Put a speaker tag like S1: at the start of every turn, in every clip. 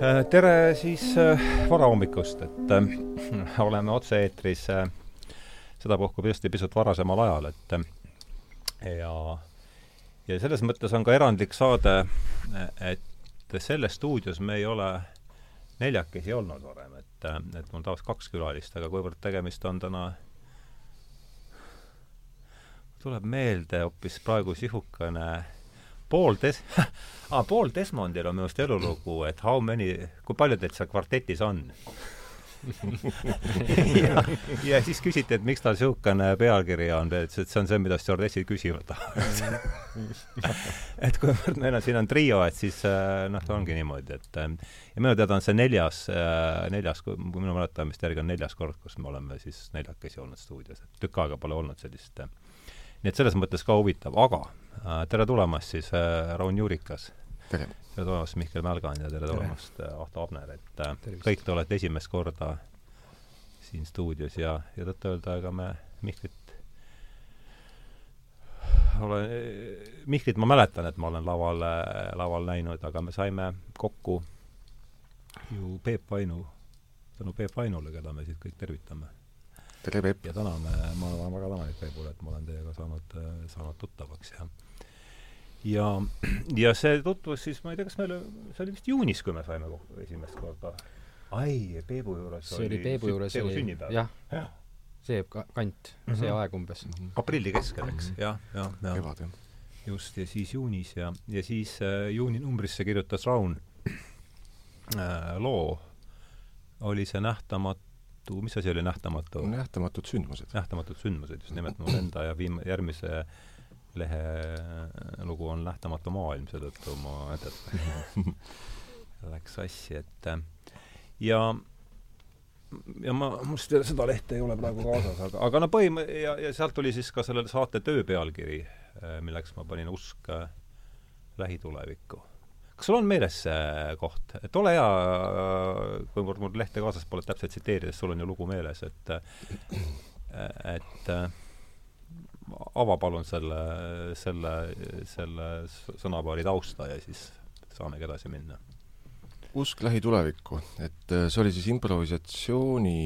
S1: Äh, tere siis äh, varahommikust, et äh, oleme otse-eetris sedapuhku tõesti pisut varasemal ajal, et ja ja selles mõttes on ka erandlik saade, et selles stuudios me ei ole neljakesi olnud varem, et, et mul tavaliselt kaks külalist, aga kuivõrd tegemist on täna tuleb meelde hoopis praegu sihukene Paul Des- ah, Paul Desmondil on minu arust elulugu, et how many, kui palju teid seal kvartetis on? Ja, ja siis küsiti, et miks tal niisugune pealkiri on, ta ütles, et see on see, mida stjuardessid küsivad. Et kuivõrd meil on, siin on trio, et siis äh, noh, ta ongi niimoodi, et äh, ja minu teada on see neljas, neljas, kui minu mäletamist järgi on neljas kord, kus me oleme siis neljakesi olnud stuudios, et tükk aega pole olnud sellist nii et selles mõttes ka huvitav, aga äh, tere tulemast siis äh, Raun Juurikas.
S2: tere!
S1: tulemast, Mihkel Mälgan ja tere, tere. tulemast äh,, Ahto Abner, et äh, kõik te olete esimest korda siin stuudios ja, ja tõtt-öelda, ega me Mihklit olen, Mihklit ma mäletan, et ma olen laval, laval näinud, aga me saime kokku ju Peep Vainu, tänu Peep Vainule, keda me siit kõik tervitame
S2: tere, Peep!
S1: ja täna me, ma olen väga tänulik Peepule, et ma olen teiega saanud, saanud tuttavaks ja ja, ja see tutvus siis, ma ei tea, kas meil, see oli vist juunis, kui me saime kokku esimest korda. ai, Peebu juures
S3: see oli Peebu juures
S1: Peebu sünnipäev.
S3: jah ja. see kant mm, -hmm. see aeg umbes.
S1: -hmm. aprilli keskel, eks mm -hmm., jah, jah, jah.
S2: kevad, jah.
S1: just, ja siis juunis ja, ja siis äh, juuni numbrisse kirjutas Raun äh, loo, oli see Nähtamatu nähtamatu, mis asi oli nähtamatu?
S2: nähtamatud sündmused.
S1: nähtamatud sündmused, just nimelt mul enda ja viim-, järgmise lehe lugu on Nähtamatu maailm, seetõttu ma läks sassi, et ja ja ma, mul seda, seda lehte ei ole praegu kaasas, aga, aga no põhim- ja, ja sealt tuli siis ka selle saate töö pealkiri, milleks ma panin Usk lähitulevikku kas sul on meeles see koht, et ole hea, kuivõrd mul lehte kaasas pole täpselt tsiteerides, sul on ju lugu meeles, et et ava palun selle, selle, selle sõnapaari tausta ja siis saamegi edasi minna.
S2: usk lähitulevikku, et see oli siis improvisatsiooni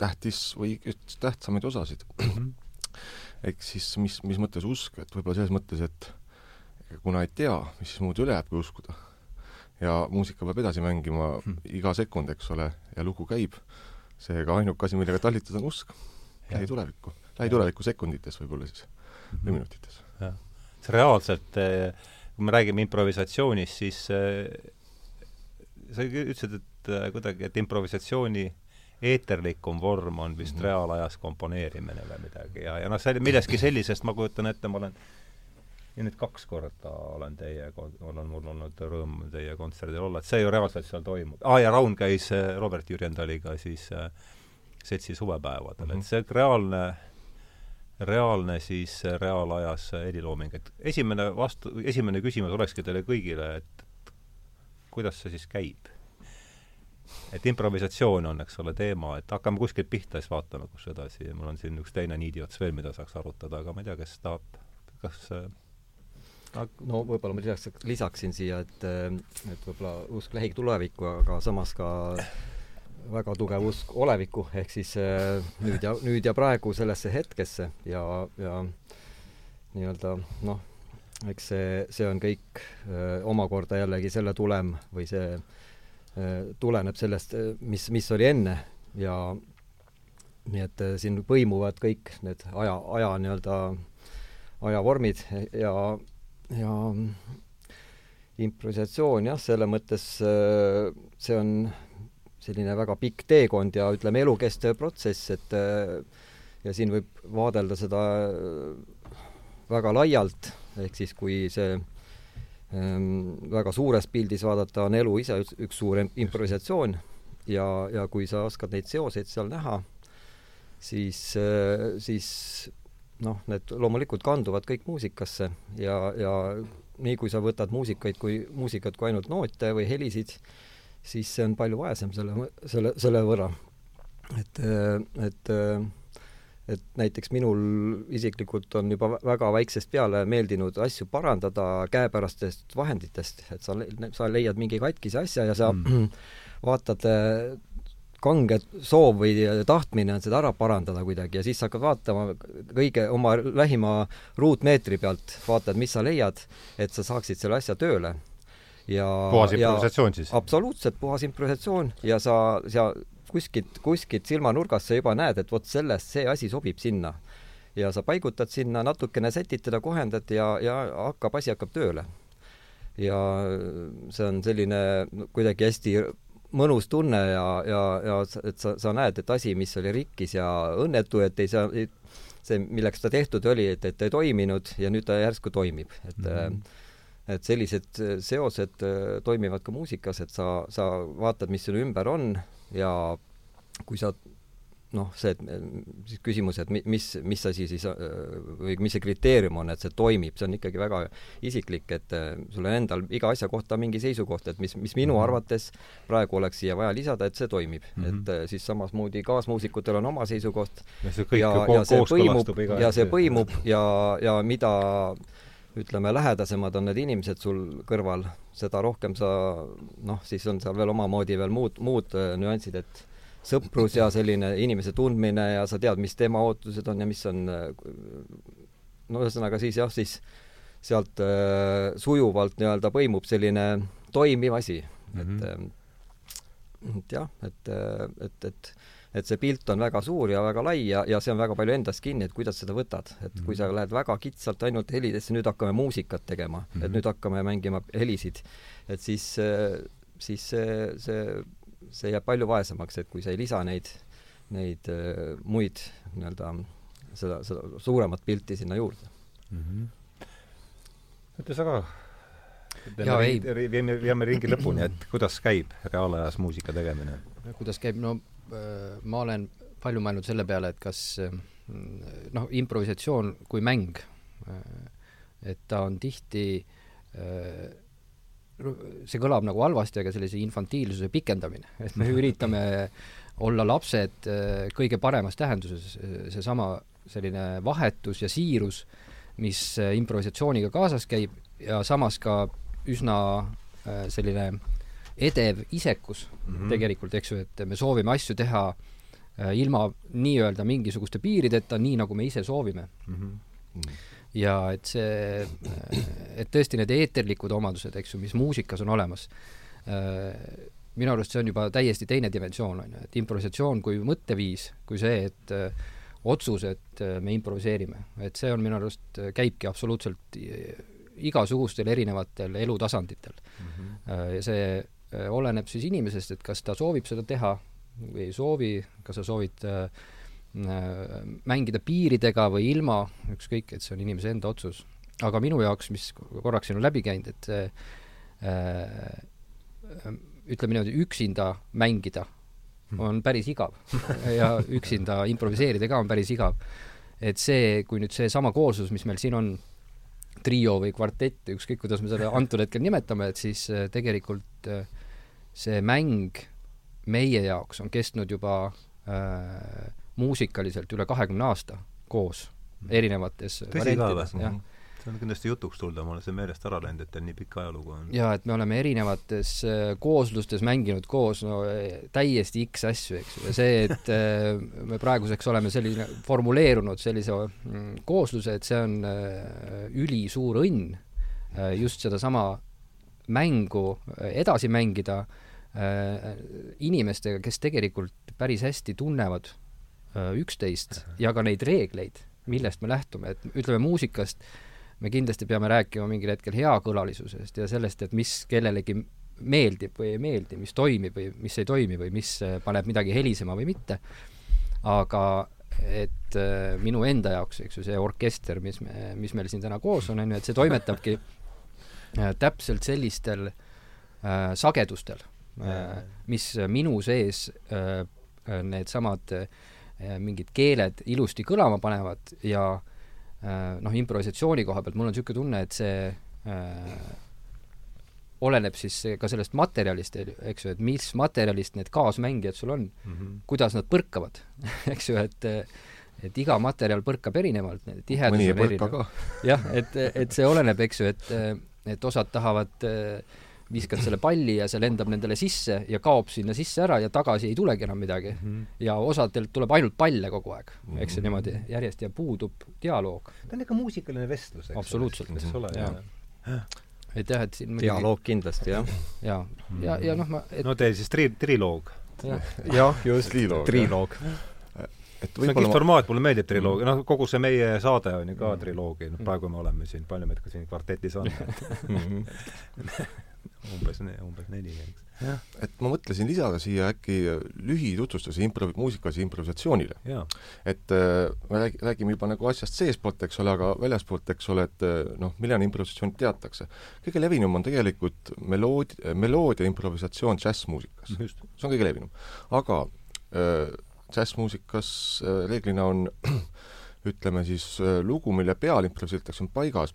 S2: tähtis või üks tähtsamaid osasid. ehk siis mis, mis mõttes usk, et võib-olla selles mõttes, et kuna ei tea, mis siis muud üle jääb, kui uskuda. ja muusika peab edasi mängima hmm. iga sekund, eks ole, ja lugu käib, seega ainuke asi, millega tallitada, on usk lähitulevikku. lähituleviku sekundites võib-olla siis mm, -hmm. või minutites.
S1: jah. see reaalselt, eh, kui me räägime improvisatsioonist, siis eh, sa ütlesid, et eh, kuidagi, et improvisatsiooni eeterlikum vorm on vist mm -hmm. reaalajas komponeerimine või midagi ja, ja noh, see milleski sellisest ma kujutan ette, ma olen ja nüüd kaks korda olen teiega, olen mul olnud rõõm teie kontserdil olla, et see ju reaalselt seal toimub. aa ah,, ja Raun käis äh, Robert Jürjendaliga siis äh, seltsi suvepäevadel mm, -hmm. et see reaalne, reaalne siis äh, reaalajas helilooming, et esimene vastu, esimene küsimus olekski teile kõigile, et kuidas see siis käib? et improvisatsioon on, eks ole, teema, et hakkame kuskilt pihta, siis vaatame, kus edasi, mul on siin üks teine niidiots veel, mida saaks arutada, aga ma ei tea, kes tahab, kas
S3: no võib-olla ma lisaks, lisaksin siia, et, et võib-olla usk lähitulevikku, aga samas ka väga tugev usk olevikku, ehk siis eh, nüüd ja, nüüd ja praegu sellesse hetkesse ja, ja nii-öelda noh, eks see, see on kõik eh, omakorda jällegi selle tulem või see eh, tuleneb sellest, mis, mis oli enne. Ja nii et siin põimuvad kõik need aja, aja nii-öelda ajavormid ja ja improvisatsioon jah, selle mõttes äh, see on selline väga pikk teekond ja ütleme, elukestev protsess, et äh, ja siin võib vaadelda seda äh, väga laialt, ehk siis kui see ähm, väga suures pildis vaadata, on elu ise üks, üks suur improvisatsioon. Ja, ja kui sa oskad neid seoseid seal näha, siis, siis noh, need loomulikult kanduvad kõik muusikasse ja, ja nii kui sa võtad muusikaid kui, muusikat kui ainult noote või helisid, siis see on palju vaesem selle, selle, selle võrra. et, et, et näiteks minul isiklikult on juba väga väiksest peale meeldinud asju parandada käepärastest vahenditest, et sa, sa leiad mingi katkise asja ja sa mm. vaatad kange soov või tahtmine on seda ära parandada kuidagi ja siis sa hakkad vaatama kõige oma lähima ruutmeetri pealt, vaatad, mis sa leiad, et sa saaksid selle asja tööle.
S1: ja puhas improvisatsioon siis?
S3: absoluutselt puhas improvisatsioon ja sa, sa kuskilt, kuskilt silmanurgast sa juba näed, et vot sellest see asi sobib sinna. ja sa paigutad sinna, natukene sätid teda, kohendad ja, ja hakkab, asi hakkab tööle. ja see on selline kuidagi hästi mõnus tunne ja, ja, ja et sa, sa näed, et asi, mis oli rikkis ja õnnetu, et ei saa, see, milleks ta tehtud oli, et, et ei toiminud ja nüüd ta järsku toimib, et mm -hmm. et sellised seosed äh, toimivad ka muusikas, et sa, sa vaatad, mis sul ümber on ja kui sa noh, see, et siis küsimus, et mis, mis asi siis või mis see kriteerium on, et see toimib, see on ikkagi väga isiklik, et äh, sul on endal iga asja kohta mingi seisukoht, et mis, mis minu -hmm. arvates praegu oleks siia vaja lisada, et see toimib mm. -hmm. et äh, siis samasmoodi kaasmuusikutel on oma seisukoht
S1: ja see, ja, ja see põimub
S3: ja see põimub ja, ja mida ütleme, lähedasemad on need inimesed sul kõrval, seda rohkem sa noh, siis on seal veel omamoodi veel muud, muud äh, nüansid, et sõprus ja selline inimese tundmine ja sa tead, mis tema ootused on ja mis on no ühesõnaga siis jah, siis sealt äh, sujuvalt nii-öelda põimub selline toimiv asi mm, -hmm. et mhm. et jah, et, et, et et see pilt on väga suur ja väga lai ja, ja see on väga palju endast kinni, et kuidas seda võtad. et mm -hmm. kui sa lähed väga kitsalt ainult helidesse, nüüd hakkame muusikat tegema mm, -hmm. et mhm. nüüd hakkame mängima helisid, et siis, siis see, see see jääb palju vaesemaks, et kui sa ei lisa neid, neid äh, muid nii-öelda seda, seda suuremat pilti sinna juurde mm.
S1: -hmm. ütle sa ka. viime, viime ringi lõpuni, et kuidas käib reaalajas muusika tegemine?
S4: kuidas käib, no äh, ma olen palju mõelnud selle peale, et kas äh, noh, improvisatsioon kui mäng, et ta on tihti see kõlab nagu halvasti, aga sellise infantiilsuse pikendamine, et me üritame olla lapsed äh, kõige paremas tähenduses, seesama selline vahetus ja siirus, mis äh, improvisatsiooniga kaasas käib ja samas ka üsna äh, selline edev isekus mm -hmm. tegelikult, eks ju, et me soovime asju teha ilma nii-öelda mingisuguste piirideta, nii nagu me ise soovime mm. -hmm ja et see, et tõesti need eeterlikud omadused, eks ju, mis muusikas on olemas, minu arust see on juba täiesti teine dimensioon, on ju, et improvisatsioon kui mõtteviis, kui see, et otsus, et me improviseerime, et see on minu arust, käibki absoluutselt igasugustel erinevatel elutasanditel mm. -hmm. ja see oleneb siis inimesest, et kas ta soovib seda teha või ei soovi, kas sa soovid äh, Äh, mängida piiridega või ilma, ükskõik, et see on inimese enda otsus. aga minu jaoks, mis korraks siin on läbi käinud, et äh, ütleme niimoodi, üksinda mängida on päris igav ja üksinda improviseerida ka on päris igav. et see, kui nüüd seesama kooslus, mis meil siin on, trio või kvartett, ükskõik kuidas me seda antud hetkel nimetame, et siis äh, tegelikult äh, see mäng meie jaoks on kestnud juba äh, muusikaliselt üle kahekümne aasta koos mhm. erinevates
S1: variantides, jah mhm. see on kindlasti jutuks tulda, mul on see meelest ära läinud, et teil nii pikk ajalugu on.
S4: jaa, et me oleme erinevates äh, kooslustes mänginud koos no e, täiesti X asju, eks ju, ja see, et äh, me praeguseks oleme selline, formuleerunud sellise mm, koosluse, et see on äh, ülisuur õnn just sedasama mängu edasi mängida inimestega, kes tegelikult päris hästi tunnevad üksteist ja ka neid reegleid, millest me lähtume, et ütleme muusikast me kindlasti peame rääkima mingil hetkel heakõlalisusest ja sellest, et mis kellelegi meeldib või ei meeldi, mis toimib või mis ei toimi või mis äh, paneb midagi helisema või mitte. aga et äh, minu enda jaoks, eks ju, see orkester, mis me, mis meil siin täna koos on, on ju, et see toimetabki äh, täpselt sellistel äh, sagedustel äh,, mis minu sees äh, needsamad äh, Äh, mingid keeled ilusti kõlama panevad ja äh, noh, improvisatsiooni koha pealt mul on niisugune tunne, et see äh, oleneb siis ka sellest materjalist, eks ju, et mis materjalist need kaasmängijad sul on mm, -hmm. kuidas nad põrkavad eks ju, et et iga materjal põrkab erinevalt, tihedus on erinev. jah, et, et see oleneb, eks ju, et, et osad tahavad äh, viskad selle palli ja see lendab nendele sisse ja kaob sinna sisse ära ja tagasi ei tulegi enam midagi. Mm. -hmm. ja osadelt tuleb ainult palle kogu aeg, eks see niimoodi järjest ja puudub dialoog.
S1: ta on ikka muusikaline vestlus, eks
S4: Absoluutselt.
S1: eks ole,
S4: Jaa. et jah, et siin
S3: dialoog kindlasti, jah.
S4: ja, ja, ja noh, ma, et
S1: no teil siis tri-, triloog.
S4: jah,
S3: just,
S2: Triloog, et
S1: see on kihvt
S2: võib-olla
S1: formaat, mulle meeldib triloog, noh, kogu see meie saade on ju ka triloogia, noh praegu me oleme siin, palju meid ka siin kvartetis on umbes, umbes neli, eks.
S2: et ma mõtlesin lisada siia äkki lühitutvustuse improv-, muusikalise improvisatsioonile. et äh, me räägi-, räägime juba nagu asjast seestpoolt, eks ole, aga väljaspoolt, eks ole, et äh, noh, millal improvisatsiooni teatakse. kõige levinum on tegelikult melood-, meloodia improvisatsioon džässmuusikas.
S1: just.
S2: see on kõige levinum. aga äh, džässmuusikas äh, reeglina on ütleme siis äh, lugu, mille peal improviseeritakse, on paigas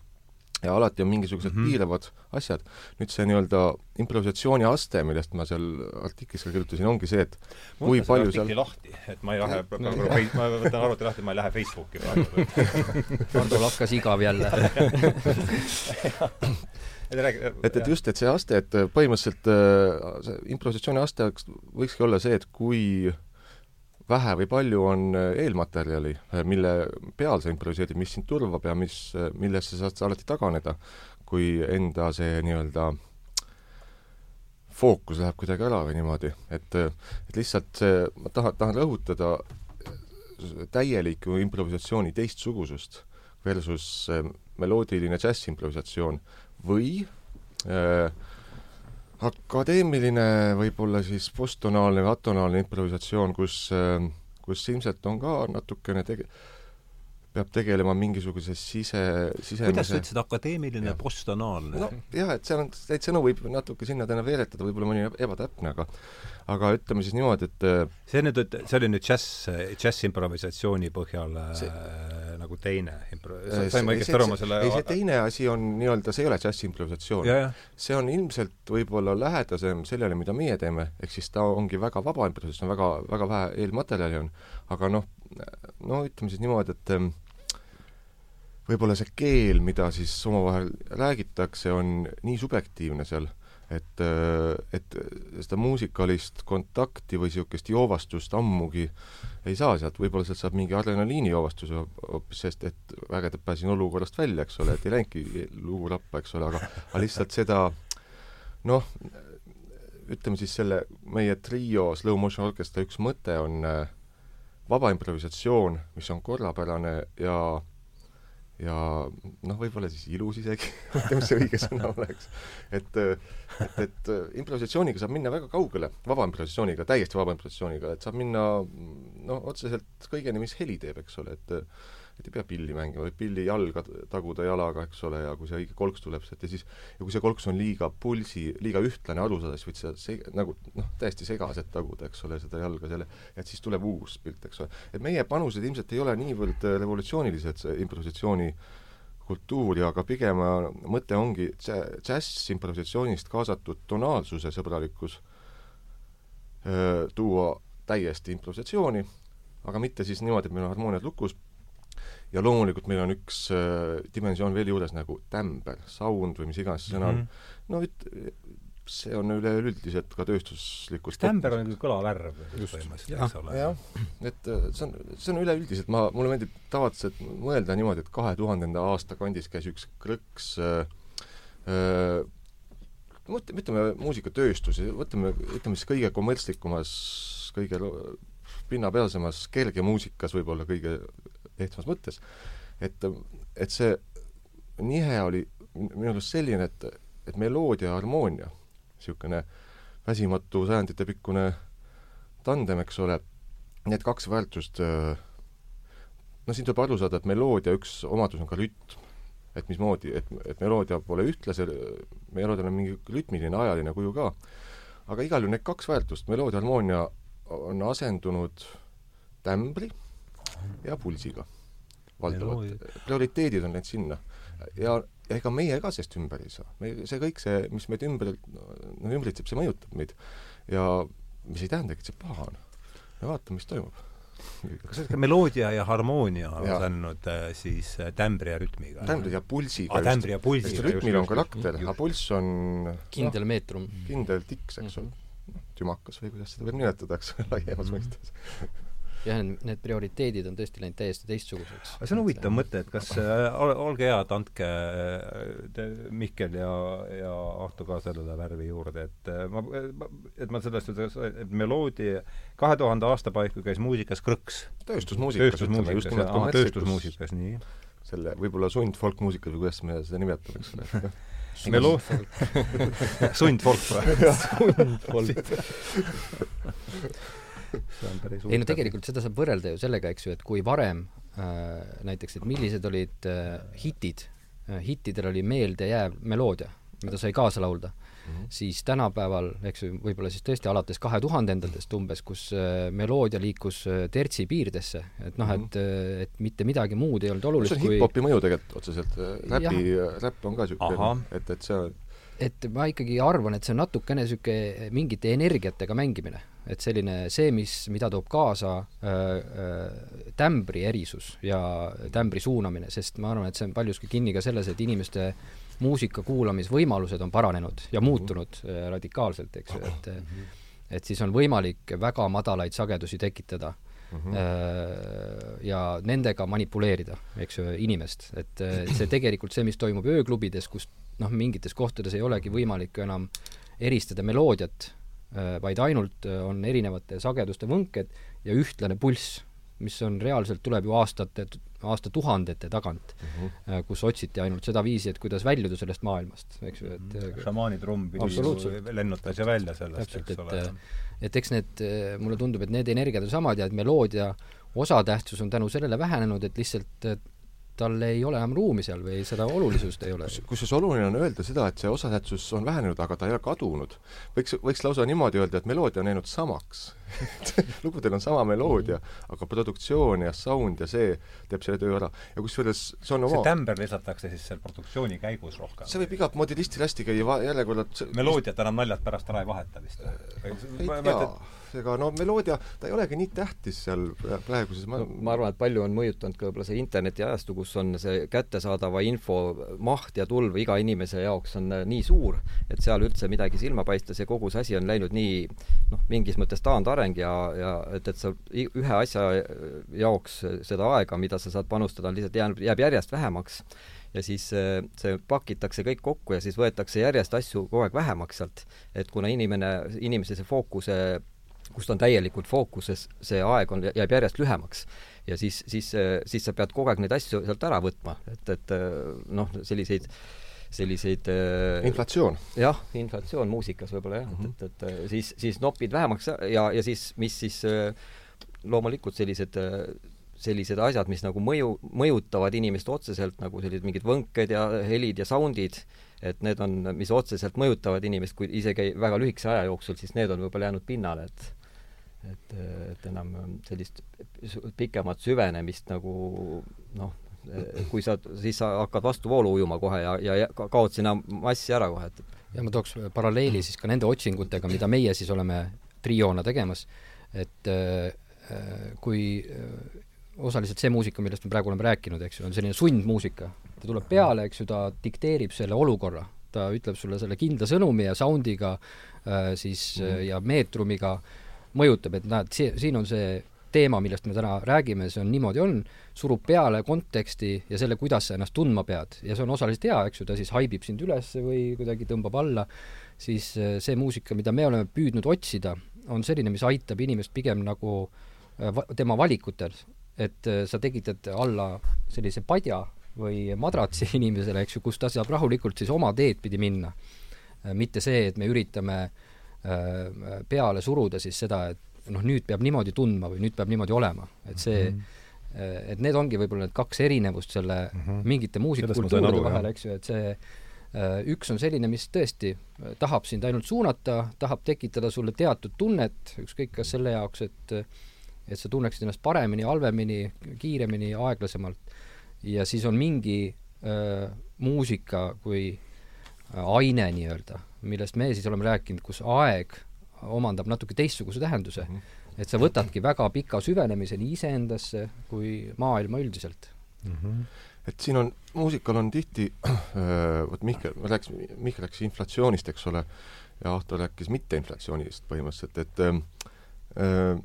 S2: ja alati on mingisugused mm. -hmm. piiravad asjad. nüüd see nii-öelda improvisatsiooni aste, millest ma seal artiklis ka kirjutasin, ongi see, et kui palju seal
S1: lahti, et ma ei lähe praegu fei-, ma võtan arvuti lahti, ma ei lähe Facebooki praegu.
S4: Hardol hakkas igav jälle.
S1: et räägi
S2: et, et just, et see aste, et põhimõtteliselt äh, see improvisatsiooni aste võiks, võikski olla see, et kui vähe või palju on äh, eelmaterjali, mille peal sa improviseerid, mis sind turvab ja mis, millest sa saad alati taganeda, kui enda see nii-öelda fookus läheb kuidagi ära või niimoodi, et, et lihtsalt see, ma tahan, tahan rõhutada täieliku improvisatsiooni teistsugusust versus äh, meloodiline džässimprovisatsioon või äh, akadeemiline võib-olla siis posttonaalne või atonaalne improvisatsioon, kus, kus ilmselt on ka natukene tege-, peab tegelema mingisuguse sise, sisemise
S1: kuidas sa ütlesid, akadeemiline,
S2: Jah.
S1: posttonaalne?
S2: no jah, et seal on, neid sõnu võib natuke sinna-tänna veeretada, võib-olla mõni ebatäpne, aga aga ütleme siis niimoodi, et äh,
S1: see nüüd, see oli nüüd džäss, džässimprovisatsiooni põhjal
S2: See-
S1: äh, nagu teine impro-,
S2: äh,
S1: sain ma õigesti aru, ma selle
S2: ei, see teine asi on nii-öelda, see ei ole džässimprovisatsioon. see on ilmselt võib-olla lähedasem sellele, mida meie teeme, ehk siis ta ongi väga vaba improvisatsioon, väga, väga vähe eelmaterjali on, aga noh, no ütleme siis niimoodi, et ähm, võib-olla see keel, mida siis omavahel räägitakse, on nii subjektiivne seal, et, et seda muusikalist kontakti või niisugust joovastust ammugi ei saa sealt, võib-olla sealt saab mingi adrenaliinijoovastuse hoopis, sest et vägedalt pääsin olukorrast välja, eks ole, et ei läinudki lugu rappa, eks ole, aga aga lihtsalt seda noh, ütleme siis selle meie trio Slow Motion Orchestra üks mõte on äh, vaba improvisatsioon, mis on korrapärane ja ja noh, võib-olla siis ilus isegi ma ei tea, mis see õige sõna oleks. et, et, et improvisatsiooniga saab minna väga kaugele, vaba improvisatsiooniga, täiesti vaba improvisatsiooniga, et saab minna no otseselt kõigeni, mis heli teeb, eks ole, et et ei pea pilli mängima, võib pilli jalga taguda jalaga, eks ole, ja kui see õige kolks tuleb sealt ja siis ja kui see kolks on liiga pulsi, liiga ühtlane aru saada, siis võid seda seg-, nagu noh, täiesti segaselt taguda, eks ole, seda jalga selle, et siis tuleb uus pilt, eks ole. et meie panused ilmselt ei ole niivõrd äh, revolutsioonilised, improvisatsiooni kultuuri, aga pigem äh, mõte ongi džä-, džäss-improvisatsioonist kaasatud tonaalsuse sõbralikkus öö, tuua täiesti improvisatsiooni, aga mitte siis niimoodi, et meil on harmooniad lukus, ja loomulikult meil on üks äh, dimensioon veel juures nagu tämber, sound või mis iganes see sõna on mm. -hmm. no üt-, see on üleüldiselt ka tööstuslikult
S1: tämber on nagu kõlavärv põhimõtteliselt, eks ole.
S2: et äh, see on, see on üleüldiselt, ma, mulle meeldib tavaliselt mõelda niimoodi, et kahe tuhandenda aasta kandis käis üks krõks äh, äh, mõtleme, ütleme muusikatööstus, võtame, ütleme siis kõige kommertslikumas, kõige pinnapealsemas kergemuusikas võib-olla kõige ehtsamas mõttes, et, et see nihe oli minu arust selline, et, et meloodia ja harmoonia, niisugune väsimatu sajanditepikkune tandem, eks ole, need kaks väärtust, no siin tuleb aru saada, et meloodia üks omadus on ka rütm. et mismoodi, et, et meloodia pole ühtlase, meloodial on mingi rütmiline, ajaline kuju ka, aga igal juhul need kaks väärtust, meloodia, harmoonia, on asendunud tämbri ja pulsiga valdavalt. prioriteedid on läinud sinna. ja, ja ega meie ka sellest ümber ei saa. me, see kõik see, mis meid ümber, no ümbritseb, see mõjutab meid. ja mis ei tähendagi, et see paha on. me vaatame, mis toimub.
S1: kas see meloodia ja harmoonia on andnud äh, siis äh, tämbri ja rütmiga?
S2: tämbri ja pulsiga
S1: Ah, tämbri ja pulsiga,
S2: rütmil on karakter, aga pulss on
S4: kindel meetrum.
S2: noh, kindel tiks, eks ole. tümakas või kuidas seda eks ole, laiemas mõistes.
S4: jah, need prioriteedid on tõesti läinud täiesti teistsuguseks.
S1: aga see on huvitav mõte, et kas äh, ol- olge head, andke äh, te, Mihkel ja, ja Ahto ka sellele värvi juurde, et äh, ma, et ma sellest et meloodia kahe tuhande aasta paiku käis muusikas krõks.
S2: tööstusmuusikas, ütleme just
S1: tööstusmuusikas,
S2: nimelt
S1: aa,
S2: kommertslikus,
S1: tööstusmuusikas, nii.
S2: selle võib-olla sundfolkmuusikas või kuidas me seda nimetame, eks ole.
S1: Melo-, sundfolk või? see on päris
S4: ei no tegelikult seda saab võrrelda ju sellega, eks ju, et kui varem äh, näiteks, et millised olid äh, hitid äh,, hittidel oli meeldejääv meloodia, mida sai kaasa laulda mm, -hmm. siis tänapäeval, eks ju, võib-olla siis tõesti alates kahe tuhandendatest umbes, kus äh, meloodia liikus äh, tertsi piirdesse, et noh, et äh, et mitte midagi muud ei olnud
S2: see
S4: olulist
S2: on
S4: kui
S2: hip-hopi mõju tegelikult otseselt, räpi, räpp on ka niisugune et, et see on
S4: et ma ikkagi arvan, et see on natukene niisugune mingite energiatega mängimine, et selline see, mis, mida toob kaasa äh, äh, tämbri erisus ja tämbri suunamine, sest ma arvan, et see on paljuski kinni ka selles, et inimeste muusika kuulamisvõimalused on paranenud ja muutunud äh, radikaalselt, eks ju, et et siis on võimalik väga madalaid sagedusi tekitada
S2: Mhm.
S4: mm -hmm. ja nendega manipuleerida, eks ju, inimest, et see tegelikult see, mis toimub ööklubides, kus noh, mingites kohtades ei olegi võimalik ju enam eristada meloodiat, vaid ainult äh, on erinevate sageduste võnked ja ühtlane pulss, mis on reaalselt, tuleb ju aastate, aastatuhandete tagant
S2: mm, -hmm.
S4: kus otsiti ainult seda viisi, et kuidas väljuda sellest maailmast, eks ju, et äh,
S1: šamaani trumm lennutas ja välja sellest, eks ole.
S4: et et eks need, mulle tundub, et need energiad on samad ja et meloodia osatähtsus on tänu sellele vähenenud, et lihtsalt eh, tal ei ole enam ruumi seal või seda olulisust ei ole.
S2: kusjuures oluline on öelda seda, et see osatähtsus on vähenenud, aga ta ei ole kadunud. võiks, võiks lausa niimoodi öelda, et meloodia on jäänud samaks. lugudel on sama meloodia, aga produktsioon ja sound ja see teeb selle töö ära. ja kusjuures see on
S1: see
S2: oma,
S1: tämber lisatakse siis seal produktsiooni käigus rohkem?
S2: see võib igat moodi listil hästi käia, järjekordad
S1: meloodiat enam naljalt pärast ära ei vaheta vist?
S2: ei tea, ega no meloodia, ta ei olegi nii tähtis seal pra- praeguses ma,
S3: no, ma arvan, et palju on mõjutanud ka võib-olla see internetiajastu, kus on see kättesaadava info maht ja tulv iga inimese jaoks on äh, nii suur, et seal üldse midagi silma paista, see kogu see asi on läinud nii noh, mingis mõttes taandareng ja, ja et, et sa ühe asja jaoks seda aega, mida sa saad panustada, on lihtsalt jäänud, jääb järjest vähemaks. Ja siis äh, see pakitakse kõik kokku ja siis võetakse järjest asju kogu aeg vähemaks sealt, et kuna inimene, inimese see fookuse kus ta on täielikult fookuses, see aeg on, jääb järjest lühemaks. ja siis, siis, siis sa pead kogu aeg neid asju sealt ära võtma, et, et noh, selliseid, selliseid
S2: inflatsioon.
S3: jah, inflatsioon muusikas võib-olla jah mm, -hmm. et, et, et siis, siis nopid vähemaks ja, ja siis, mis siis äh, loomulikult sellised äh, sellised asjad, mis nagu mõju, mõjutavad inimest otseselt nagu sellised mingid võnked ja helid ja sound'id, et need on, mis otseselt mõjutavad inimest, kui isegi väga lühikese aja jooksul, siis need on võib-olla jäänud pinnale, et et, et enam sellist pikemat süvenemist nagu noh, kui sa, siis sa hakkad vastuvoolu ujuma kohe ja, ja ja ka- kaod sinna massi ära kohe, et
S4: ja ma tooks paralleeli siis ka nende otsingutega, mida meie siis oleme trioona tegemas, et äh, kui äh, osaliselt see muusika, millest me praegu oleme rääkinud, eks ju, on selline sundmuusika. ta tuleb peale, eks ju, ta dikteerib selle olukorra, ta ütleb sulle selle kindla sõnumi ja sound'iga äh, siis mm. ja meetrumiga mõjutab, et näed, see, siin on see teema, millest me täna räägime, see on niimoodi on, surub peale konteksti ja selle, kuidas sa ennast tundma pead ja see on osaliselt hea, eks ju, ta siis haibib sind üles või kuidagi tõmbab alla, siis äh, see muusika, mida me oleme püüdnud otsida, on selline, mis aitab inimest pigem nagu äh, va- tema valikutel, et äh, sa tekitad alla sellise padja või madratsi inimesele, eks ju, kus ta saab rahulikult siis oma teed pidi minna. mitte see, et me üritame peale suruda siis seda, et noh, nüüd peab niimoodi tundma või nüüd peab niimoodi olema, et see mm, -hmm. Et need ongi võib-olla need kaks erinevust selle mm -hmm. mingite muusikakultuuride vahel, eks ju, et see äh, üks on selline, mis tõesti äh, tahab sind ainult suunata, tahab tekitada sulle teatud tunnet, ükskõik kas selle jaoks, et et sa tunneksid ennast paremini, halvemini, kiiremini, aeglasemalt. ja siis on mingi äh, muusika kui äh, aine nii-öelda, millest me siis oleme rääkinud, kus aeg omandab natuke teistsuguse tähenduse mm. -hmm. Et sa võtadki väga pika süvenemise nii iseendasse kui maailma üldiselt
S1: mm. -hmm.
S2: et siin on, muusikal on tihti äh,, vot Mihkel, ma rääkisin, Mihkel rääkis inflatsioonist, eks ole, ja Ahto rääkis mitteinflatsioonist põhimõtteliselt, et äh,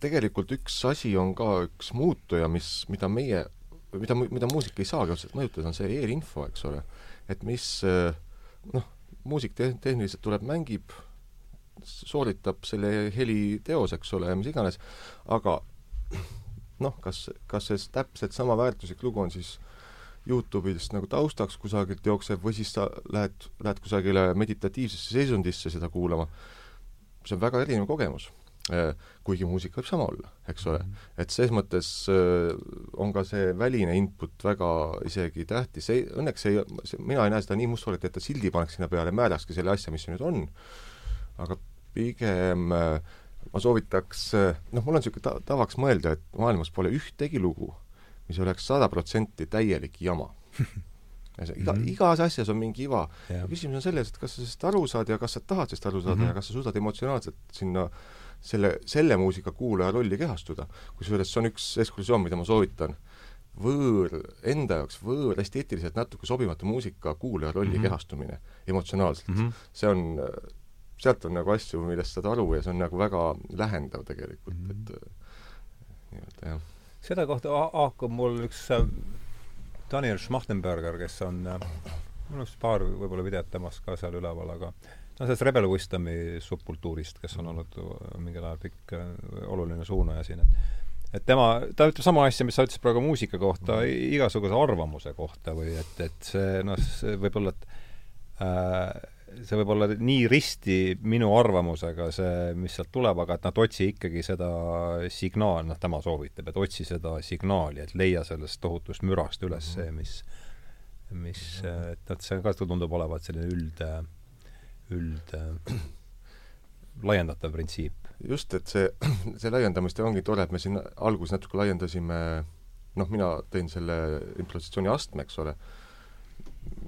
S2: tegelikult üks asi on ka üks muutuja, mis, mida meie, mida, mida muusik ei saagi otseselt mõjutada, on see eelinfo, eks ole. et mis äh, noh, muusik te-, tehniliselt tuleb, mängib, sooritab selle heliteos, eks ole, ja mis iganes, aga noh, kas, kas see täpselt sama väärtuslik lugu on siis Youtube'ist nagu taustaks kusagilt jookseb või siis sa lähed, lähed kusagile meditatiivsesse seisundisse seda kuulama, see on väga erinev kogemus. Äh, kuigi muusika võib sama olla, eks ole. Mhm. et ses mõttes äh, on ka see väline input väga isegi tähtis, see, õnneks ei, mina ei näe seda nii mustvalget, et ta sildi paneks sinna peale, määrakski selle asja, mis see nüüd on, aga pigem äh, ma soovitaks, noh, mul on niisugune ta-, tavaks mõelda, et maailmas pole ühtegi lugu, mis oleks sada protsenti täielik jama iga mm, -hmm. igas asjas on mingi iva yeah.. küsimus on selles, et kas sa sellest aru saad ja kas sa tahad sellest aru saada mm -hmm. ja kas sa suudad emotsionaalselt sinna selle, selle muusika kuulaja rolli kehastuda. kusjuures see on üks ekskursioon, mida ma soovitan. võõr, enda jaoks võõr, esteetiliselt natuke sobimatu muusika kuulaja rolli mm -hmm. kehastumine emotsionaalselt mm, -hmm. see on sealt on nagu asju, millest saad aru ja see on nagu väga lähendav tegelikult mm, -hmm. et äh, nii-öelda jah.
S1: seda kohta haakub mul üks äh, Daniel Schmachtenberger, kes on äh, mul on üks paar võib-olla videot temast ka seal üleval, aga no sellest Rebel Wisdomi subkultuurist, kes on olnud mingil ajal pikk oluline suunaja siin, et et tema, ta ütleb sama asja, mis sa ütlesid praegu muusika kohta, igasuguse arvamuse kohta või et, et see noh, see võib olla, et äh, see võib olla nii risti minu arvamusega, see, mis sealt tuleb, aga et nad otsi ikkagi seda signaal, noh, tema soovitab, et otsi seda signaali, et leia sellest tohutust mürast üles see, mis, mis, et noh, see ka tundub olevat selline üld, üld laiendatav printsiip.
S2: just, et see, see laiendamist ongi tore, et me siin alguses natuke laiendasime, noh, mina tõin selle improvisatsiooni astme, eks ole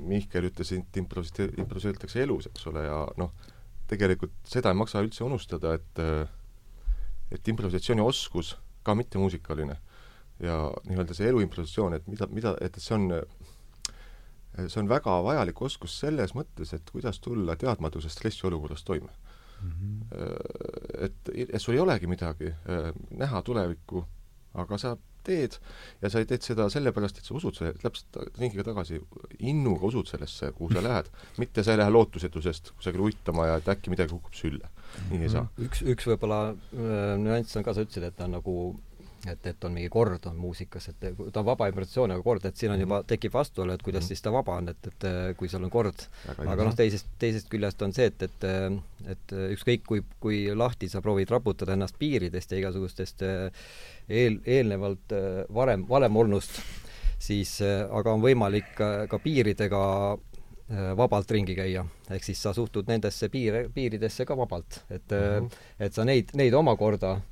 S2: Mihkel ütles, et improvise-, improviseeritakse elus, eks ole, ja noh, tegelikult seda ei maksa üldse unustada, et et improvisatsiooni oskus, ka mittemuusikaline, ja nii-öelda see elu improvisatsioon, et mida, mida, et see on see on väga vajalik oskus selles mõttes, et kuidas tulla teadmatuse stressiolukorras toime mm. -hmm. Et, et sul ei olegi midagi näha tulevikku, aga sa teed ja sa teed seda sellepärast, et sa usud selle, täpselt ringiga tagasi, innuga usud sellesse, kuhu sa lähed, mitte sa ei lähe lootusetusest kusagile uitama ja et äkki midagi kukub sülle. nii ei saa.
S3: üks, üks võib-olla äh, nüanss on ka, sa ütlesid, et ta on nagu et, et on mingi kord on muusikas, et ta on vaba improvisatsioon, aga kord, et siin on juba, tekib vastuolu, et kuidas mm -hmm. siis ta vaba on, et, et kui seal on kord. aga noh, teisest, teisest küljest on see, et, et et ükskõik kui, kui lahti sa proovid raputada ennast piiridest ja igasugustest eel, eelnevalt varem, varem olnust, siis aga on võimalik ka, ka piiridega vabalt ringi käia. ehk siis sa suhtud nendesse piire, piiridesse ka vabalt, et mm, -hmm. et sa neid, neid omakorda äh,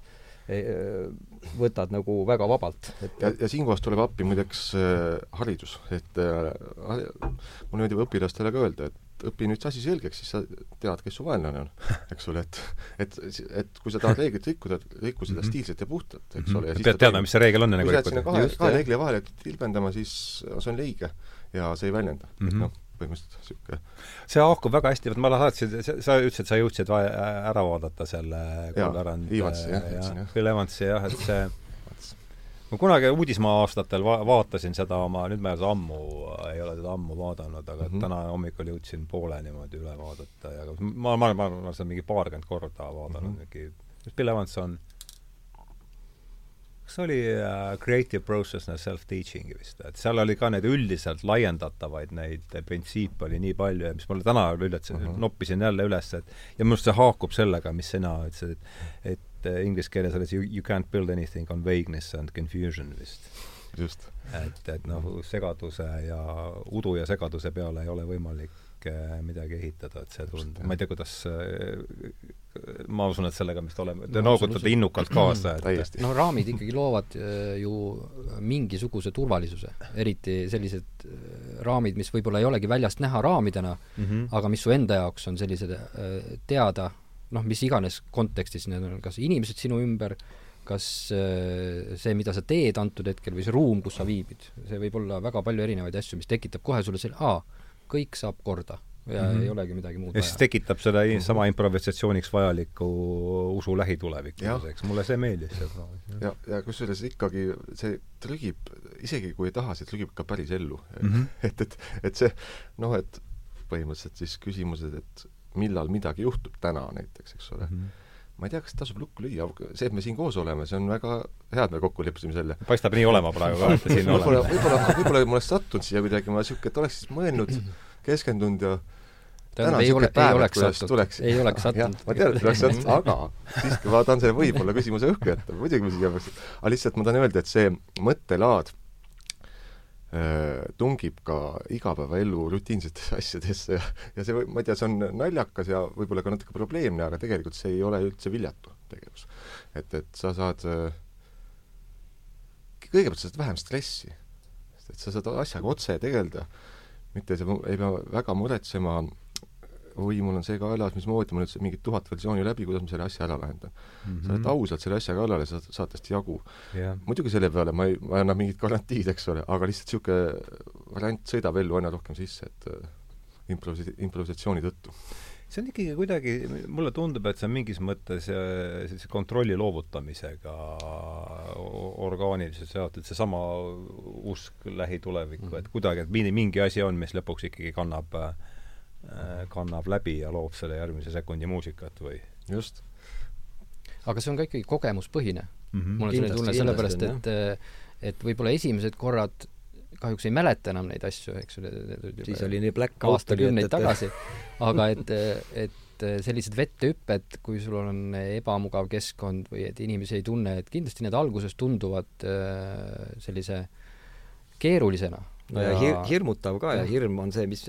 S3: võtad nagu väga vabalt.
S2: et ja, ja siinkohas tuleb appi muideks äh, haridus, et äh, mul meeldib õpilastele ka öelda, et õpi nüüd see asi selgeks, siis sa tead, kes su vaenlane on, eks ole, et et, et kui sa tahad reeglit rikkuda, rikku seda mm -hmm. stiilselt ja puhtalt, eks ole.
S1: pead teadma, mis see reegel on, enne
S2: kui rikkuda. kahe, kahe reegli vahele tilbendama, siis see on leige ja see ei väljenda mm. -hmm. noh põhimõtteliselt niisugune
S1: see haakub väga hästi, vot ma tahtsin, sa ütlesid, sa jõudsid ära vaadata selle
S2: Kuldärand Evansi, jah,
S1: ütlesin, jah. Phil Evansi, jah, et see ma kunagi uudismaa aastatel va-, vaatasin seda oma, nüüd ma ei ole seda ammu, ei ole seda ammu vaadanud, aga mm -hmm. täna hommikul jõudsin poole niimoodi üle vaadata ja ma, ma, ma, ma olen seda mingi paarkümmend korda vaadanud mm, -hmm. mingi Phil Evans on kas oli uh, Creative Process and Self-Teaching vist, et seal oli ka neid üldiselt laiendatavaid neid printsiipe oli nii palju ja mis mulle täna üllatas uh, -huh. noppisin jälle üles, et ja minu arust see haakub sellega, mis sina ütlesid, et et uh, inglise keeles oli see you can't build anything on vagueness and confusion vist.
S2: just.
S1: et, et noh, segaduse ja udu ja segaduse peale ei ole võimalik uh, midagi ehitada, et see tund-, ma ei tea, kuidas ma usun, et sellega vist oleme, te no, noogutate innukalt kaasa,
S4: et no raamid ikkagi loovad äh, ju mingisuguse turvalisuse, eriti sellised äh, raamid, mis võib-olla ei olegi väljast näha raamidena mm, -hmm. aga mis su enda jaoks on sellised äh, teada noh, mis iganes kontekstis need on, kas inimesed sinu ümber, kas äh, see, mida sa teed antud hetkel või see ruum, kus sa viibid, see võib olla väga palju erinevaid asju, mis tekitab kohe sulle selle, aa, kõik saab korda ja mm -hmm. ei olegi midagi muud
S1: ja siis tekitab selle mm -hmm. sama improvisatsiooniks vajaliku usu lähitulevikku, eks mulle see meeldis.
S2: ja, ja kusjuures ikkagi see trügib, isegi kui ei taha, see trügib ka päris ellu mm. -hmm. et, et, et see noh, et põhimõtteliselt siis küsimused, et millal midagi juhtub, täna näiteks, eks ole mm. -hmm ma ei tea, kas tasub lukku lüüa, see, et me siin koos oleme, see on väga hea, et me kokku leppisime selle.
S1: paistab nii olema praegu ka, et te siin olete.
S2: võib-olla, võib-olla, ma oleks sattunud siia kuidagi, ma niisugune, et oleks siis mõelnud, keskendunud ja
S4: tähendab, ei ole, ei oleks sattunud, ei oleks sattunud.
S2: ma tean, et oleks sattunud, aga siiski ma tahan selle võib-olla küsimuse õhku jätta, muidugi ma siia peaks, aga lihtsalt ma tahan öelda, et see mõttelaad tungib ka igapäevaellu rutiinsetesse asjadesse ja, ja see, ma ei tea, see on naljakas ja võib-olla ka natuke probleemne, aga tegelikult see ei ole üldse viljatu tegevus. et, et sa saad äh, kõigepealt sa saad vähem stressi, sest et sa saad asjaga otse tegeleda, mitte sa ei pea väga muretsema oi, mul on see kaelas, mismoodi ma nüüd mingit tuhat versiooni läbi, kuidas ma selle asja ära lahendan mm. -hmm. sa oled ausalt selle asja kallale, sa saad tast jagu yeah.. muidugi selle peale ma ei, ma ei anna mingit garantiid, eks ole, aga lihtsalt niisugune variant sõidab ellu aina rohkem sisse, et äh, improvisi-, improvisatsiooni tõttu
S1: see on ikkagi kuidagi, mulle tundub, et see on mingis mõttes äh, sellise kontrolli loovutamisega orgaaniliselt seotud, seesama usk lähitulevikku mm, -hmm. et kuidagi, et mingi, mingi asi on, mis lõpuks ikkagi kannab Äh, kannab läbi ja loob selle järgmise sekundi muusikat või
S2: just.
S4: aga see on ka ikkagi kogemuspõhine mm. -hmm. mul on selline tunne, sellepärast et et võib-olla esimesed korrad kahjuks ei mäleta enam neid asju, eks ole.
S3: siis oli nii black
S4: out aastakümneid tagasi, aga et, et sellised vettehüpped, kui sul on ebamugav keskkond või et inimesi ei tunne, et kindlasti need alguses tunduvad äh, sellise keerulisena.
S3: no ja, ja hir hirmutav ka ja, ja hirm on see, mis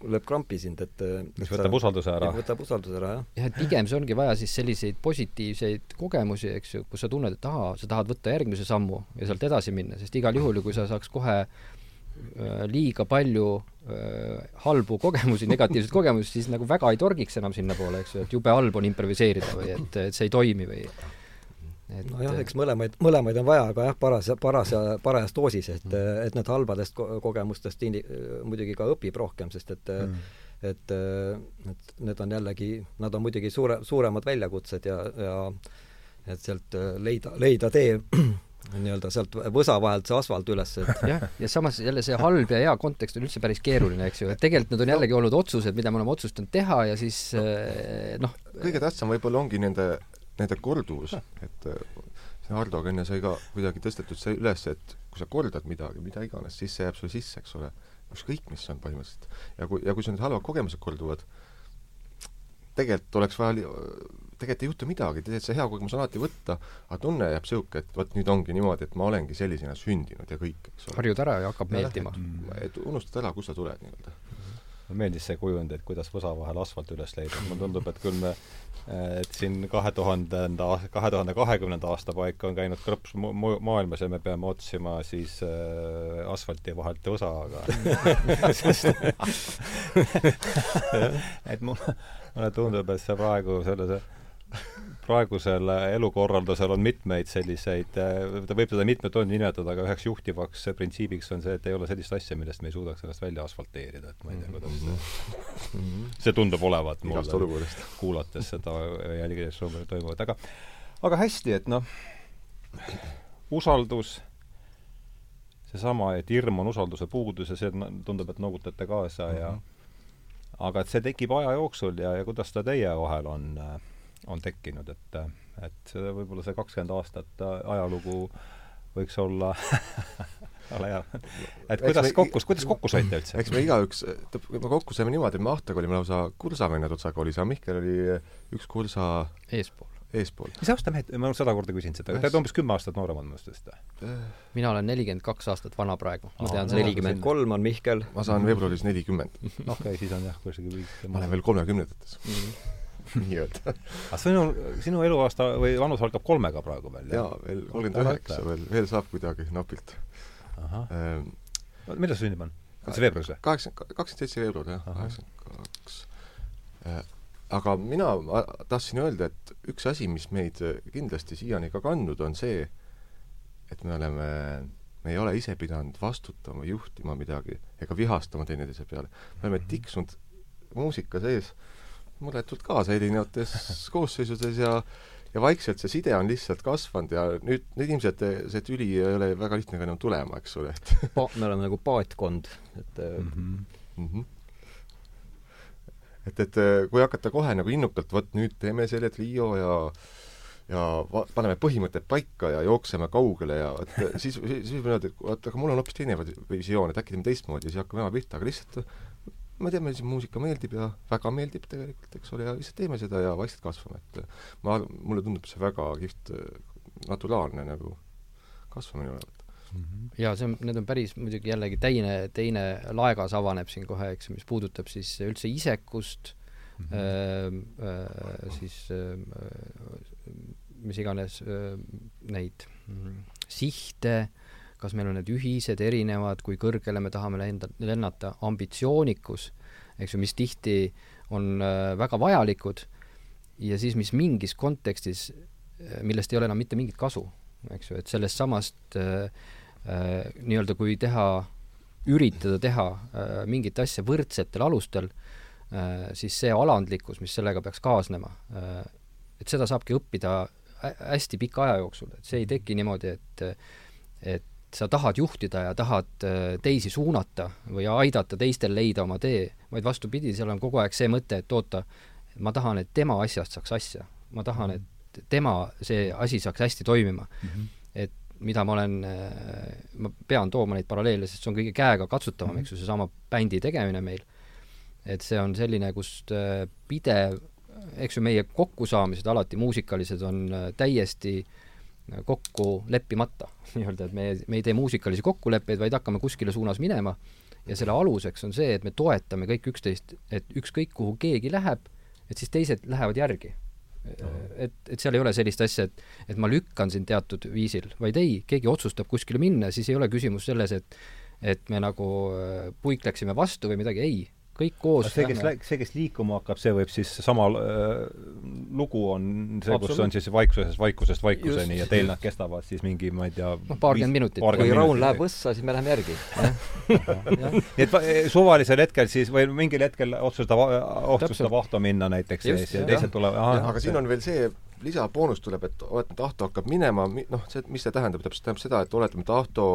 S3: lööb krampi sind, et
S1: mis võtab usalduse ära.
S3: võtab usalduse ära, jah.
S4: jah, et pigem see ongi vaja siis selliseid positiivseid kogemusi, eks ju, kus sa tunned, et ahaa, sa tahad võtta järgmise sammu ja sealt edasi minna, sest igal juhul ju kui sa saaks kohe äh, liiga palju äh, halbu kogemusi, negatiivseid kogemusi, siis nagu väga ei torgiks enam sinnapoole, eks ju, et jube halb on improviseerida või et, et see ei toimi või
S3: et nojah, eks mõlemaid, mõlemaid on vaja, aga jah, paras, paras ja parajas doosis, et mm., et need halbadest ko kogemustest indi-, muidugi ka õpib rohkem, sest et mm. et, et need on jällegi, nad on muidugi suure, suuremad väljakutsed ja, ja et sealt leida, leida tee nii-öelda sealt võsa vahelt see asfalt üles, et
S4: jah, ja samas jälle see halb ja hea kontekst on üldse päris keeruline, eks ju, et tegelikult need on jällegi olnud otsused, mida me oleme otsustanud teha ja siis noh
S2: kõige tähtsam võib-olla ongi nende nende korduvus, et äh, see Hardoga enne sai ka kuidagi tõstetud see üles, et kui sa kordad midagi, mida iganes, siis see jääb sulle sisse, eks ole. ükskõik, mis on põhimõtteliselt. ja kui, ja kui sul need halvad kogemused korduvad, tegelikult oleks vaja, tegelikult ei juhtu midagi, tegelikult see hea kogemus on alati võtta, aga tunne jääb niisugune, et vot nüüd ongi niimoodi, et ma olengi sellisena sündinud ja kõik, eks ole.
S4: harjud ära ja hakkab meeldima.
S2: et unustad ära, kust sa tuled nii-öelda
S1: mulle meeldis see kujund, et kuidas võsa vahel asfalt üles leida, mulle tundub, et küll me et siin kahe tuhandenda, kahe tuhande kahekümnenda aasta paika on käinud krõps maailmas ja me peame otsima siis äh, asfalti vahelt võsa, aga et mulle, mulle tundub, et see praegu selle, praegusel elukorraldusel on mitmeid selliseid, ta võib seda mitmeid nimetada, aga üheks juhtivaks printsiibiks on see, et ei ole sellist asja, millest me ei suudaks ennast välja asfalteerida, et ma ei tea, kuidas see mm -hmm. see tundub olevat mulle, kuulates seda jälgides toimuvat, aga aga hästi, et noh, usaldus, seesama, et hirm on usalduse puudus ja see tundub, et noogutate kaasa mm -hmm. ja mhm. aga et see tekib aja jooksul ja, ja kuidas ta teie vahel on äh, on tekkinud, et, et võib-olla see kakskümmend aastat ajalugu võiks olla ole hea. et kuidas me, kokku, kuidas kokku saite üldse?
S2: eks me igaüks, me kokku saime niimoodi, et me Ahtaga olime lausa kursavennad otsakoolis, aga Mihkel oli üks kursa
S4: eespool.
S2: eespool.
S1: mis aasta mehed, ma olen sada korda küsinud seda, te olete umbes kümme aastat nooremad minust vist või?
S4: mina olen nelikümmend kaks aastat vana praegu.
S3: ma tean, nelikümmend kolm on Mihkel.
S2: ma saan veebruaris nelikümmend.
S1: okei siis on jah, kuskil
S2: ma olen veel kolmekümnendates mm nii-öelda.
S1: aga sinu, sinu eluaasta või vanus algab kolmega praegu veel?
S2: jaa, veel kolmkümmend üheksa veel, veel saab kuidagi napilt.
S1: Ähm, millal sa sündinud on? on see veebruaris või?
S2: kaheksa, kakskümmend seitse veebruar jah, kaheksakümmend kaks. Äh, aga mina tahtsin öelda, et üks asi, mis meid kindlasti siiani ka kandnud, on see, et me oleme, me ei ole ise pidanud vastutama, juhtima midagi ega vihastama teineteise peale. me oleme tiksunud muusika sees muretult kaasa erinevates koosseisudes ja ja vaikselt see side on lihtsalt kasvanud ja nüüd, nüüd ilmselt see tüli ei ole väga lihtne ka enam tulema, eks ole, et
S3: pa-, me oleme nagu paatkond, et mm -hmm. Mm -hmm.
S2: et, et kui hakata kohe nagu innukalt, vot nüüd teeme selle trio ja ja va-, paneme põhimõtted paika ja jookseme kaugele ja et siis, siis, võib öelda, et oot, aga mul on hoopis teine visioon, et äkki teeme teistmoodi ja siis hakkame jama pihta, aga lihtsalt me teame, siis muusika meeldib ja väga meeldib tegelikult, eks ole, ja lihtsalt teeme seda ja vaikselt kasvame, et ma, mulle tundub see väga kihvt naturaalne nagu kasvamine olevat.
S4: -hmm. jaa, see on, need on päris muidugi jällegi teine, teine laegas avaneb siin kohe, eks, mis puudutab siis üldse isekust mm, -hmm. äh, siis äh, mis iganes äh, neid mm, sihte, kas meil on need ühised, erinevad, kui kõrgele me tahame lenda, lennata, ambitsioonikus, eks ju, mis tihti on äh, väga vajalikud ja siis, mis mingis kontekstis, äh, millest ei ole enam mitte mingit kasu, eks ju, et sellest samast äh, äh, nii-öelda kui teha, üritada teha äh, mingit asja võrdsetel alustel äh,, siis see alandlikkus, mis sellega peaks kaasnema et seda saabki õppida hästi pika aja jooksul, et see ei teki niimoodi, et et sa tahad juhtida ja tahad äh, teisi suunata või aidata teistel leida oma tee, vaid vastupidi, seal on kogu aeg see mõte, et oota, ma tahan, et tema asjast saaks asja. ma tahan, et tema, see asi saaks hästi toimima mm. -hmm. et mida ma olen, äh, ma pean tooma neid paralleele, sest see on kõige käegakatsutavam mm, -hmm. eks ju, seesama bändi tegemine meil. et see on selline, kust äh, pidev, eks ju, meie kokkusaamised alati muusikalised on täiesti äh, kokku leppimata nii-öelda, et me, me ei tee muusikalisi kokkuleppeid, vaid hakkame kuskile suunas minema ja selle aluseks on see, et me toetame kõik üksteist, et ükskõik, kuhu keegi läheb, et siis teised lähevad järgi. et, et seal ei ole sellist asja, et, et ma lükkan sind teatud viisil, vaid ei, keegi otsustab kuskile minna, siis ei ole küsimus selles, et et me nagu äh, puikleksime vastu või midagi, ei kõik koos
S1: see, kes lähe... see, kes liikuma hakkab, see võib siis sama äh, lugu on see, kus on siis vaikusest vaikusest vaikuseni ja teil nad kestavad siis mingi, ma ei tea
S3: noh, paarkümmend minutit. kui Raun läheb võssa, siis me läheme järgi.
S1: Nii et eh, suvalisel hetkel siis või mingil hetkel otsustab, otsustab Ahto minna näiteks Just, ja teised tulevad
S2: aga siin on veel see lisaboonus tuleb, et oletame, et Ahto hakkab minema, noh, see, mis see tähendab, täpselt tähendab seda, et oletame, et Ahto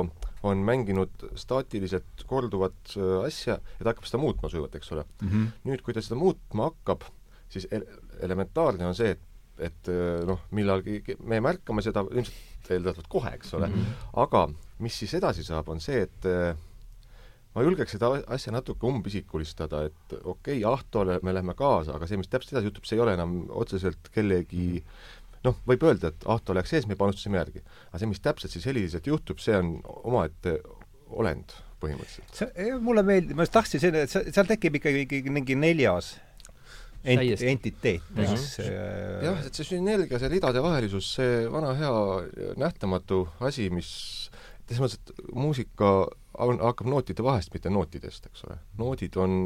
S2: on mänginud staatiliselt korduvat äh, asja ja ta hakkab seda muutma sujuvalt, eks ole mm. -hmm. nüüd, kui ta seda muutma hakkab, siis ele elementaarne on see, et, et äh, noh, millalgi me märkame seda ilmselt eeldatavalt kohe, eks ole mm, -hmm. aga mis siis edasi saab, on see, et äh, ma julgeks seda asja natuke umbisikulistada, et okei okay,, Ahtole me läheme kaasa, aga see, mis täpselt edasi juhtub, see ei ole enam otseselt kellegi noh, võib öelda, et Ahto läks ees, me panustasime järgi. aga see, mis täpselt siis heliliselt juhtub, see on omaette olend põhimõtteliselt.
S1: see, mulle meeldib, ma just tahtsin selle, et seal tekib ikkagi, ikkagi mingi neljas ent-, entiteet, eks
S2: äh, jah, et see sünergia, see ridade vahelisus, see vana hea nähtamatu asi, mis selles mõttes, et muusika on, hakkab nootide vahest, mitte nootidest, eks ole. noodid on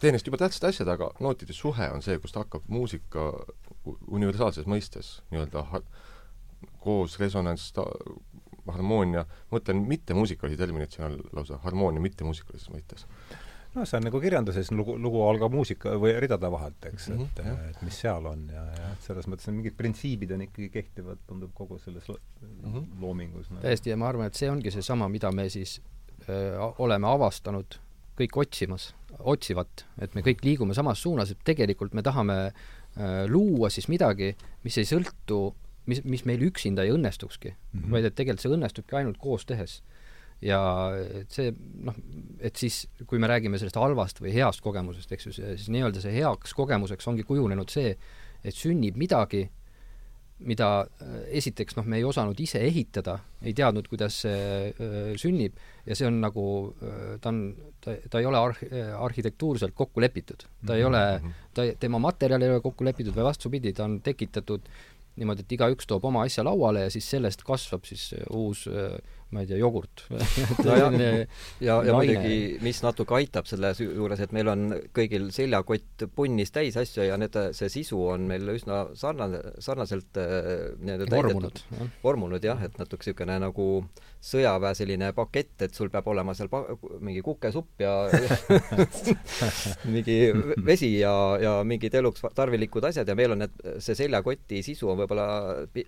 S2: teenest juba tähtsad asjad, aga nootide suhe on see, kust hakkab muusika universaalses mõistes nii-öelda koos resonants, harmoonia, mõtlen mittemuusikalisi termineid, siin on lausa harmoonia mittemuusikalises mõistes
S1: noh, see on nagu kirjanduses lugu, lugu algab muusika või ridade vahelt, eks mm, -hmm, et -hmm. et mis seal on ja, ja et selles mõttes on mingid printsiibid on ikkagi kehtivad, tundub kogu selles lo mm -hmm. loomingus no..
S4: täiesti, ja ma arvan, et see ongi seesama, mida me siis öö, oleme avastanud kõik otsimas, otsivat, et me kõik liigume samas suunas, et tegelikult me tahame öö, luua siis midagi, mis ei sõltu, mis, mis meil üksinda ei õnnestukski mm, -hmm. vaid et tegelikult see õnnestubki ainult koos tehes ja et see noh, et siis, kui me räägime sellest halvast või heast kogemusest, eks ju, siis nii-öelda see heaks kogemuseks ongi kujunenud see, et sünnib midagi, mida äh, esiteks noh, me ei osanud ise ehitada, ei teadnud, kuidas see äh, sünnib ja see on nagu äh,, ta on, ta, ta ei ole arh-, arhitektuurselt kokku lepitud. ta ei -hmm. ole, mhm. ta, tema materjal ei ole kokku lepitud või vastupidi, ta on tekitatud niimoodi, et igaüks toob oma asja lauale ja siis sellest kasvab siis uus äh, ma ei tea, jogurt
S3: no ja, ja, ja muidugi, mis natuke aitab selle juures, et meil on kõigil seljakott punnis täis asju ja need, see sisu on meil üsna sarnane, sarnaselt äh, nii-öelda
S4: vormunud,
S3: vormunud jah, et natuke niisugune nagu sõjaväe selline pakett, et sul peab olema seal mingi kukesupp ja mingi vesi ja, ja mingid eluks tarvilikud asjad ja meil on need, see seljakoti sisu on võib-olla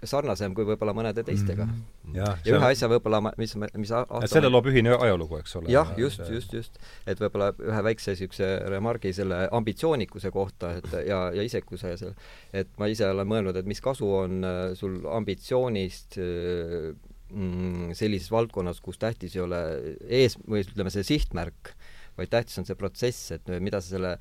S3: sarnasem kui võib-olla mõnede teistega mm.
S1: -hmm. ja,
S3: ja ühe asja võib-olla, mis, mis
S1: aasta selle loob ühine ajalugu, eks ole?
S3: jah, just, just, just. et võib-olla ühe väikse niisuguse remargi selle ambitsioonikuse kohta, et ja, ja isekuse ja selle, et ma ise olen mõelnud, et mis kasu on äh, sul ambitsioonist mm, sellises valdkonnas, kus tähtis ei ole ees, või ütleme, see sihtmärk, vaid tähtis on see protsess, et mida sa selle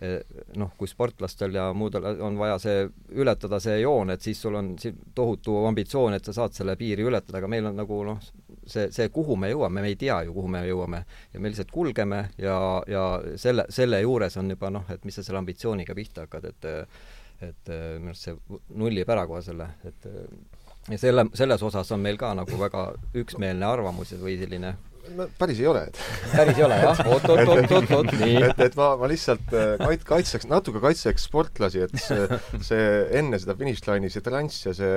S3: Eh, noh, kui sportlastel ja muudel on vaja see, ületada see joon, et siis sul on tohutu ambitsioon, et sa saad selle piiri ületada, aga meil on nagu noh, see, see, kuhu me jõuame, me ei tea ju, kuhu me jõuame. ja me lihtsalt kulgeme ja, ja selle, selle juures on juba noh, et mis sa selle ambitsiooniga pihta hakkad, et et minu arust see nullib ära kohe selle, et ja selle, selles osas on meil ka nagu väga üksmeelne arvamus või selline
S2: no päris ei ole, et
S3: päris ei ole, jah? oot-oot-oot-oot-oot, nii.
S2: et, et ma, ma lihtsalt äh, kait-, kaitseks, natuke kaitseks sportlasi, et see, see enne seda finišilaini, see transs ja see,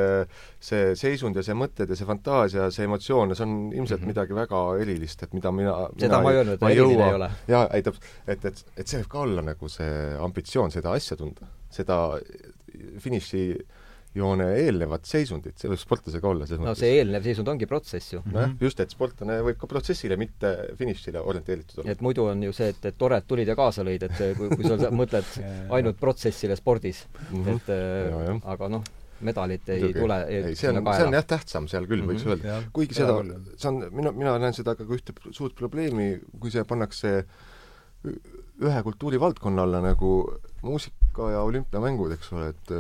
S2: see seisund ja see mõtted ja see fantaasia, see emotsioon ja see on ilmselt mm -hmm. midagi väga erilist, et mida mina
S3: seda mina ma ei öelnud, et eriline ei ole.
S2: jaa, ei täpselt, et, et, et see võib ka olla nagu see ambitsioon, seda asja tunda, seda finiši joone eelnevat seisundit, see võib sportlasega olla selles
S3: no
S2: mõttes.
S3: see eelnev seisund ongi protsess ju.
S2: nojah, just, et sportlane võib ka protsessile, mitte finišile orienteeritud olla.
S3: et muidu on ju see, et, et tore, et tulid ja kaasa lõid, et kui, kui sa mõtled ainult protsessile spordis mm, -hmm. et ja, ja. aga noh, medalit ei Muidugi. tule
S2: ei, ei, see on, see on jah tähtsam seal küll, võiks mm -hmm. öelda. kuigi seda, see on, mina, mina näen seda ka kui ühte suurt probleemi, kui see pannakse ühe kultuurivaldkonna alla nagu muusika ja olümpiamängud, eks ole, et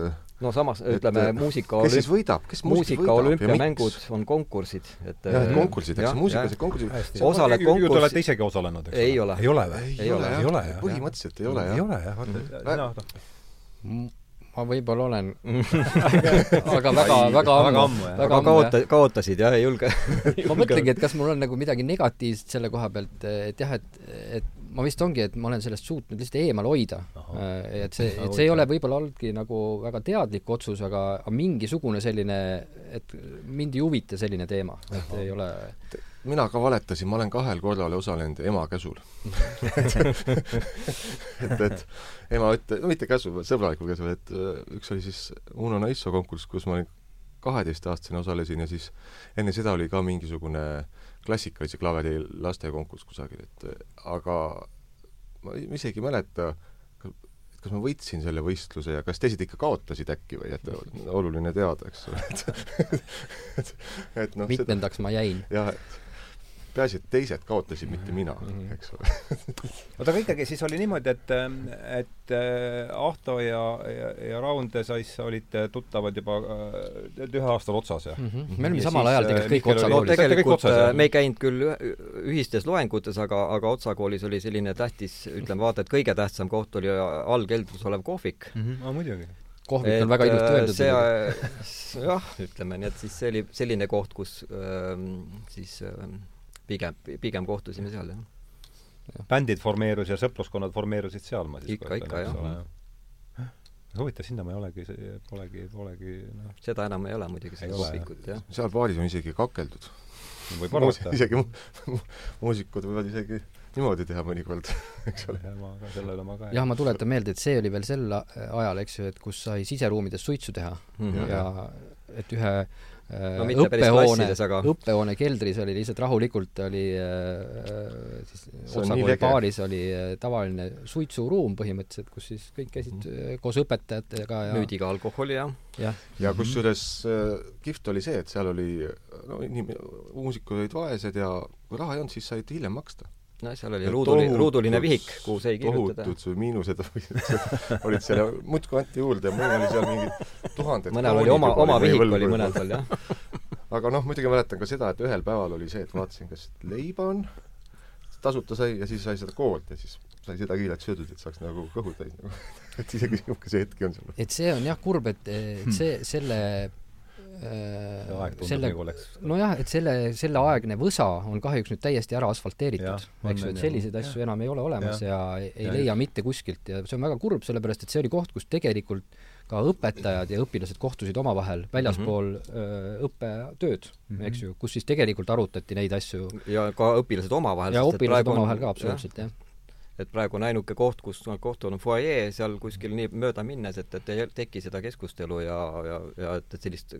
S3: no samas ütleme, muusika
S2: kes siis võidab, kes
S3: muusika olümpiamängud on konkursid,
S2: et jah, et konkursid, eks, muusikas ja konkursid.
S3: osaled konkursi
S1: te olete isegi osalenud, eks
S3: ei ole.
S1: ei ole või?
S2: ei ole, ei ole, jah. põhimõtteliselt ei ole, jah.
S1: ei ole, jah, vaata, noh
S4: ma võib-olla olen. Aga väga, väga
S3: ammu, ammu, väga kaota-, kaotasid jah, ei julge
S4: ma mõtlengi, et kas mul on nagu midagi negatiivset selle koha pealt, et jah, et, et ma vist ongi, et ma olen sellest suutnud lihtsalt eemal hoida. Äh, et see, et see ei ole võib-olla olnudki nagu väga teadlik otsus, aga, aga mingisugune selline, et mind ei huvita selline teema, et ei ole
S2: mina ka valetasin, ma olen kahel korral osalenud ema käsul. Et, et ema ütle-, no mitte käsul, sõbralikul käsul, et äh, üks oli siis Uno Naisso konkurss, kus ma olin kaheteistaastasena osalesin ja siis enne seda oli ka mingisugune klassikalise klaveri lastekonkurss kusagil, et aga ma isegi ei mäleta, et kas ma võitsin selle võistluse ja kas teised ikka kaotasid äkki või et oluline teada, eks ole, et
S4: et, et noh mitmendaks ma jäin.
S2: jah, et peaasi, et teised kaotasid, mitte mina mm, -hmm. eks ole
S1: oota, aga ikkagi siis oli niimoodi, et, et äh, Ahto ja, ja, ja Raund sais olite tuttavad juba äh, ühe aastal otsas, jah mm?
S4: -hmm. me olime samal ajal tegelikult kõik Otsa
S3: koolis. tegelikult otsas, äh, me ei käinud küll ühistes loengutes, aga, aga Otsa koolis oli selline tähtis, ütleme vaata, et kõige tähtsam koht oli allkeldris olev kohvik
S1: mm. -hmm. No, muidugi
S4: kohvik on väga ilusti öeldud.
S3: see, jah, ütleme nii, et siis see oli selline koht, kus ähm, siis ähm, pigem, pigem kohtusime seal, jah
S1: ja.. bändid formeerus ja sõpruskonnad formeerusid seal, ma siis
S3: ikka, ikka, jah.
S1: huvitav, sinna ma ei olegi, polegi, polegi noh
S3: seda enam ei ole muidugi, seda kohvikut, jah.
S2: seal baaris on isegi kakeldud.
S1: võib arvata.
S2: isegi mu muusikud võivad isegi niimoodi teha mõnikord, eks ole.
S1: jah, ma ka, selle üle ma ka
S4: jah, ma tuletan meelde, et see oli veel sel ajal, eks ju, et kus sai siseruumides suitsu teha mm -hmm. ja et ühe
S3: no mitte õppehoone, aga
S4: õppehoone keldris oli lihtsalt rahulikult oli äh, siis Otsakooli baaris oli äh, tavaline suitsuruum põhimõtteliselt, kus siis kõik käisid mm. koos õpetajatega ja
S3: müüdi ka alkoholi ja
S2: ja, ja kusjuures äh, kihvt oli see, et seal oli no inim-, muusikud olid vaesed ja kui raha ei olnud, siis said hiljem maksta
S3: no seal oli ruuduli, ruuduline vihik, kuhu sai kirjutada.
S2: tohutud miinused olid seal muudkui anti juurde ja mul oli seal mingid tuhanded
S3: mõnel oli oma, oma vihik oli mõnel seal, jah.
S2: aga noh, muidugi mäletan ka seda, et ühel päeval oli see, et vaatasin, kas leiba on, tasuta sai ja siis sai seda koolt ja siis sai seda kiilet söödud, et saaks nagu kõhu täis nagu et isegi niisuguse hetki on seal.
S4: et see on jah kurb, et, et see, selle
S1: see tundub
S4: selle,
S1: nagu oleks
S4: nojah, et selle, selleaegne võsa on kahjuks nüüd täiesti ära asfalteeritud,
S1: on,
S4: eks ju,
S1: on,
S4: et selliseid asju enam ei ole olemas ja, ja ei
S1: Ja
S4: leia
S1: just.
S4: mitte kuskilt ja see on väga kurb, sellepärast et see oli koht, kus tegelikult ka õpetajad ja õpilased kohtusid omavahel väljaspool mm -hmm. õppetööd mm, -hmm. eks ju, kus siis tegelikult arutati neid asju
S3: ja ka õpilased omavahel.
S4: ja õpilased omavahel ka absoluutselt, jah
S3: et praegu on ainuke koht, kus kohtuvad, on fuajee, seal kuskil nii mööda minnes, et, et ei teki seda keskustelu ja, ja, ja et, et sellist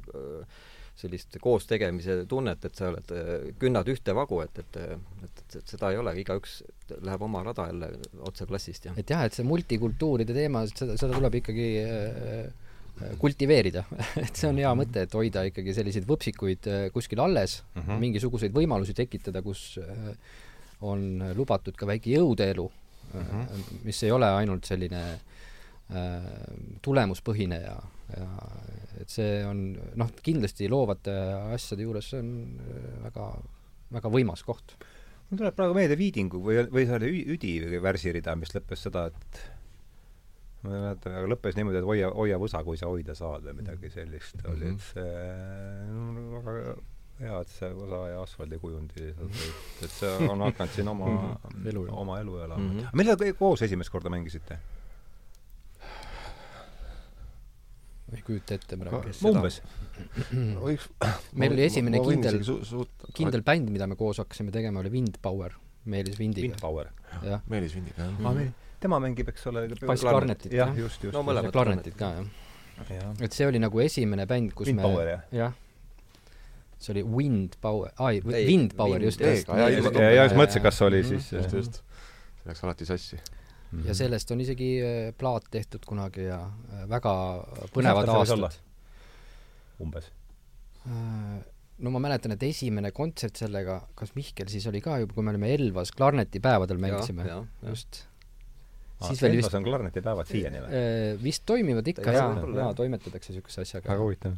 S3: sellist koos tegemise tunnet, et sa oled, künnad ühte vagu, et, et, et, et, seda ei ole, igaüks läheb oma rada jälle otse klassist ja
S4: et jah, et see multikultuuride teema, seda, seda tuleb ikkagi äh, kultiveerida et see on hea mõte, et hoida ikkagi selliseid võpsikuid äh, kuskil alles mm, -hmm. mingisuguseid võimalusi tekitada, kus äh, on lubatud ka väike jõudeelu mm, -hmm. mis ei ole ainult selline äh, tulemuspõhine ja, ja et see on noh, kindlasti loovate asjade juures see on äh, väga, väga võimas koht.
S1: mul tuleb praegu meelde Viidingu või, või see oli Üdi värsirida, mis lõppes seda, et ma ei mäleta, aga lõppes niimoodi, et hoia, hoia võsa, kui sa hoida saad või midagi sellist mm -hmm. oli, et see no, väga hea, et see osa ja asfaldikujundi, et see on hakanud siin oma
S4: elu,
S1: oma elu elama mm. -hmm. millal te koos esimest korda mängisite?
S4: ei kujuta ette praegu.
S1: umbes?
S4: meil oli esimene kindel, kindel bänd, mida me koos hakkasime tegema, oli Windpower, Meelis Vindiga.
S1: Windpower.
S2: Meelis Vindiga, jah
S1: mm. -hmm. tema mängib, eks ole,
S4: bassklarnetit.
S1: jah, just, just.
S3: no mõlemad
S4: klarnetit ka, jah. et see oli nagu esimene bänd, kus
S1: Windpower,
S4: me, jah see oli Windpower, ai,
S3: Ei,
S4: Windpower,
S3: Wind-
S4: just,
S2: ei,
S4: just.
S2: ja- ja-
S1: just mõtlesin, kas oli siis
S2: just, just. see läks alati sassi.
S4: ja sellest on isegi äh, plaat tehtud kunagi ja äh, väga põnevad aastad.
S1: umbes?
S4: no ma mäletan, et esimene kontsert sellega, kas Mihkel siis oli ka juba, kui me olime Elvas klarnetipäevadel mängisime, just.
S1: siis veel vist on klarnetipäevad siiani või?
S4: vist toimivad ikka jaa, jaa, toimetatakse niisuguse asjaga.
S1: väga huvitav.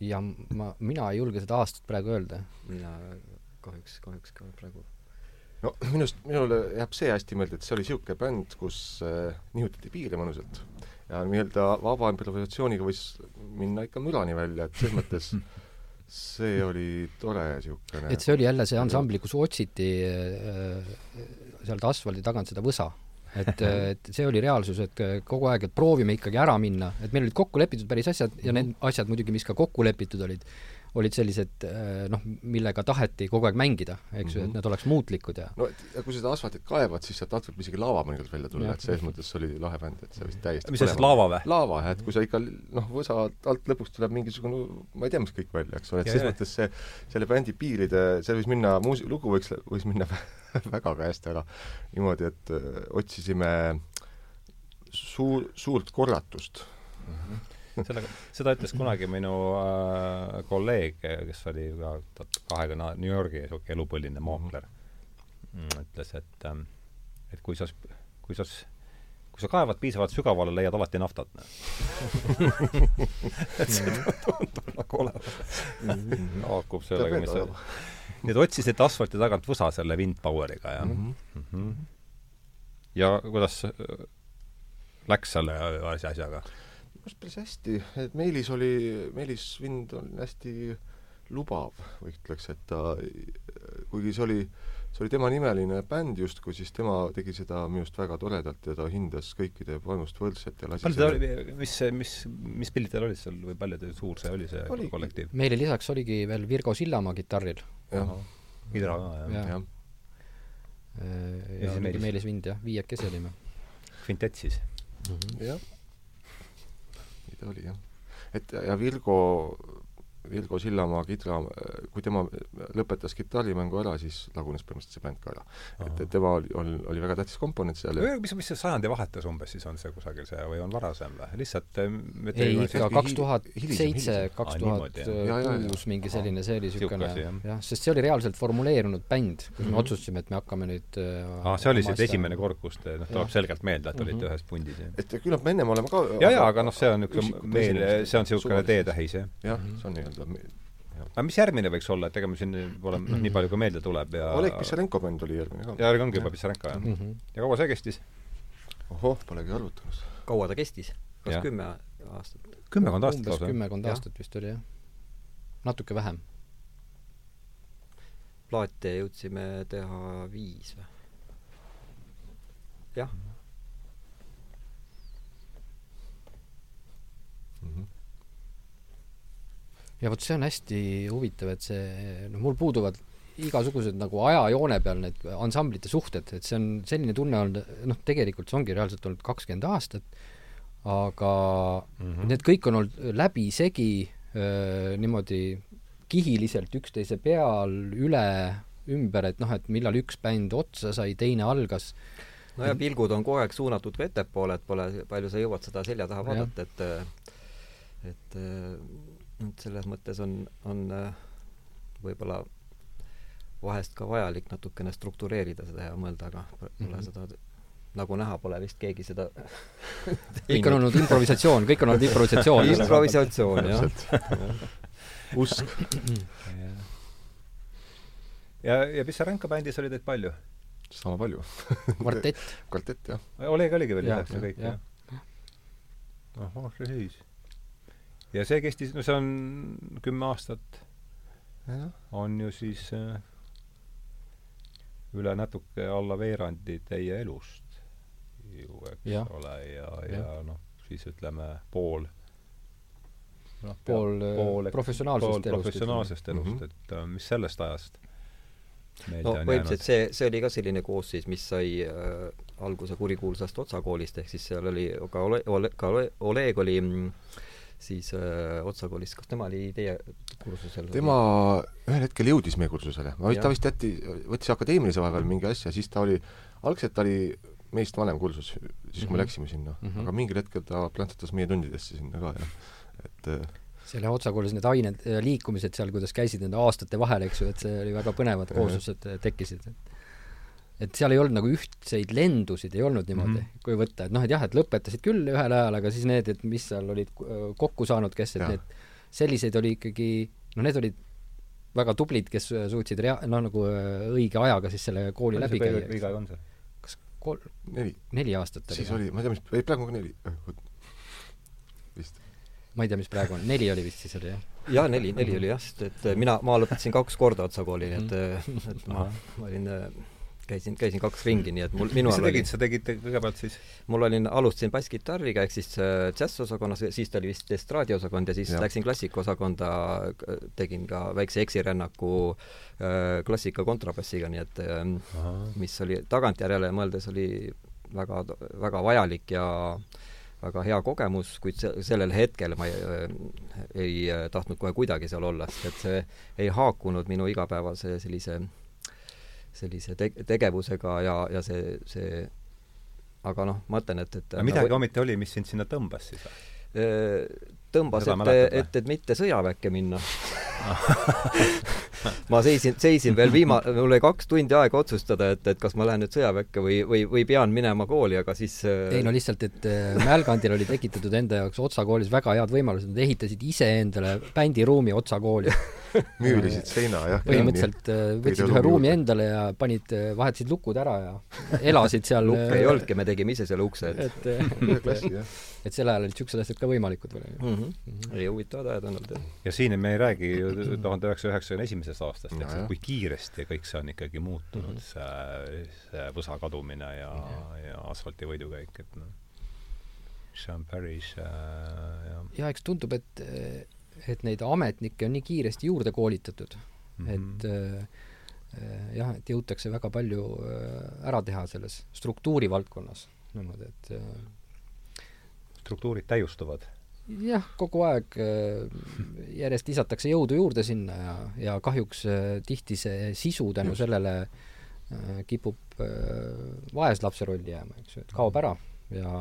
S4: Ja ma, mina ei julge seda aastat praegu öelda.
S3: mina kahjuks, kahjuks ka praegu
S2: no minust, minule jääb see hästi meelde, et see oli niisugune bänd, kus äh, nihutati piire mõnusalt ja nii-öelda vaba improvisatsiooniga võis minna ikka mülani välja, et selles mõttes see oli tore niisugune
S4: et see oli jälle see ansambli, kus otsiti äh, sealt asfaldi tagant seda võsa. Et, et see oli reaalsus, et kogu aeg, et proovime ikkagi ära minna, et meil olid kokku lepitud päris asjad ja need asjad muidugi, mis ka kokku lepitud olid, olid sellised noh, millega taheti kogu aeg mängida, eks ju, et need oleks muutlikud ja
S2: no ja kui seda asfaltit kaevad, siis sealt alt võib isegi laava mõnikord välja tulla,
S4: Jah.
S2: et selles mõttes oli lahe bänd, et see vist täiesti
S1: mis asjast, laava või?
S2: laava jah, et kui sa ikka noh, võsa alt lõpuks tuleb mingisugune ma ei tea, mis kõik välja, eks ole, et
S1: Ja,
S2: selles
S1: ja.
S2: mõttes see, selle bändi piiride, see võis minna, muus-, lugu võiks, võis minna väga käest ära niimoodi, et öö, otsisime suur, suurt korratust.
S1: sellega, seda ütles kunagi minu äh, kolleeg, kes oli ka kahekümne New Yorgi niisugune elupõline mookler mm,, ütles, et ähm, et kui sa, kui sa, kui sa kaevad piisavalt sügavale, leiad alati naftat. et see tundub nagu olevat, haakub sellega, mis oli. nii et otsisite asfalti tagant võsa selle Windpoweriga, jah mm? -hmm. ja kuidas äh, läks selle asja, asjaga?
S2: Arust päris hästi, et Meelis oli, Meelis Vind on hästi lubav, ütleks, et ta, kuigi see oli, see oli tema nimeline bänd justkui, siis tema tegi seda minu arust väga toredalt ja ta hindas kõikide panust võrdselt ja lasi
S1: palju teil oli, mis, mis, mis pildid teil olid seal või palju teil suur see oli, see
S2: Oligi.
S1: kollektiiv?
S4: meile lisaks oligi veel Virgo Sillamaa kitarril
S2: jah,
S1: Hidra ka, jah
S4: Jah.
S1: ja.?
S2: jah,
S4: ja,
S1: Ja siis
S4: ja
S1: Meelis.
S4: Meelis Vind jah, viiekesi olime
S1: kvintett siis?
S2: jah. Nii ta oli jah. et ja Virgo, Virgo Sillamaa kidra, kui tema lõpetas kitarrimängu ära, siis lagunes põhimõtteliselt see bänd ka ära. et, et tema oli, oli, oli väga tähtis komponent seal ja
S1: mis, mis see sajandivahetus umbes siis on see kusagil see või on varasem või? lihtsalt äh,
S4: ei, ikka kaks tuhat seitse, kaks tuhat kuus, mingi selline, see oli niisugune
S1: jah.
S4: sest see oli reaalselt formuleerunud bänd, kus me
S1: Mhm.
S4: otsustasime, et me hakkame nüüd
S1: aa, see oli siis esimene kord, kus te, noh, tuleb selgelt meelde, et olite
S4: Mhm.
S1: ühes pundis,
S2: et küllap me ennem oleme ka
S1: ja, ja, aga noh, see on niisugune meil, see on niisugune teetähis, jah.
S2: jah, see on nii-öelda
S1: aga mis järgmine võiks olla, et ega me siin pole, noh, nii palju kui meelde tuleb ja
S2: Oleg Pissarenko bänd oli järgmine ka.
S1: ja järg ongi juba Pissarenko, jah. ja kaua see kestis?
S2: ohoh, polegi arvutanud.
S3: kaua ta kestis? kas
S1: Jah.
S3: kümme aastat.
S1: kümmekond aastat lausa?
S4: kümmekond aastat vist oli, jah. natuke vähem.
S3: plaate jõudsime teha viis või? jah,
S4: ja vot see on hästi huvitav, et see, noh, mul puuduvad igasugused nagu ajajoone peal need ansamblite suhted, et see on selline tunne olnud, noh, tegelikult see ongi reaalselt olnud kakskümmend aastat, aga mm. -hmm. need kõik on olnud läbisegi niimoodi kihiliselt üksteise peal, üle, ümber, et noh, et millal üks bänd otsa sai, teine algas.
S3: no ja pilgud on kogu aeg suunatud ka ettepoole, et pole, palju sa jõuad seda selja taha vaadata, et et et selles mõttes on, on äh, võib-olla vahest ka vajalik natukene struktureerida seda ja mõelda, aga pole mm. -hmm. seda nagu näha, pole vist keegi seda
S4: kõik on olnud improvisatsioon, kõik on olnud improvisatsioon.
S3: improvisatsioon, jah.
S2: usk.
S1: ja, ja mis sa ränkabändis oli teid palju?
S2: sama palju.
S4: kvartett.
S2: kvartett, jah.
S1: Oleg oligi veel lisaks ja kõik,
S4: jah.
S1: ahah, siis. Ja see kestis, no see on kümme aastat, on ju siis äh, üle natuke alla veerandi teie elust ju, eks
S4: Jah.
S1: ole, ja, ja noh, siis ütleme pool. Noh,
S4: Pool, äh, professionaalsest
S1: pool
S4: elust,
S1: professionaalsest elust,
S2: Mhm.
S1: et äh, mis sellest ajast meelde
S3: no
S1: on
S3: põhimõtteliselt see, see oli ka selline koosseis, mis sai äh, alguse kurikuulsast Otsa koolist, ehk siis seal oli ka Ole-, Ole-, ka Ole- Oleg oli mm, siis äh, Otsa koolis, kas tema oli teie kursusel?
S2: tema ühel hetkel jõudis meie kursusele, ma vist,
S3: Jah.
S2: ta vist jätti, võttis akadeemilise vahepeal mingi asja, siis ta oli, algselt ta oli meist vanem kursus, siis kui me
S4: Mhm.
S2: läksime sinna mm. -hmm. aga mingil hetkel ta plantsatas meie tundidesse sinna ka ja et äh,
S4: selle otsakoolis need ained, liikumised seal, kuidas käisid nende aastate vahel, eks ju, et see oli väga põnevad kooslused äh, tekkisid. et seal ei olnud nagu ühtseid lendusid, ei olnud niimoodi mm. -hmm. kui võtta, et noh, et jah, et lõpetasid küll ühel ajal, aga siis need, et mis seal olid äh, kokku saanud, kes, et
S2: Jah.
S4: need, selliseid oli ikkagi, noh, need olid väga tublid, kes äh, suutsid rea-, noh, nagu äh, õige ajaga siis selle kooli läbi käia.
S1: aeg on see?
S4: kas kolm,
S2: neli,
S4: neli aastat oli?
S2: siis oli, ma ei tea, mis, ei praegu on ka neli, vist.
S4: ma ei tea, mis praegu on, neli oli vist siis oli, jah?
S3: jaa, neli, neli oli jah, sest et mina, ma lõpetasin kaks korda Otsa kooli, nii et
S4: Mhm.
S3: et ma, ma olin äh, käisin, käisin kaks ringi, nii et mul, minu
S1: mis sa
S3: all oli
S1: tegid, sa tegid kõigepealt siis
S3: mul olin, alustasin basskitarriga ehk siis äh, džässosakonnas, siis ta oli vist estraadiosakond ja siis ja. läksin klassikaosakonda, tegin ka väikse eksirännaku äh, klassika kontrabassiga, nii et äh, mis oli tagantjärele mõeldes oli väga, väga vajalik ja väga hea kogemus, kuid se-, sellel hetkel ma ei, ei tahtnud kohe kuidagi seal olla, sest et see ei haakunud minu igapäevase sellise sellise te-, tegevusega ja, ja see, see aga noh, ma ütlen, et, et
S1: aga midagi ometi oli, mis sind sinna tõmbas siis või?
S3: Öö, tõmbas
S1: või?
S3: et, et mitte sõjaväkke minna ma seisin, seisin veel viima-, mul oli kaks tundi aega otsustada, et, et kas ma lähen nüüd sõjaväkke või, või, või pean minema kooli, aga siis
S4: ei no lihtsalt, et äh, Mälgandil oli tekitatud enda jaoks Otsa koolis väga head võimalused, nad ehitasid iseendale bändiruumi Otsa kooli.
S2: müürisid seina, jah.
S4: põhimõtteliselt äh, võtsid ühe ruumi endale ja panid, vahetasid lukud ära ja elasid seal
S3: lukk ei olnudki, me tegime ise selle ukse, et
S4: et, et,
S2: klassi, jah.
S4: et sel ajal olid niisugused asjad ka võimalikud veel.
S3: mm -hmm. ei huvitavad ajad olnud, jah.
S1: ja siin me ei räägi ju tuhande üheksasaja üheksakümne esimesest aastast, eks,
S2: Nojah.
S1: et kui kiiresti kõik see on ikkagi muutunud, see, see võsa kadumine ja, ja asfalti võidukäik, et noh, see on päris äh, jah.
S4: Ja eks tundub, et, et neid ametnikke on nii kiiresti juurde koolitatud
S1: mm
S4: et äh, äh, jah, et jõutakse väga palju äh, ära teha selles struktuuri valdkonnas niimoodi, et äh,
S1: struktuurid täiustuvad.
S4: Jah, kogu aeg äh, järjest lisatakse jõudu juurde sinna ja, ja kahjuks äh, tihti see sisu tänu sellele äh, kipub vaeslapse rolli jääma, eks ju, et kaob ära ja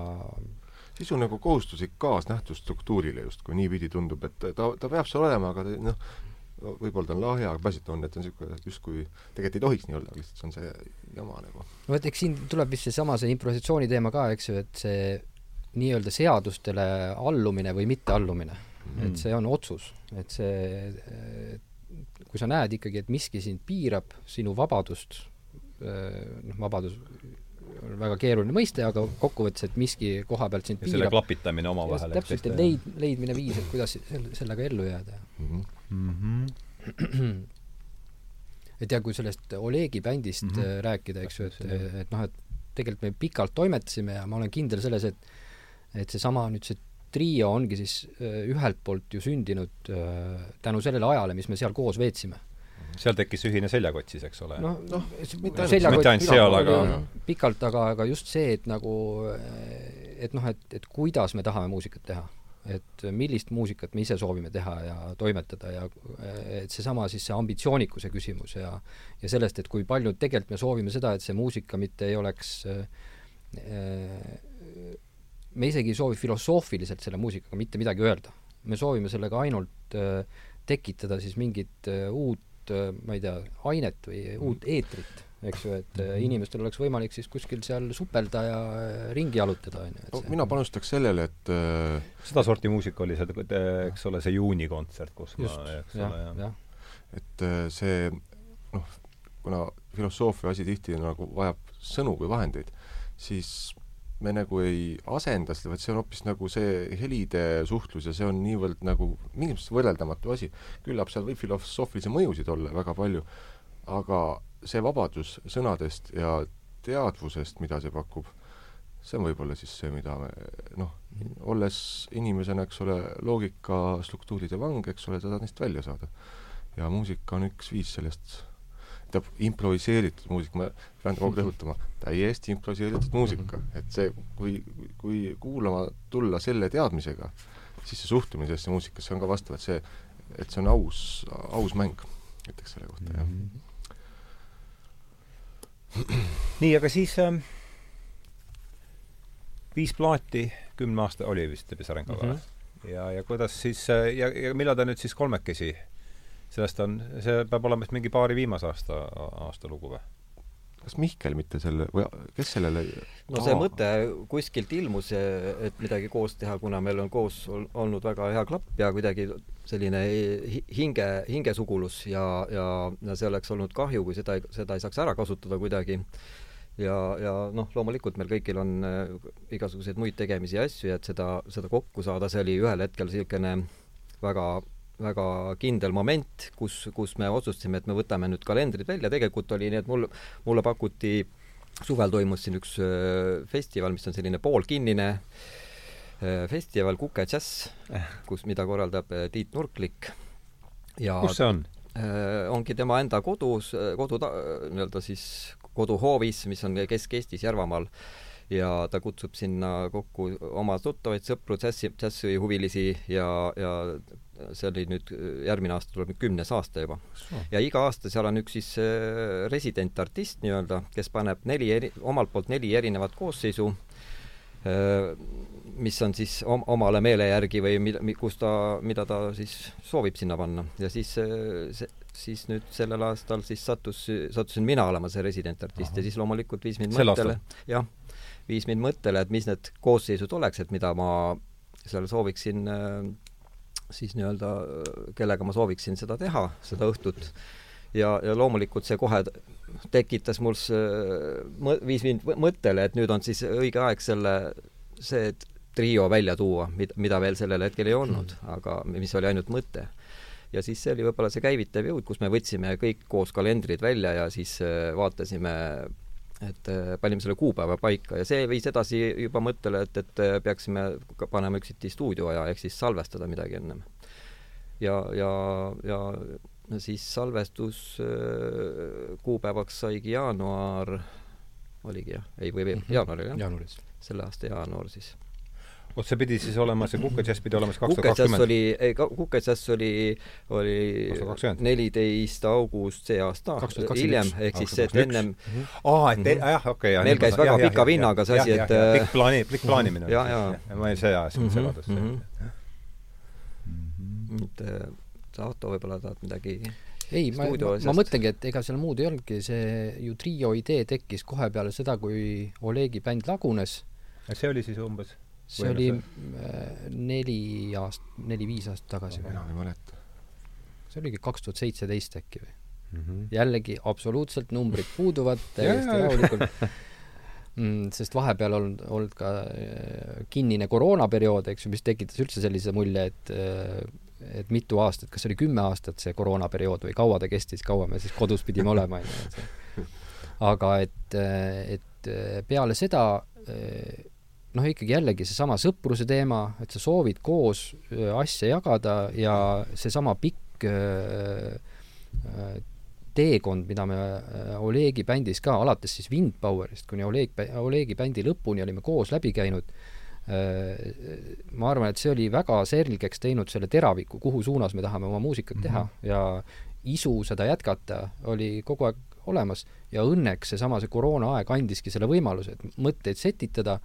S2: siis on nagu kohustuslik kaasnähtus struktuurile justkui, niipidi tundub, et ta, ta peab seal olema, aga noh, võib-olla ta on lahja, aga peaasi, et on, et on niisugune justkui, tegelikult ei tohiks nii olla, lihtsalt see on see jama nagu.
S4: no vot, eks siin tuleb vist seesama see improvisatsiooni teema ka, eks ju, et see nii-öelda seadustele allumine või mitteallumine mm., et see on otsus, et see, kui sa näed ikkagi, et miski sind piirab, sinu vabadust, noh, vabadus on väga keeruline mõiste, aga kokkuvõttes, et miski koha pealt sind
S1: ja selle klapitamine omavahel.
S4: täpselt, et leid, leidmine viis, et kuidas sellega ellu jääda
S1: mm. -hmm.
S4: et ja kui sellest Olegi bändist mm. -hmm. rääkida, eks ju, et, et noh, et tegelikult me pikalt toimetasime ja ma olen kindel selles, et et seesama nüüd see trio ongi siis äh, ühelt poolt ju sündinud äh, tänu sellele ajale, mis me seal koos veetsime.
S1: seal tekkis ühine seljakott siis, eks ole?
S4: noh
S2: Noh, mitte ainult-
S4: seljakott
S1: mitte ainult seal,
S4: pikalt,
S1: aga-
S4: pikalt, aga, aga just see, et nagu et noh, et, et kuidas me tahame muusikat teha. et millist muusikat me ise soovime teha ja toimetada ja et seesama siis see ambitsioonikuse küsimus ja ja sellest, et kui palju tegelikult me soovime seda, et see muusika mitte ei oleks me isegi ei soovi filosoofiliselt selle muusikaga mitte midagi öelda. me soovime sellega ainult äh, tekitada siis mingit äh, uut äh, ma ei tea, ainet või uut eetrit, eks ju, et inimestel oleks võimalik siis kuskil seal supelda ja ringi jalutada, on ju.
S2: no mina panustaks sellele, et
S1: sedasorti muusika oli see, eks ole, see juunikontsert, kus
S4: just,
S1: ma, eks
S4: jah,
S1: ole, jah
S4: jah.
S2: et äh, see noh, kuna filosoofia asi tihti nagu vajab sõnu kui vahendeid, siis me nagu ei asenda seda, vaid see on hoopis nagu see helide suhtlus ja see on niivõrd nagu mingis mõttes võrreldamatu asi. küllap seal võib filosoofilisi mõjusid olla väga palju, aga see vabadus sõnadest ja teadvusest, mida see pakub, see on võib-olla siis see, mida me noh, olles inimesena, eks ole, loogika struktuuride vang, eks ole, sa tahad neist välja saada. ja muusika on üks viis sellest tähendab, improviseeritud muusika, ma pean kogu aeg rõhutama, täiesti improviseeritud muusika, et see, kui, kui kuulama tulla selle teadmisega, siis see suhtumine sellesse muusikasse on ka vastav, et see, et see on aus, aus mäng, ütleks selle kohta, jah.
S1: nii, aga siis ähm, viis plaati kümne aasta oli vist Pisarenkoga mm -hmm. ja, ja kuidas siis ja, ja millal ta nüüd siis kolmekesi sellest on, see peab olema vist mingi paari viimase aasta, aasta lugu või?
S2: kas Mihkel mitte selle või kes sellele
S3: no see Aa. mõte kuskilt ilmus, et midagi koos teha, kuna meil on koos olnud väga hea klapp ja kuidagi selline hinge, hingesugulus ja, ja, ja see oleks olnud kahju, kui seda, seda ei saaks ära kasutada kuidagi. ja, ja noh, loomulikult meil kõigil on äh, igasuguseid muid tegemisi ja asju ja et seda, seda kokku saada, see oli ühel hetkel niisugune väga väga kindel moment, kus, kus me otsustasime, et me võtame nüüd kalendrid välja, tegelikult oli nii, et mul, mulle pakuti, suvel toimus siin üks äh, festival, mis on selline poolkinnine äh, festival Kuke Jazz, kus, mida korraldab äh, Tiit Nurklik.
S1: ja kus see on?
S3: ongi tema enda kodus, kodu nii-öelda siis koduhoovis, mis on Kesk-Eestis Järvamaal ja ta kutsub sinna kokku oma tuttavaid sõpru, džässi, džässihuvilisi ja, ja see oli nüüd, järgmine aasta tuleb nüüd kümnes aasta juba. ja iga aasta seal on üks siis resident artist nii-öelda, kes paneb neli eri, omalt poolt neli erinevat koosseisu, mis on siis om-, omale meele järgi või mida, kus ta, mida ta siis soovib sinna panna. ja siis see, siis nüüd sellel aastal siis sattus, sattusin mina olema see resident artist Aha. ja siis loomulikult viis mind mõttele, jah, viis mind mõttele, et mis need koosseisud oleks, et mida ma seal sooviksin siis nii-öelda, kellega ma sooviksin seda teha, seda õhtut. ja, ja loomulikult see kohe tekitas mul, viis mind mõttele, et nüüd on siis õige aeg selle, see trio välja tuua, mida, veel sellel hetkel ei olnud, aga mis oli ainult mõte. ja siis see oli võib-olla see käivitav jõud, kus me võtsime kõik koos kalendrid välja ja siis vaatasime et panime selle kuupäeva paika ja see viis edasi juba mõttele, et, et peaksime panema üksiti stuudioaja ehk siis salvestada midagi ennem. ja, ja, ja siis salvestus kuupäevaks saigi jaanuar, oligi jah, ei või veel, jaanuar oli jah?
S4: jaanuaris.
S3: selle aasta jaanuar siis
S1: vot see pidi siis olema, see Kuke Jazz pidi olema siis kaks
S3: tuhat kakskümmend? oli, ei, Kuke Jazz oli, oli neliteist august see aasta, hiljem, ehk siis see, et ennem
S1: aa, et jah, okei.
S3: meil käis väga pika vinnaga see asi, et
S1: pikk plaani, pikk plaanimine.
S3: ja, ja.
S1: ma olin see ajas segadusse.
S3: et sa, Otto, võib-olla tahad midagi
S4: ei, ma, ma, ma mõtlengi, et ega seal muud ei olnudki, see ju trio idee tekkis kohe peale seda, kui Olegi bänd lagunes.
S1: see oli siis umbes
S4: see oli see? neli aast-, neli-viis aastat tagasi
S2: või? enam ei mäleta.
S4: see oligi kaks tuhat seitseteist äkki või
S1: mm? -hmm.
S4: jällegi absoluutselt numbrid puuduvad täiesti rahulikult. mm, sest vahepeal olnud, olnud ka äh, kinnine koroonaperiood, eks ju, mis tekitas üldse sellise mulje, et äh, et mitu aastat, kas see oli kümme aastat, see koroonaperiood või kaua ta kestis, kaua me siis kodus pidime olema, on ju. aga et, et peale seda noh, ikkagi jällegi seesama sõpruse teema, et sa soovid koos asja jagada ja seesama pikk teekond, mida me Olegi bändis ka, alates siis Windpowerist kuni Oleg, Olegi bändi lõpuni olime koos läbi käinud, ma arvan, et see oli väga selgeks teinud selle teraviku, kuhu suunas me tahame oma muusikat teha mm -hmm. ja isu seda jätkata oli kogu aeg olemas ja õnneks seesama, see koroonaaeg andiski selle võimaluse, et mõtteid setitada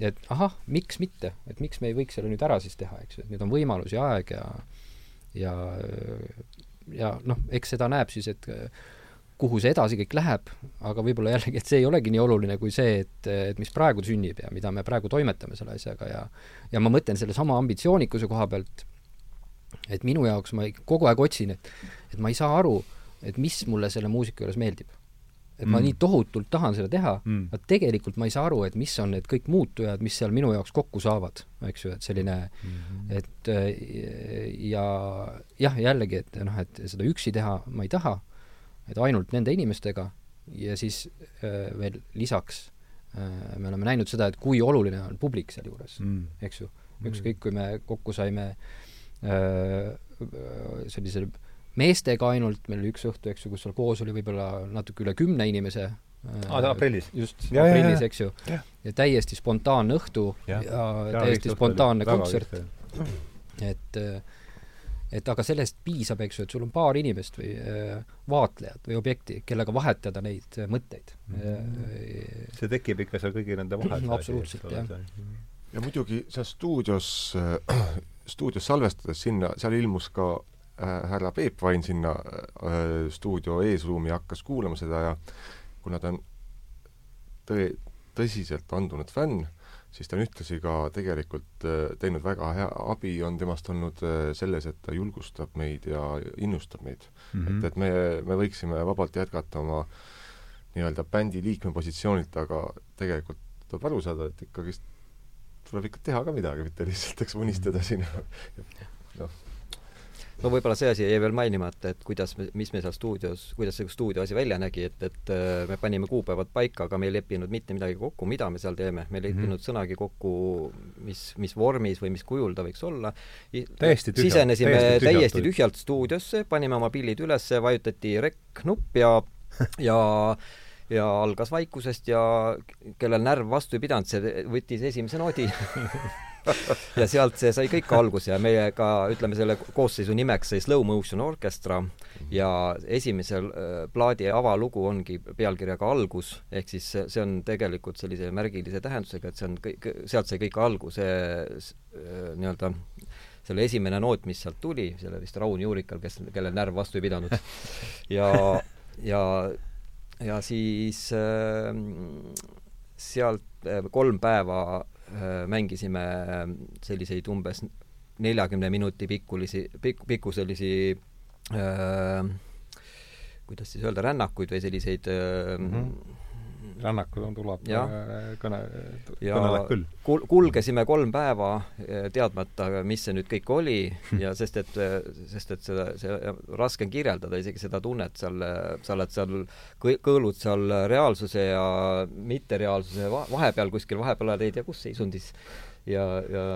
S4: et ahah, miks mitte, et miks me ei võiks selle nüüd ära siis teha, eks ju, et nüüd on võimalus ja aeg ja ja ja noh, eks seda näeb siis, et kuhu see edasi kõik läheb, aga võib-olla jällegi, et see ei olegi nii oluline kui see, et, et mis praegu sünnib ja mida me praegu toimetame selle asjaga ja ja ma mõtlen sellesama ambitsioonikuse koha pealt, et minu jaoks ma kogu aeg otsin, et et ma ei saa aru, et mis mulle selle muusika juures meeldib. Et ma mm. nii tohutult tahan seda teha mm., aga tegelikult ma ei saa aru, et mis on need kõik muutujad, mis seal minu jaoks kokku saavad, eks ju, et selline mm, -hmm. et ja jah, jällegi, et noh, et seda üksi teha ma ei taha et ainult nende inimestega ja siis äh, veel lisaks äh, me oleme näinud seda, et kui oluline on publik sealjuures mm., eks ju. ükskõik, kui me kokku saime äh, sellise meestega ainult, meil oli üks õhtu, eks ju, kus seal koos oli võib-olla natuke üle kümne inimese
S1: aa, aprillis?
S4: just, aprillis, eks ju. ja täiesti spontaanne õhtu ja, ja, ja täiesti spontaanne kontsert. et äh, et aga sellest piisab, eks ju, et sul on paar inimest või äh, vaatlejat või objekti, kellega vahetada neid äh, mõtteid
S1: mm.. see tekib ikka seal kõigi nende vahel.
S4: absoluutselt, jah.
S2: ja muidugi seal stuudios stuudios salvestades sinna, seal ilmus ka härra Peep Vain sinna äh, stuudio eesruumi hakkas kuulama seda ja kuna ta on tõe, tõsiselt andunud fänn, siis ta on ühtlasi ka tegelikult äh, teinud väga hea, abi on temast olnud äh, selles, et ta julgustab meid ja innustab meid mm. -hmm. et, et me, me võiksime vabalt jätkata oma nii-öelda bändi liikme positsioonilt, aga tegelikult tuleb aru saada, et ikkagist tuleb ikka teha ka midagi, mitte lihtsalt, eks, unistada siin noh,
S3: no võib-olla see asi jäi veel mainimata, et kuidas mis me seal stuudios, kuidas see stuudio asi välja nägi, et, et äh, me panime kuupäevad paika, aga me ei leppinud mitte midagi kokku, mida me seal teeme, me ei leppinud mm -hmm. sõnagi kokku, mis, mis vormis või mis kujul ta võiks olla. sisenesime täiesti tühjalt, täiesti tühjalt stuudiosse, panime oma pillid üles, vajutati rek-nupp ja, ja ja algas vaikusest ja kellel närv vastu ei pidanud, see võttis esimese noodi ja sealt see sai kõik alguse ja meie ka, ütleme selle koosseisu nimeks sai Slow Motion Orchestra ja esimesel äh, plaadi avalugu ongi pealkirjaga Algus, ehk siis see, on tegelikult sellise märgilise tähendusega, et see on kõik, sealt sai kõik alguse äh, nii-öelda selle esimene noot, mis sealt tuli, selle vist Raun Juurikal, kes, kellel närv vastu ei pidanud. ja, ja, ja siis äh, sealt kolm päeva Äh, mängisime ähm, selliseid umbes neljakümne minuti pikkulisi, pikk, pikkuselisi äh, kuidas siis öelda, rännakuid või selliseid äh, mm -hmm
S1: rännakud on, tuleb ja. kõne,
S3: kõneleb küll. Kul-, kulgesime kolm päeva eh, teadmata, mis see nüüd kõik oli ja sest et, sest et seda, see raske on kirjeldada isegi seda tunnet seal, sa oled seal, kõõlud seal reaalsuse ja mittereaalsuse vahepeal kuskil, vahepeal oled ei tea kus seisundis ja, ja,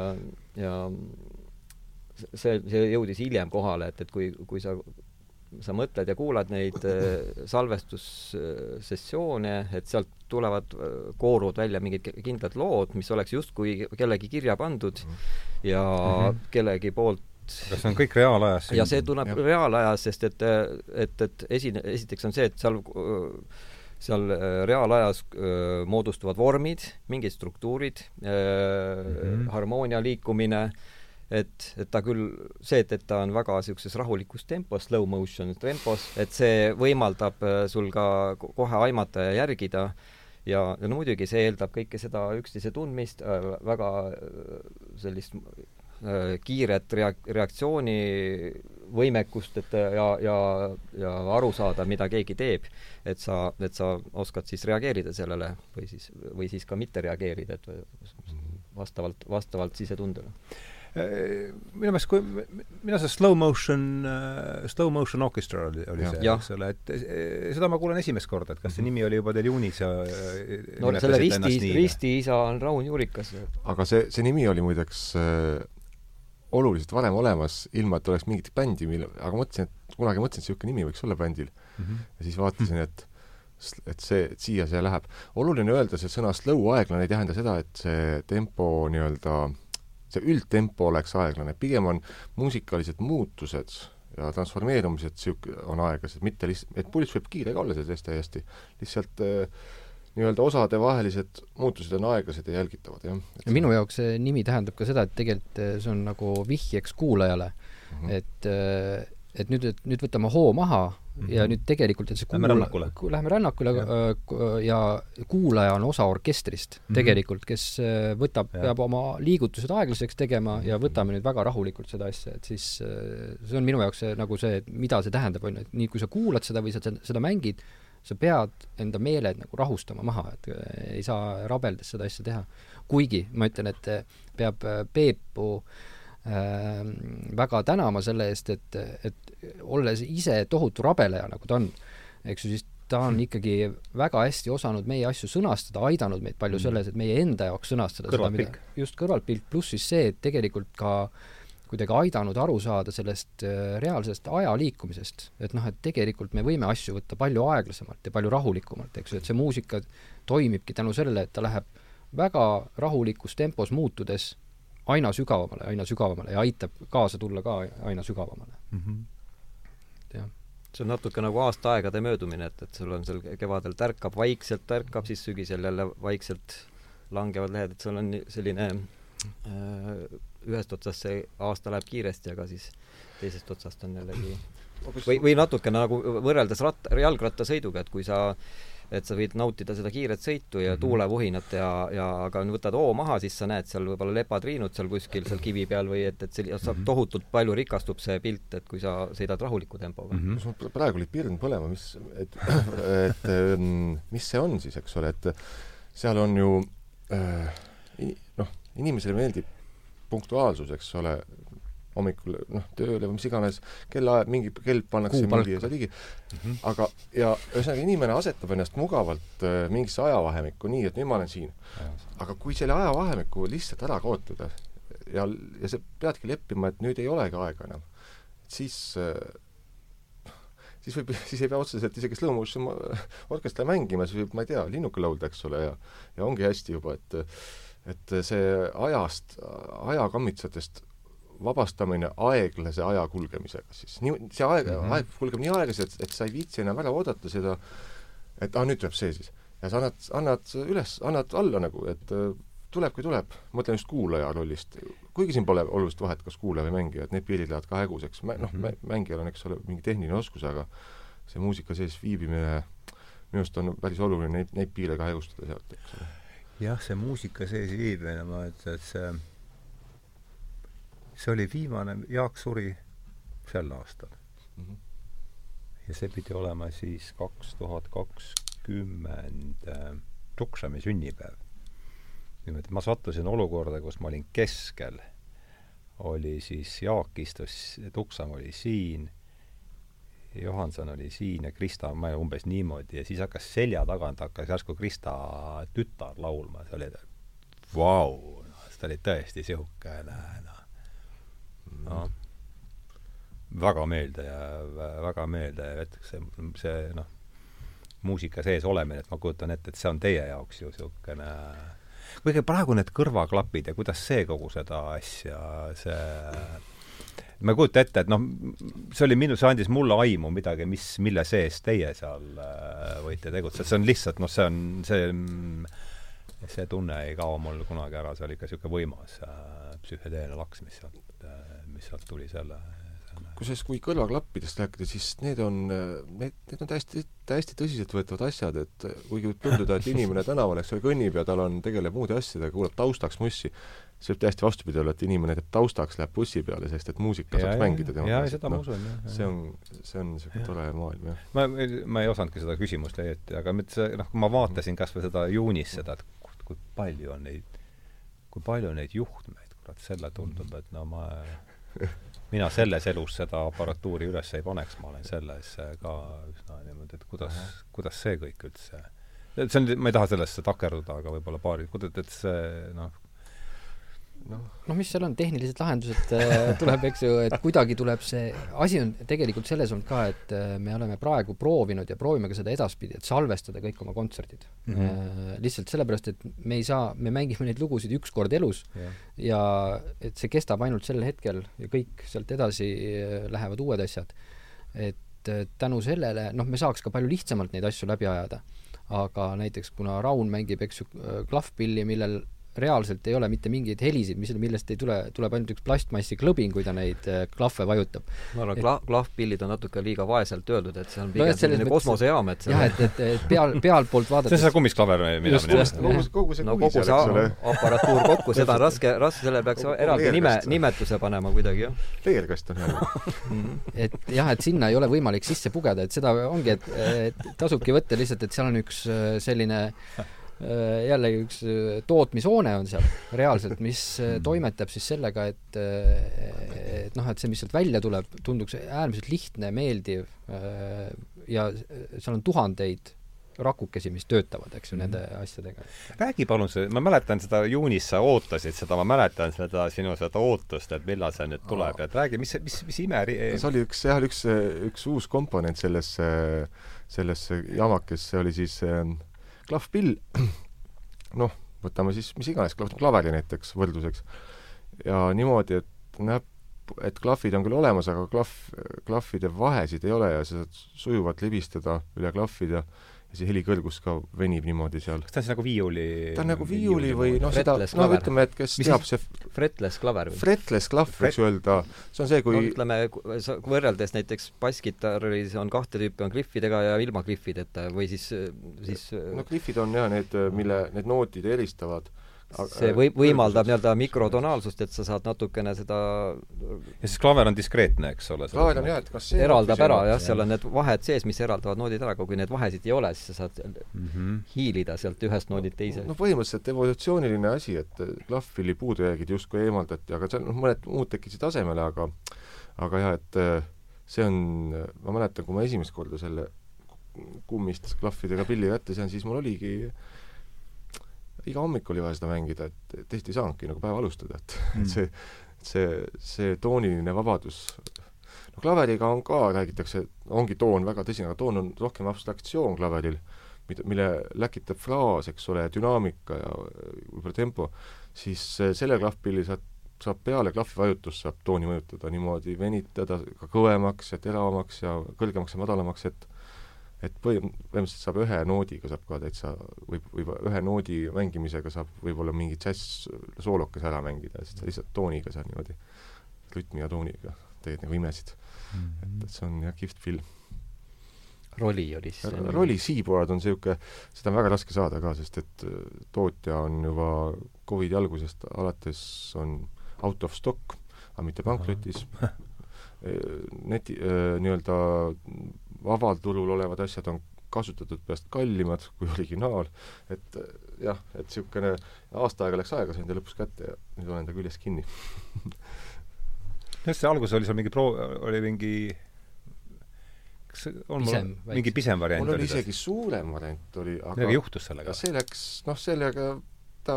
S3: ja see, see jõudis hiljem kohale, et, et kui, kui sa sa mõtled ja kuulad neid äh, salvestussessioone, et sealt tulevad, äh, kooruvad välja mingid kindlad lood, mis oleks justkui kellegi kirja pandud ja mm -hmm. kellegi poolt
S1: kas see on kõik reaalajas?
S3: ja see tuleb reaalajas, sest et, et, et esine, esiteks on see, et seal seal reaalajas öö, moodustuvad vormid, mingid struktuurid, mm -hmm. harmoonia liikumine öö, et, et ta küll, see, et, et ta on väga niisuguses rahulikus tempos, slow motion tempos, et see võimaldab äh, sul ka kohe aimata ja järgida. Ja, ja no muidugi see eeldab kõike seda üksteise tundmist äh,, väga äh, sellist äh, kiiret reak-, reaktsiooni võimekust, et ja, ja, ja aru saada, mida keegi teeb, et sa, et sa oskad siis reageerida sellele või siis, või siis ka mitte reageerida, et vastavalt, vastavalt sisetundele.
S1: Äh, minu meelest, kui mina see slow motion uh,, slow motion orchestra oli, oli ja. see, eks ole, et seda ma kuulen esimest korda, et kas see mhm. nimi oli juba teil juunis ja
S3: no selle risti, risti isa on Raun Juurikas.
S2: aga see, see nimi oli muideks äh, oluliselt varem olemas, ilma et oleks mingit bändi, mille, aga mõtlesin, et kunagi mõtlesin, et niisugune nimi võiks olla bändil mm. -hmm. ja siis vaatasin, et et see, et siia see läheb. oluline öelda, see sõna slow, aeglane ei tähenda seda, et see tempo nii-öelda see üldtempo oleks aeglane, pigem on muusikalised muutused ja transformeerumised sihuke-, on aeglased, mitte lihtsalt, et pulss võib kiire ka olla selles täiesti, lihtsalt äh, nii-öelda osadevahelised muutused on aeglased ja jälgitavad, jah.
S4: ja minu jaoks see nimi tähendab ka seda, et tegelikult äh, see on nagu vihjeks kuulajale mm, -hmm. et äh, et nüüd, et nüüd võtame hoo maha mm -hmm. ja nüüd tegelikult, et see
S1: kuula-, lähme rännakule,
S4: lähme rännakule ja. Äh, ja kuulaja on osa orkestrist mm -hmm. tegelikult, kes äh, võtab, peab oma liigutused aeglaseks tegema ja mhm. võtame nüüd väga rahulikult seda asja, et siis äh, see on minu jaoks see, nagu see, mida see tähendab, on ju, et nii kui sa kuulad seda või sa seda mängid, sa pead enda meeled nagu rahustama maha, et ei saa rabeldes seda asja teha. kuigi ma ütlen, et peab Peepu äh, väga tänama selle eest, et, et olles ise tohutu rabeleja, nagu ta on, eks ju, siis ta on ikkagi väga hästi osanud meie asju sõnastada, aidanud meid palju mm. selles, et meie enda jaoks sõnastada
S1: kõrvaltpilk.
S4: just kõrvaltpilk, pluss siis see, et tegelikult ka kuidagi aidanud aru saada sellest äh, reaalsest aja liikumisest. et noh, et tegelikult me võime asju võtta palju aeglasemalt ja palju rahulikumalt, eks ju, et see muusika toimibki tänu sellele, et ta läheb väga rahulikus tempos muutudes aina sügavamale, aina sügavamale ja aitab kaasa tulla ka aina sügavamale mm. -hmm.
S3: jah see on natuke nagu aastaaegade möödumine, et, et sul on seal kevadel tärkab, vaikselt tärkab, siis sügisel jälle vaikselt langevad lehed, et sul on selline äh, ühest otsast see aasta läheb kiiresti, aga siis teisest otsast on jällegi või, või natukene nagu võrreldes ratta, jalgrattasõiduga, et kui sa äh, et sa võid nautida seda kiiret sõitu ja mm -hmm. tuulevuhinat ja, ja aga võtad hoo maha, siis sa näed seal võib-olla lepatriinud seal kuskil seal kivi peal või et, et see saab -hmm. tohutult palju rikastub see pilt, et kui sa sõidad rahuliku tempoga
S2: mm. -hmm. praegu oli pirn põlema, mis, et, et ähm, mis see on siis, eks ole, et seal on ju äh, noh, inimesele meeldib punktuaalsus, eks ole, hommikul noh, tööle või mis iganes, kellaaeg, mingi kell pannakse mingi asja ligi mm. -hmm. aga, ja ühesõnaga inimene asetab ennast mugavalt äh, mingisse ajavahemikku, nii et nüüd ma olen siin. aga kui selle ajavahemiku lihtsalt ära kaotada ja, ja sa peadki leppima, et nüüd ei olegi aega enam, siis äh, siis võib, siis ei pea otseselt isegi slow motion orkestri mängima, siis võib, ma ei tea, linnuke laulda, eks ole, ja ja ongi hästi juba, et et see ajast, ajakammitsetest vabastamine aeglase aja kulgemisega siis. nii, see aeg mm, -hmm. aeg kulgeb nii aeglaselt, et sa ei viitsi enam ära oodata seda, et aa, nüüd tuleb see siis. ja sa annad, annad üles, annad alla nagu, et äh, tuleb, kui tuleb. mõtlen just kuulaja rollist. kuigi siin pole olulist vahet, kas kuulaja või mängija, et need piirid lähevad ka häguseks. noh -hmm., mängijal on, eks ole, mingi tehniline oskus, aga see muusika sees viibimine minu arust on päris oluline neid, neid piire ka hägustada sealt, eks ole.
S1: jah, see muusika sees viibimine, ma ütlen, et see see oli viimane, Jaak suri sel aastal mm. -hmm. ja see pidi olema siis kaks tuhat kakskümmend äh, Tuksami sünnipäev. niimoodi, ma sattusin olukorda, kus ma olin keskel, oli siis, Jaak istus, Tuksam oli siin, Johanson oli siin ja Krista, ma umbes niimoodi, ja siis hakkas selja tagant, hakkas järsku Krista tütar laulma, see oli vau, noh, ta oli tõesti niisugune noh, noh, väga meelde ja väga meelde jätaks see, see noh, muusika sees olemine, et ma kujutan ette, et see on teie jaoks ju niisugune kuigi praegu need kõrvaklapid ja kuidas see kogu seda asja, see ma ei kujuta ette, et noh, see oli minu, see andis mulle aimu midagi, mis, mille sees teie seal äh, võite tegutseda, see on lihtsalt noh, see on, see see tunne ei kao mul kunagi ära, see oli ikka niisugune võimas äh, psühhedeelne laks, mis sealt mis sealt tuli selle,
S2: kusjuures kui kõrvaklappidest rääkida, siis need on, need, need on täiesti, täiesti tõsiseltvõetavad asjad, et kuigi võib tunduda, et inimene tänaval, eks ole, kõnnib ja tal on, tegeleb muude asjadega, kuulab taustaks mussi, see võib täiesti vastupidi olla, et inimene teeb taustaks, läheb bussi peale, sest et muusika saaks mängida tema
S1: jaa, seda ma usun, jah.
S2: see on, see on niisugune tore maailm, jah.
S1: ma, ma ei osanudki seda küsimust õieti, aga mitte see, noh, kui ma vaatasin kas või seda juunis seda, et kui palju on neid, kui palju on neid juhtmeid, kurat, selle tundub, et no ma mina selles elus seda aparatuuri üles ei paneks, ma olen selles ka üsna niimoodi, et kuidas, kuidas see kõik üldse see on, ma ei taha sellesse takerduda, aga võib-olla paari, kuidas, et see noh,
S4: noh no mis seal on, tehnilised lahendused äh, tuleb, eks ju, et kuidagi tuleb see, asi on tegelikult selles olnud ka, et äh, me oleme praegu proovinud ja proovime ka seda edaspidi, et salvestada kõik oma kontserdid mm. -hmm. lihtsalt sellepärast, et me ei saa, me mängime neid lugusid üks kord elus yeah. ja et see kestab ainult sel hetkel ja kõik sealt edasi lähevad uued asjad. et tänu sellele, noh, me saaks ka palju lihtsamalt neid asju läbi ajada. aga näiteks kuna Raun mängib, eks ju, klahvpilli, millel reaalselt ei ole mitte mingeid helisid, mis, millest ei tule, tuleb ainult üks plastmassi klõbin, kui ta neid äh, klahve vajutab.
S3: ma arvan, kla-, klahvpillid on natuke liiga vaeselt öeldud, et see on pigem no, selline kosmosejaam, et
S4: jah, et, et, et peal, pealtpoolt vaadates
S1: see on see kummisklaver, mida me
S2: teame. kogu see
S3: no kogu see aparatuur kokku, seda on raske, raske, sellele peaks eraldi nime, nimetuse panema kuidagi, jah.
S2: leerkast on hea
S4: et jah, et sinna ei ole võimalik sisse pugeda, et seda ongi, et, et tasubki võtta lihtsalt, et seal on üks äh, selline Äh, jällegi üks äh, tootmishoone on seal reaalselt, mis äh, mm. toimetab siis sellega, et et noh, et see, mis sealt välja tuleb, tunduks äärmiselt lihtne, meeldiv ja seal on tuhandeid rakukesi, mis töötavad, eks ju, mm. nende asjadega.
S1: räägi palun see, ma mäletan seda juunis sa ootasid seda, ma mäletan seda sinu seda ootust, et millal see nüüd tuleb, et räägi, mis, mis, mis ime
S2: see oli üks jah, üks, üks uus komponent sellesse, sellesse jamakesse oli siis äh, klahvpill, noh, võtame siis mis iganes, klaveri näiteks võrdluseks, ja niimoodi, et näpp, et klahvid on küll olemas, aga klahv, klahvide vahesid ei ole ja sa saad sujuvalt libistada üle klahvida ja see helikõrgus ka venib niimoodi seal.
S1: kas ta on siis nagu viiuli
S2: ta on nagu viiuli või noh, seda, no ütleme, et kes Mis teab, see
S3: fretless klaver või?
S2: fretless klahv Fret... võiks öelda, see on see, kui no
S3: ütleme, võrreldes näiteks basskitarris on kahte tüüpi, on kliffidega ja ilma kliffideta või siis, siis
S2: no kliffid on jah, need, mille, need noodid eristavad
S3: see või-, võimaldab nii-öelda mikrotonaalsust, et sa saad natukene seda
S1: ja siis klaver on diskreetne, eks ole?
S2: klaver on jah, et kas
S3: see eraldab ära jah, seal on need vahed sees, mis eraldavad noodid ära, aga kui neid vahesid ei ole, siis sa saad mm -hmm. hiilida sealt ühest noodilt teise.
S2: no põhimõtteliselt evolutsiooniline asi, et klahvpilli puudujäägid justkui eemaldati, aga seal noh, mõned muud tekkisid asemele, aga aga jah, et äh, see on, ma mäletan, kui ma esimest korda selle kummist klahvidega pilli kätte sain, siis mul oligi äh, iga hommik oli vaja seda mängida, et teist ei saanudki nagu päeva alustada, et mm. see, see, see tooniline vabadus, no klaveriga on ka, räägitakse, ongi toon väga tõsine, aga toon on rohkem abstraktsioon klaveril, mida, mille läkitab fraas, eks ole, dünaamika ja võib-olla tempo, siis selle klahvpilli saad saab peale klahvivajutust, saab tooni mõjutada niimoodi, venitada ka kõvemaks ja teravamaks ja kõrgemaks ja madalamaks, et et põhim-, põhimõtteliselt saab ühe noodiga saab ka täitsa, võib, võib ühe noodi mängimisega saab võib-olla mingi džäss-soolokese ära mängida, sa lihtsalt tooniga saad niimoodi, rütmi ja tooniga teed nagu imesid mm. -hmm. et, et see on jah, kihvt film.
S3: roli oli siis
S2: roli Seaboard on niisugune, seda on väga raske saada ka, sest et äh, tootja on juba Covidi algusest alates on out of stock, aga mitte pankrotis neti, äh, nii-öelda vabal turul olevad asjad on kasutatud peast kallimad kui originaal, et äh, jah, et niisugune aasta aega läks aega, sain ta lõpuks kätte ja nüüd olen ta küljes kinni.
S1: Jah, see alguses oli seal mingi pro-, oli mingi kas on pisem, mul mingi pisem variant
S2: mul oli isegi suurem variant oli,
S1: aga midagi juhtus sellega?
S2: see läks, noh, sellega ta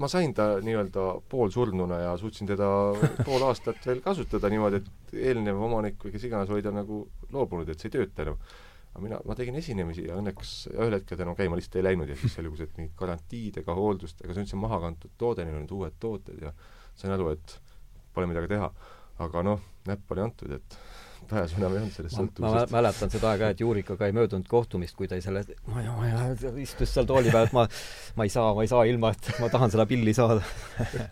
S2: ma sain ta nii-öelda poolsurnuna ja suutsin teda pool aastat veel kasutada niimoodi, et eelnev omanik või kes iganes oli ta nagu loobunud, et see ei tööta enam. aga mina, ma tegin esinemisi ja õnneks ühel hetkel enam käima lihtsalt ei läinud ja siis selgus, et mingid garantiidega, hooldustega, see on üldse maha kantud toode, neil olid uued tooted ja sain aru, et pole midagi teha. aga noh, näpp oli antud, et ei olnud sellest
S3: ma, ma
S2: sõltuvusest.
S3: mäletan seda aega, et Juurikaga ei möödunud kohtumist, kui ta selle, ma ei, ma ei, istus seal tooli peal, et ma, ma ei saa, ma ei saa ilma, et ma tahan seda pilli saada.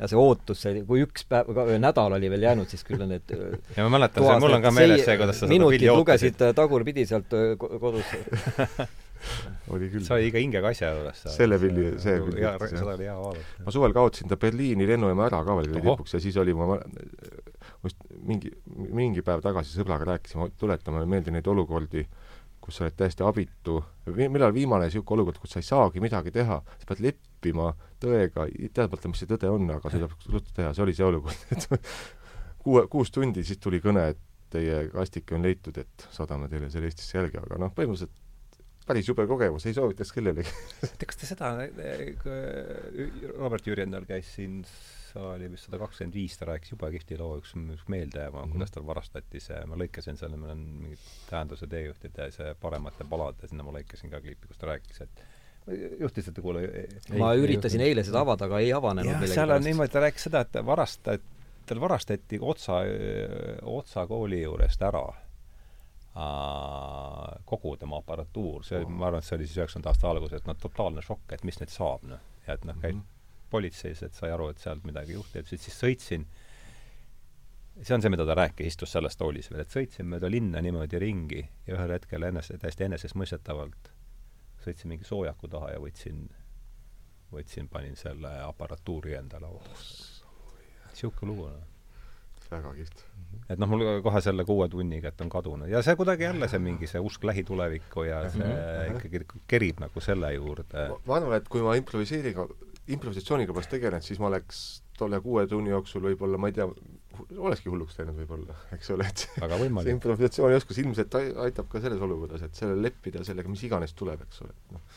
S3: ja see ootus, see, kui üks päev, nädal oli veel jäänud, siis küll need
S1: ja ma mäletan, see, mul on ka meeles see, kuidas sa seda pilli
S3: lugesid
S1: ootasid.
S3: tagurpidi sealt ko- kodus.
S2: oli küll.
S1: see oli ikka hinge asja juures.
S2: Selle pilli- see pilli
S1: seda oli hea vaadata.
S2: ma suvel kaotasin ta Berliini lennujaama ära ka veel lõpuks ja siis oli ma ma- just mingi, mingi päev tagasi sõbraga rääkisime, tuletame meelde neid olukordi, kus sa oled täiesti abitu, millal viimane niisugune olukord, kus sa ei saagi midagi teha, sa pead leppima tõega, teadmata, mis see tõde on, aga seda tuleb teha, see oli see olukord, et kuue, kuus tundi, siis tuli kõne, et teie kastike on leitud, et saadame teile selle Eestisse jälgi, aga noh, põhimõtteliselt päris jube kogemus, ei soovitaks kellelegi.
S1: tead, kas te seda, kui Robert Jürjendal käis siin saali vist sada kakskümmend viis, ta rääkis jube kihvti loo, üks, üks meeldejääva mm. -hmm. kuidas tal varastati see, ma lõikasin selle, meil on mingid tähenduse teejuhtide see Paremate palade, sinna ma lõikasin ka klipi, kus ta rääkis, et juhtisite kuule
S3: ma üritasin eile seda avada, aga ei avanenud
S1: jah, seal on niimoodi, ta rääkis seda, et varastati, tal varastati Otsa, Otsa kooli juurest ära kogu tema aparatuur, see, ma arvan, et see oli siis üheksakümnenda aasta alguses, et noh, totaalne šokk, et mis nüüd saab, noh. ja et noh, käis
S2: Mhm.
S1: Politseis, et sai aru, et sealt midagi juhti, et siis, siis sõitsin, see on see, mida ta rääkis, istus selles toolis veel, et sõitsin mööda linna niimoodi ringi ja ühel hetkel enese, täiesti enesestmõistetavalt sõitsin mingi soojaku taha ja võtsin, võtsin, panin selle aparatuuri enda lauale. niisugune lugu, noh
S2: väga kihvt.
S1: et noh, mul kohe selle kuue tunniga, et on kadunud ja see kuidagi jälle see mingi see usk lähitulevikku ja see
S2: Mhm.
S1: ikkagi kerib nagu selle juurde.
S2: ma arvan, et kui ma improviseeriga, improvisatsiooniga poleks tegelenud, siis ma oleks tolle kuue tunni jooksul võib-olla, ma ei tea, olekski hulluks läinud võib-olla, eks ole, et see, improvisatsioonioskus ilmselt ai- aitab ka selles olukorras, et sellele leppida sellega, mis iganes tuleb, eks ole, et noh,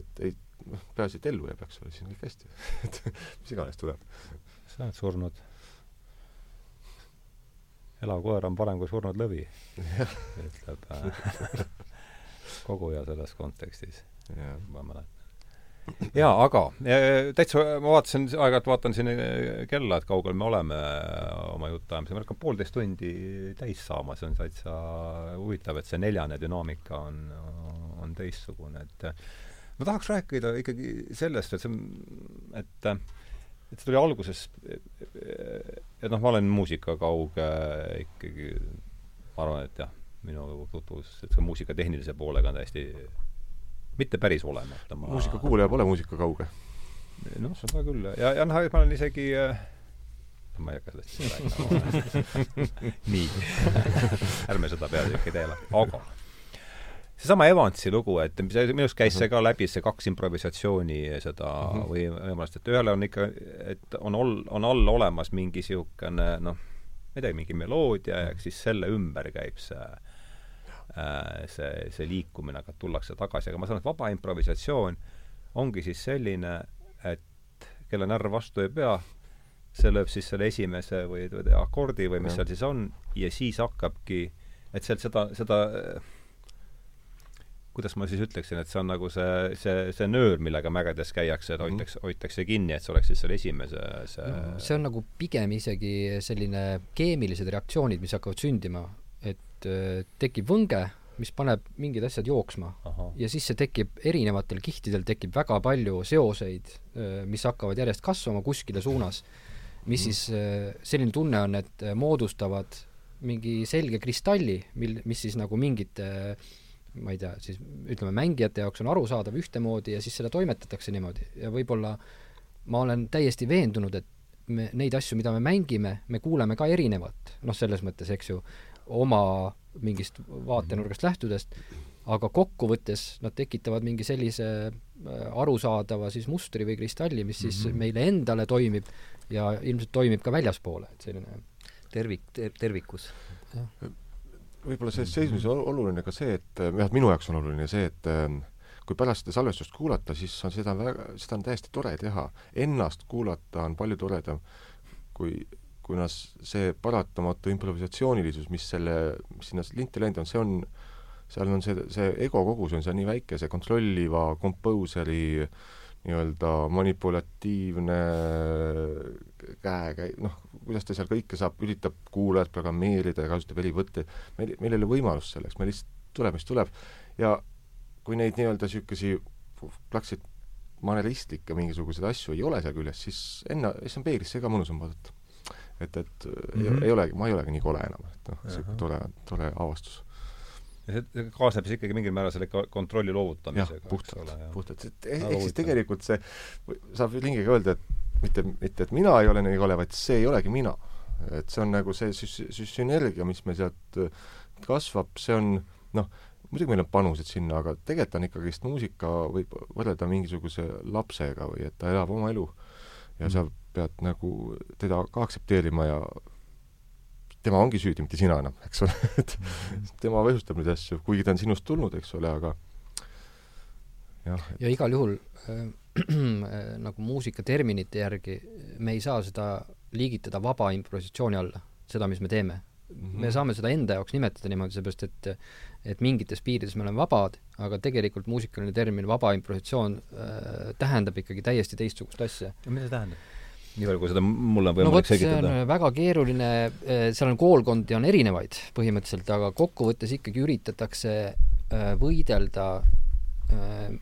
S2: et ei, noh, peaasi, et ellu jääb, eks ole, siis on kõik hästi et mis iganes tuleb.
S1: sa oled surnud. elav koer on parem kui surnud lõvi, ütleb äh, koguja selles kontekstis, ma mäletan. Jaa, aga täitsa, ma vaatasin, aeg-ajalt vaatan siin äh, kella, et kaugel me oleme äh, oma jutuajamisega, meil hakkab poolteist tundi täis saama, see on täitsa huvitav, et see neljane dünaamika on, on teistsugune, et äh, ma tahaks rääkida ikkagi sellest, et see et et see tuli alguses, et noh, ma olen muusikakauge ikkagi, ma arvan, et jah, minu tutvus, et see muusika tehnilise poolega on täiesti mitte päris olemata.
S2: muusikakuulaja pole muusika kauge.
S1: noh, seda küll. ja, ja noh, ma olen isegi äh, ma ei hakka sellest rääkima. nii ärme seda peatükki tee aga seesama Evansi lugu, et minu arust käis see ka läbi, see kaks improvisatsiooni seda mm -hmm. või võimalust, et ühele on ikka, et on ol-, on all olemas mingi niisugune noh, ma ei tea, mingi meloodia ja siis selle ümber käib see äh, see, see liikumine, aga tullakse tagasi, aga ma saan aru, et vaba improvisatsioon ongi siis selline, et kelle närv vastu ei pea, see lööb siis selle esimese või, või akordi või mis
S2: Ja.
S1: seal siis on ja siis hakkabki, et sealt seda, seda kuidas ma siis ütleksin, et see on nagu see, see, see nöör, millega mägedes käiakse, et
S2: Mhm.
S1: hoitakse, hoitakse kinni, et see oleks siis selle esimese see
S4: see on nagu pigem isegi selline keemilised reaktsioonid, mis hakkavad sündima, et äh, tekib võnge, mis paneb mingid asjad jooksma. Ja siis see tekib, erinevatel kihtidel tekib väga palju seoseid, mis hakkavad järjest kasvama kuskile suunas, mis siis, selline tunne on, et moodustavad mingi selge kristalli, mil, mis siis nagu mingite ma ei tea, siis ütleme, mängijate jaoks on arusaadav ühtemoodi ja siis seda toimetatakse niimoodi. Ja võib-olla ma olen täiesti veendunud, et me neid asju, mida me mängime, me kuuleme ka erinevat, noh, selles mõttes, eks ju, oma mingist vaatenurgast lähtudest, aga kokkuvõttes nad tekitavad mingi sellise äh, arusaadava siis mustri või kristalli, mis siis mm -hmm. meile endale toimib ja ilmselt toimib ka väljaspoole, et selline
S3: tervik ter,, tervikus.
S2: võib-olla selles seismises on oluline ka see, et vähemalt minu jaoks on oluline see, et ähm, kui pärast seda salvestust kuulata, siis on seda väga, seda on täiesti tore teha. Ennast kuulata on palju toredam, kui, kuna see paratamatu improvisatsioonilisus, mis selle, mis sinna linti läinud on, see on, seal on see, see ego kogus on seal nii väike, see kontrolliva kompouseri nii-öelda manipulatiivne käekäi-, noh, kuidas ta seal kõike saab, üritab kuulajat programmeerida ja kasutab helivõtteid, meil, meil ei ole võimalust selleks, meil lihtsalt tuleb, mis tuleb. ja kui neid nii-öelda niisugusi plaksid maneristlikke mingisuguseid asju ei ole seal küljes, siis enne, siis on peeglisse ka mõnusam vaadata. Et, et mm -hmm. ei, mhm. olegi, ma ei olegi nii kole enam, et noh, niisugune tore, tore avastus
S1: ja see kaasneb siis ikkagi mingil määral selle kontrolli loovutamisega.
S2: puhtalt, puhtalt, ehk siis tegelikult see, saab lingiga öelda, et mitte, mitte et mina ei ole nii kole, vaid see ei olegi mina. et see on nagu see süs-, sünergia, mis meil sealt kasvab, see on noh, muidugi meil on panused sinna, aga tegelikult on ikkagist muusika võib võrrelda mingisuguse lapsega või et ta elab oma elu. ja mm. Pead nagu teda ka aktsepteerima ja tema ongi süüdi, mitte sina enam, eks ole, et tema põhjustab neid asju, kuigi ta on sinust tulnud, eks ole, aga
S4: jah et.... ja igal juhul äh, äh, nagu muusikaterminite järgi me ei saa seda liigitada vaba improvisatsiooni alla, seda, mis me teeme mm. -hmm. me saame seda enda jaoks nimetada niimoodi, seepärast et et mingites piirides me oleme vabad, aga tegelikult muusikaline termin vaba improvisatsioon äh, tähendab ikkagi täiesti teistsugust asja.
S1: mida see tähendab? Nii palju, kui seda mulle on võimalik no, selgitada.
S4: see on väga keeruline, äh, seal on koolkondi on erinevaid põhimõtteliselt, aga kokkuvõttes ikkagi üritatakse äh, võidelda Äh,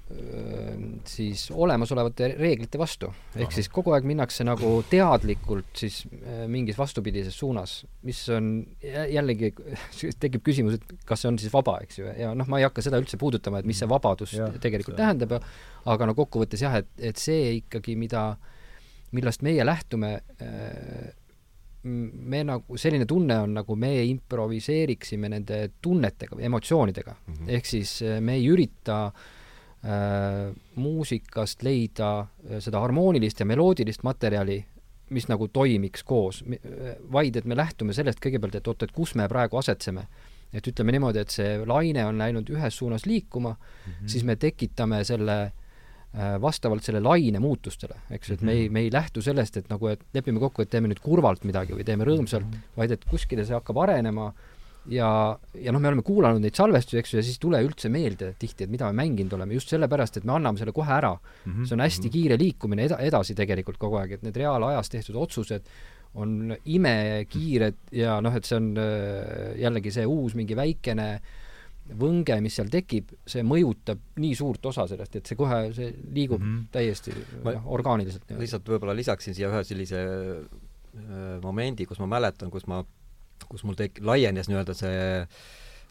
S4: siis olemasolevate reeglite vastu. ehk siis kogu aeg minnakse nagu teadlikult siis äh, mingis vastupidises suunas, mis on jällegi, tekib küsimus, et kas see on siis vaba, eks ju, ja noh, ma ei hakka seda üldse puudutama, et mis see vabadus ja, tegelikult see. tähendab, aga no kokkuvõttes jah, et, et see ikkagi, mida, millest meie lähtume, äh, me nagu, selline tunne on, nagu me improviseeriksime nende tunnetega või emotsioonidega mm. -hmm. ehk siis me ei ürita äh, äh, muusikast leida äh, seda harmoonilist ja meloodilist materjali, mis nagu toimiks koos, vaid et me lähtume sellest kõigepealt, et oot, et kus me praegu asetseme. et ütleme niimoodi, et see laine on läinud ühes suunas liikuma mm, -hmm. siis me tekitame selle äh, vastavalt selle laine muutustele, eks ju, et me ei, me ei lähtu sellest, et nagu, et lepime kokku, et teeme nüüd kurvalt midagi või teeme rõõmsalt -hmm. vaid et kuskile see hakkab arenema ja, ja noh, me oleme kuulanud neid salvestusi, eks ju, ja siis ei tule üldse meelde tihti, et mida me mänginud oleme, just sellepärast, et me anname selle kohe ära mm. -hmm. see on hästi mm -hmm. kiire liikumine eda-, edasi tegelikult kogu aeg, et need reaalajas tehtud otsused on imekiired ja noh, et see on äh, jällegi see uus mingi väikene võnge, mis seal tekib, see mõjutab nii suurt osa sellest, et see kohe, see liigub mm -hmm. täiesti ma, noh, orgaaniliselt.
S3: lihtsalt võib-olla lisaksin siia ühe sellise äh, momendi, kus ma mäletan, kus ma kus mul tek-, laienes nii-öelda see,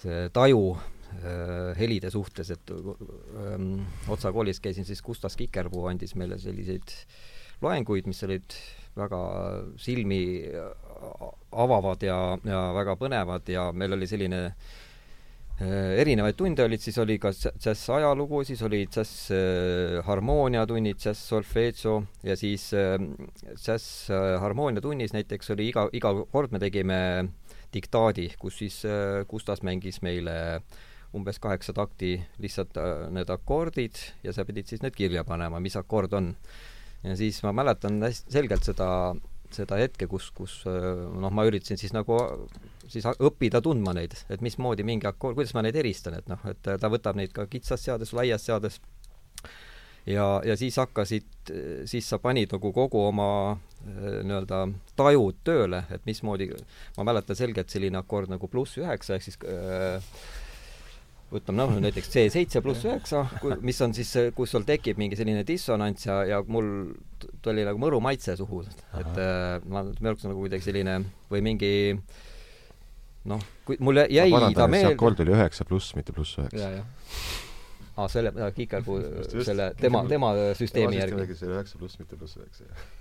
S3: see taju äh, helide suhtes, et ähm, Otsa koolis käisin, siis Gustav Kikerpuu andis meile selliseid loenguid, mis olid väga silmi avavad ja, ja väga põnevad ja meil oli selline äh, erinevaid tunde olid, siis oli ka džäss ajalugu, siis oli džäss äh, harmooniatunnid, džäss solfeegio ja siis äh, džäss äh, harmooniatunnis näiteks oli iga, iga kord me tegime diktaadi, kus siis äh, Gustav mängis meile umbes kaheksa takti lihtsalt äh, need akordid ja sa pidid siis need kirja panema, mis akord on. ja siis ma mäletan hästi selgelt seda, seda hetke, kus, kus äh, noh, ma üritasin siis nagu siis õppida tundma neid, et mismoodi mingi akord, kuidas ma neid eristan, et noh, et ta võtab neid ka kitsas seades, laias seades. Ja, ja siis hakkasid, siis sa panid nagu kogu oma äh, nii-öelda tajud tööle, et mismoodi, ma mäletan selgelt selline akord nagu pluss üheksa, ehk siis äh, võtame noh, näiteks C seitse pluss üheksa, mis on siis, kus sul tekib mingi selline dissonants ja, ja mul tuli nagu mõru maitse suhu, et äh, ma, minu arvates nagu kuidagi selline või mingi noh, kui mulle jäi ta meelde.
S2: akord oli üheksa pluss, mitte pluss üheksa.
S3: Aa selle, Kikerpuu, selle, tema, tema süsteemi järgi.
S2: üheksa pluss, mitte pluss üheksa, jah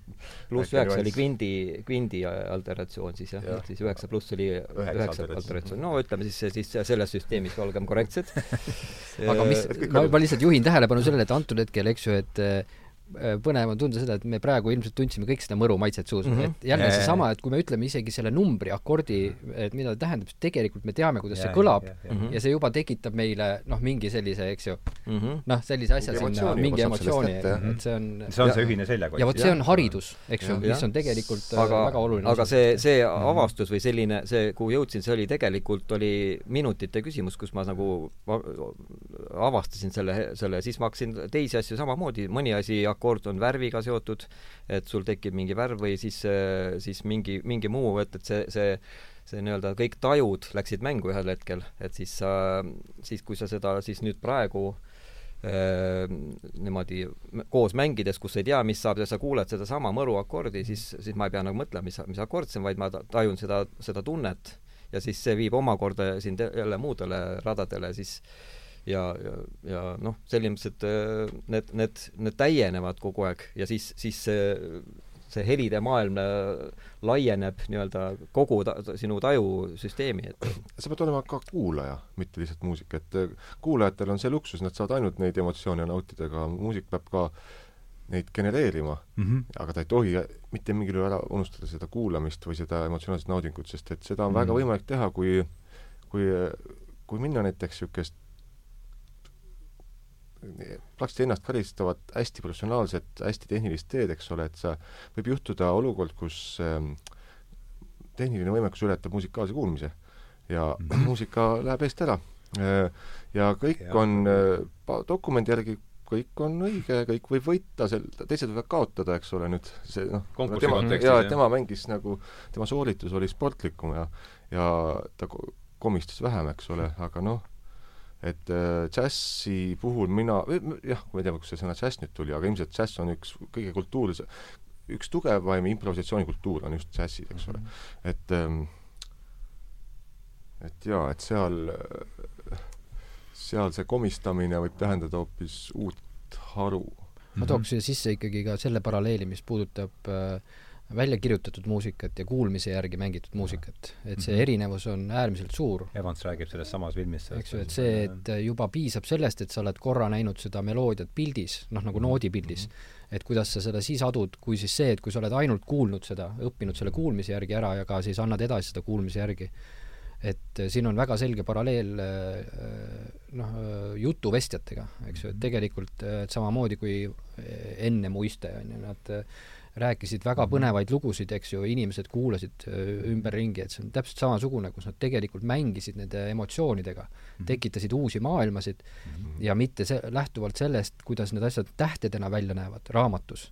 S3: pluss üheksa oli kvindi, kvindi alteratsioon siis jah ja., ehk siis üheksa pluss oli üheksa alteratsioon. no ütleme siis, siis selles süsteemis olgem korrektsed
S4: aga mis, ma, ma lihtsalt juhin tähelepanu sellele, et antud hetkel, eks ju, et põnev on tunda seda, et me praegu ilmselt tundsime kõik seda mõru maitset suus mm, -hmm. et jälle seesama, et kui me ütleme isegi selle numbri, akordi, et mida ta tähendab, siis tegelikult me teame, kuidas ja, see kõlab ja, ja, ja. ja see juba tekitab meile noh, mingi sellise, eks ju mm -hmm., noh, sellise asja sinna, mingi emotsiooni, et see on
S1: see on see ühine seljakott.
S4: ja vot see on haridus, eks ju, mis on tegelikult äh, aga, väga oluline
S3: aga see, see mhm. avastus või selline, see, kuhu jõudsin, see oli tegelikult, oli minutite küsimus, kus ma nagu avastasin selle, selle, siis ma hakkasin teisi asju samamoodi, mõni asi, akord on värviga seotud, et sul tekib mingi värv või siis, siis mingi, mingi muu, et, et see, see see nii-öelda kõik tajud läksid mängu ühel hetkel, et siis sa, siis kui sa seda siis nüüd praegu äh, niimoodi koos mängides, kus ei tea, mis saab ja sa kuuled sedasama mõruakordi, siis, siis ma ei pea nagu mõtlema, mis, mis akord see on, vaid ma tajun seda, seda tunnet. Ja siis see viib omakorda sind jälle muudele radadele, siis ja, ja, ja noh, selles mõttes, et äh, need, need, need täienevad kogu aeg ja siis, siis see, see helide maailm äh, laieneb nii-öelda kogu ta, sinu tajusüsteemi, et
S2: sa pead olema ka kuulaja, mitte lihtsalt muusik, et äh, kuulajatel on see luksus, nad saavad ainult neid emotsioone nautida, aga muusik peab ka neid genereerima mm, -hmm. aga ta ei tohi mitte mingil juhul ära unustada seda kuulamist või seda emotsionaalset naudingut, sest et seda on mm -hmm. väga võimalik teha, kui kui, kui minna näiteks niisugust praktiliselt ennast karistavat hästi professionaalset, hästi tehnilist teed, eks ole, et sa, võib juhtuda olukord, kus ähm, tehniline võimekus ületab musikaalse kuulmise ja mm -hmm. muusika läheb eest ära äh,. ja kõik ja. on äh, dokumendi järgi kõik on õige, kõik võib võita, sel-, teised võivad kaotada, eks ole, nüüd see noh, tema, jaa, tema mängis nagu, tema sooritus oli sportlikum ja ja ta komistas vähem, eks ole, aga noh, et äh, džässi puhul mina, jah, ma ei tea, kust see sõna džäss nüüd tuli, aga ilmselt džäss on üks kõige kultuurilise, üks tugevaim improvisatsioonikultuur on just džässis, eks ole. Mhm. et ähm, et jaa, et seal seal see komistamine võib tähendada hoopis uut haru.
S4: ma tooks siia sisse ikkagi ka selle paralleeli, mis puudutab äh, välja kirjutatud muusikat ja kuulmise järgi mängitud muusikat. et see mhm. erinevus on äärmiselt suur.
S1: Evans räägib selles samas filmis
S4: eks ju, et see, et juba piisab sellest, et sa oled korra näinud seda meloodiat pildis, noh nagu noodipildis mm, -hmm. et kuidas sa seda siis adud, kui siis see, et kui sa oled ainult kuulnud seda, õppinud selle kuulmise järgi ära ja ka siis annad edasi seda kuulmise järgi et äh, siin on väga selge paralleel äh, noh, äh, jutuvestjatega, eks ju, et tegelikult et samamoodi kui enne muiste, on ju, nad rääkisid väga mhm. põnevaid lugusid, eks ju, inimesed kuulasid ümberringi, et see on täpselt samasugune, kus nad tegelikult mängisid nende emotsioonidega, mhm. tekitasid uusi maailmasid mhm. ja mitte see, lähtuvalt sellest, kuidas need asjad tähtedena välja näevad raamatus,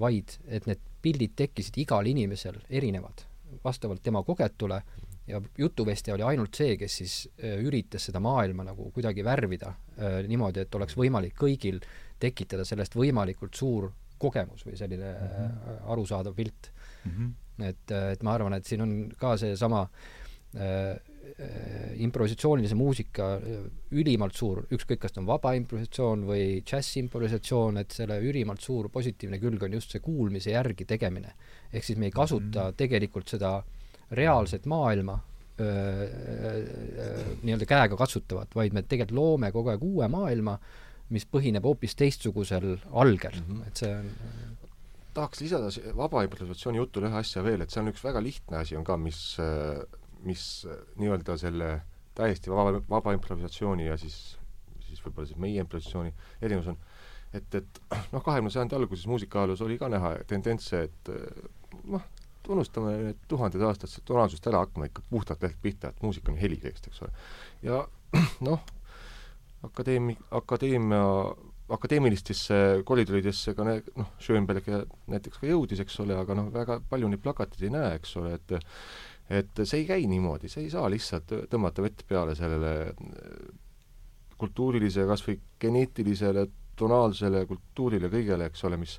S4: vaid et need pildid tekkisid igal inimesel erinevad, vastavalt tema kogetule ja jutuvestja oli ainult see, kes siis äh, üritas seda maailma nagu kuidagi värvida äh, niimoodi, et oleks võimalik kõigil tekitada sellest võimalikult suur kogemus või selline mm -hmm. arusaadav pilt mm. -hmm. et, et ma arvan, et siin on ka seesama äh, improvisatsioonilise muusika ülimalt suur, ükskõik, kas ta on vaba improvisatsioon või džässimprovisatsioon, et selle ülimalt suur positiivne külg on just see kuulmise järgi tegemine. ehk siis me ei kasuta mm -hmm. tegelikult seda äh, reaalset maailma nii-öelda käega katsutavat, vaid me tegelikult loome kogu aeg uue maailma, mis põhineb hoopis teistsugusel algel mm, -hmm. et see on
S2: tahaks lisada vaba improvisatsiooni jutule ühe asja veel, et see on üks väga lihtne asi on ka, mis, mis nii-öelda selle täiesti vaba, vaba improvisatsiooni ja siis, siis võib-olla siis meie improvisatsiooni erinevus on, et, et noh, kahekümne sajandi alguses muusikaajaloos oli ka näha tendentse, et noh, unustame need tuhanded aastad tonaalsust ära, hakkame ikka puhtalt lehelt pihta, et muusika on helitekst, eks ole. ja noh, akadeemi-, akadeemia, akadeemilistesse koridoridesse ka noh, Schönberg näiteks ka jõudis, eks ole, aga noh, väga palju neid plakateid ei näe, eks ole, et et see ei käi niimoodi, see ei saa lihtsalt tõmmata vett peale sellele kultuurilise, kas või geneetilisele, tonaalsele kultuurile, kõigele, eks ole, mis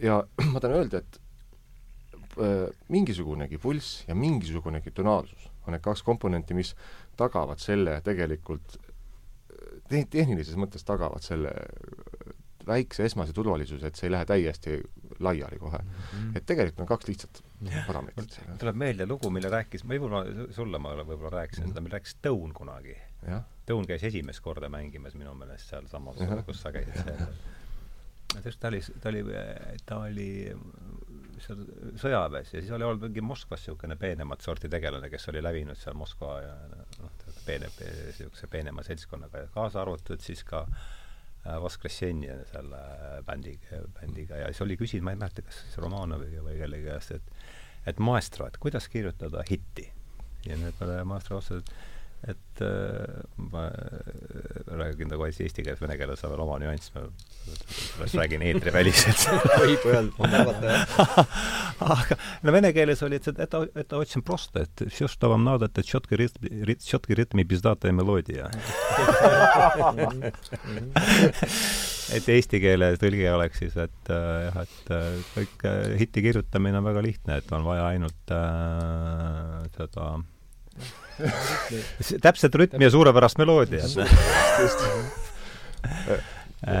S2: ja ma tahan öelda, et Äh, mingisugunegi pulss ja mingisugunegi tonaalsus on need kaks komponenti, mis tagavad selle tegelikult te-, tehnilises mõttes tagavad selle väikse esmase turvalisuse, et see ei lähe täiesti laiali kohe mm. -hmm. et tegelikult on kaks lihtsat parameetrit.
S1: tuleb meelde lugu, mille rääkis, ma võib-olla, sulle ma võib-olla rääkisin mm -hmm. seda, mille rääkis Tõun kunagi. Tõun käis esimest korda mängimas minu meelest sealsamas, kus sa käisid seal. ta oli, ta oli, ta oli seal sõjaväes ja siis oli olnud mingi Moskvas niisugune peenemat sorti tegelane, kes oli lävinud seal Moskva ja peene, niisuguse peenema seltskonnaga ja kaasa arvatud siis ka äh, Voskressenja selle bändiga, bändiga ja siis oli küsinud, ma ei mäleta, kas siis Romanoviga või kellegi käest, et et maestro, et kuidas kirjutada hitti. ja nüüd Maestro vastas, et et äh, ma räägin nagu eesti keeles, vene keeles on veel oma nüanss, ma sellest räägin eetriväliselt
S3: võib öelda, ma arvan, jah.
S1: aga no vene keeles oli, et это, это очень просто, et все, что вам надо, это четкий ритм, четкий ритм и пиздатая мелодия et eesti keele tõlge oleks siis, et äh, jah, et äh, kõik äh, hitti kirjutamine on väga lihtne, et on vaja ainult äh, seda täpset rütmi ja suurepärast meloodiat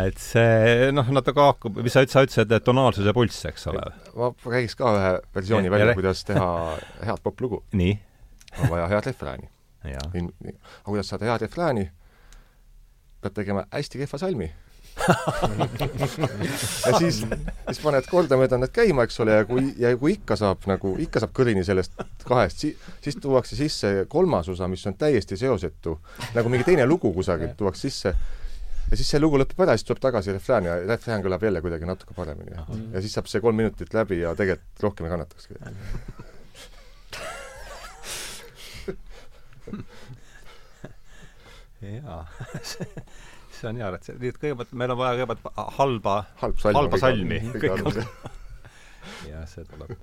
S1: et see noh, natuke haakub, mis sa ütlesid, sa ütlesid, et tonaalsus ja pulss, eks ole?
S2: ma räägiks ka ühe versiooni
S1: Ja-
S2: välja
S1: ja-,
S2: kuidas teha head poplugu.
S1: nii?
S2: on vaja head refrääni. aga kuidas saada head refrääni? pead tegema hästi kehva salmi. Ja siis, siis paned kordamööda need käima, eks ole, ja kui, ja kui ikka saab nagu, ikka saab kõrini sellest kahest, si-, siis tuuakse sisse kolmas osa, mis on täiesti seosetu. nagu mingi teine lugu kusagilt tuuakse sisse ja siis see lugu lõpeb ära, siis tuleb tagasi refrään ja refrään kõlab jälle kuidagi natuke paremini. ja siis saab see kolm minutit läbi ja tegelikult rohkem ei kannatakski.
S1: jaa see on hea retsept, nii et kõigepealt meil on vaja kõigepealt halba
S2: halb salm.
S1: halba salmi jah, see tuleb.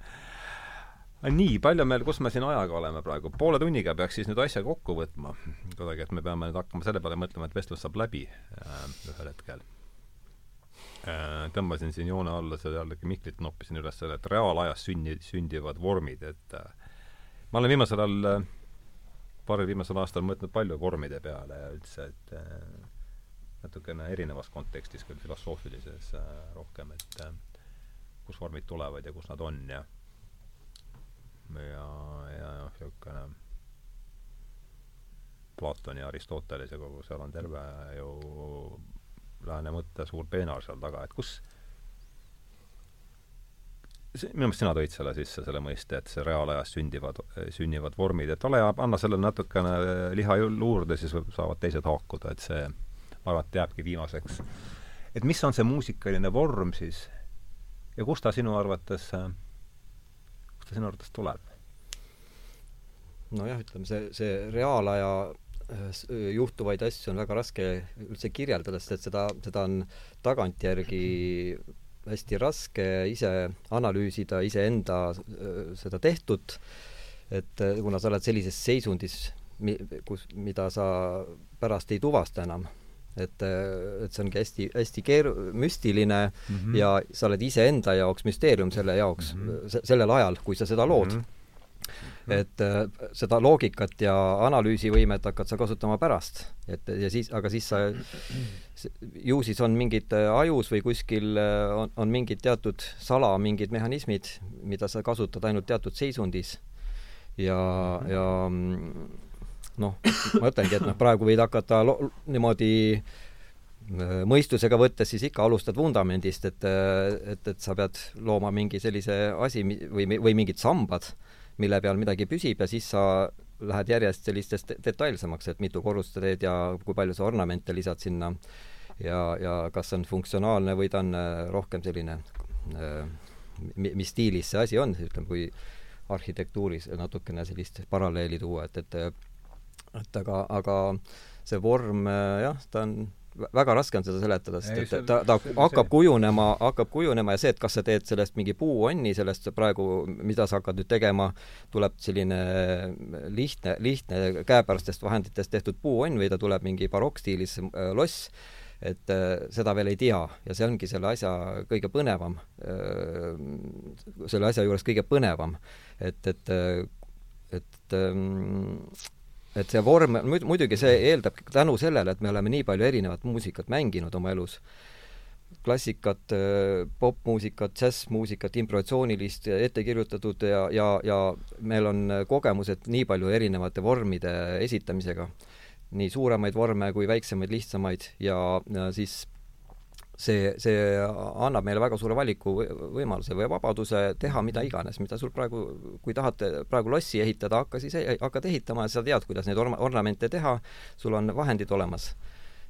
S1: nii, palju meil, kus me siin ajaga oleme praegu? poole tunniga peaks siis nüüd asja kokku võtma kuidagi, et me peame nüüd hakkama selle peale mõtlema, et vestlus saab läbi äh, ühel hetkel äh,. tõmbasin siin joone alla selle jällegi Mihklit noppisin üles selle, et reaalajas sünni, sündivad vormid, et äh, ma olen viimasel ajal äh, paaril viimasel aastal mõelnud palju vormide peale ja üldse, et natukene erinevas kontekstis, küll filosoofilises äh, rohkem, et äh, kust vormid tulevad ja kus nad on ja ja, ja noh, niisugune Platoni ja Aristotelese kogu, seal on terve ju lääne mõtte suur peenar seal taga, et kus see, minu meelest sina tõid selle sisse, selle mõiste, et see reaalajas sündivad, sünnivad vormid, et ole hea, anna sellele natukene liha ju- juurde, siis saavad teised haakuda, et see ma arvan, et jääbki viimaseks. et mis on see muusikaline vorm siis ja kust ta sinu arvates, kust ta sinu arvates tuleb?
S3: nojah, ütleme see, see reaalaja äh, juhtuvaid asju on väga raske üldse kirjeldada, sest et seda, seda on tagantjärgi hästi raske ise analüüsida, iseenda äh, seda tehtud, et äh, kuna sa oled sellises seisundis, mi-, kus, mida sa pärast ei tuvasta enam, et, et see ongi hästi, hästi keeru-, müstiline mm -hmm. ja sa oled iseenda jaoks müsteerium selle jaoks mm, -hmm. sellel ajal, kui sa seda lood mm. -hmm et äh, seda loogikat ja analüüsivõimet hakkad sa kasutama pärast, et ja siis, aga siis sa, ju siis on mingid äh, ajus või kuskil äh, on, on mingid teatud sala, mingid mehhanismid, mida sa kasutad ainult teatud seisundis ja, ja mm, noh, ma ütlengi, et noh, praegu võid hakata niimoodi äh, mõistusega võttes siis ikka alustad vundamendist, et, et, et sa pead looma mingi sellise asi või, või mingid sambad, mille peal midagi püsib ja siis sa lähed järjest sellistest detailsemaks, et mitu korrust sa teed ja kui palju sa ornamente lisad sinna ja, ja kas see on funktsionaalne või ta on äh, rohkem selline äh, mi- mis stiilis see asi on, ütleme kui arhitektuuris natukene sellist paralleeli tuua, et, et et aga, aga see vorm äh, jah, ta on väga raske on seda seletada,
S1: Ei,
S3: sest et ta, ta hakkab kujunema, hakkab kujunema ja see, et kas sa teed sellest mingi puuonni, sellest praegu, mida sa hakkad nüüd tegema, tuleb selline lihtne, lihtne käepärastest vahenditest tehtud puuonn või ta tuleb mingi barokkstiilis äh, loss, et äh, seda veel ei tea. Ja see ongi selle asja kõige põnevam selle asja juures kõige põnevam, et, et et ähm, et see vorm, muidugi see eeldab tänu sellele, et me oleme nii palju erinevat muusikat mänginud oma elus, klassikat, popmuusikat, džässmuusikat, improvisatsioonilist, ette kirjutatud ja, ja, ja meil on kogemused nii palju erinevate vormide esitamisega, nii suuremaid vorme kui väiksemaid, lihtsamaid ja siis see, see annab meile väga suure valiku või- võimaluse või vabaduse teha mida iganes, mida sul praegu, kui tahad praegu lossi ehitada, hakka siis, hakkad ehitama ja sa tead, kuidas neid orna-, ornamente teha, sul on vahendid olemas.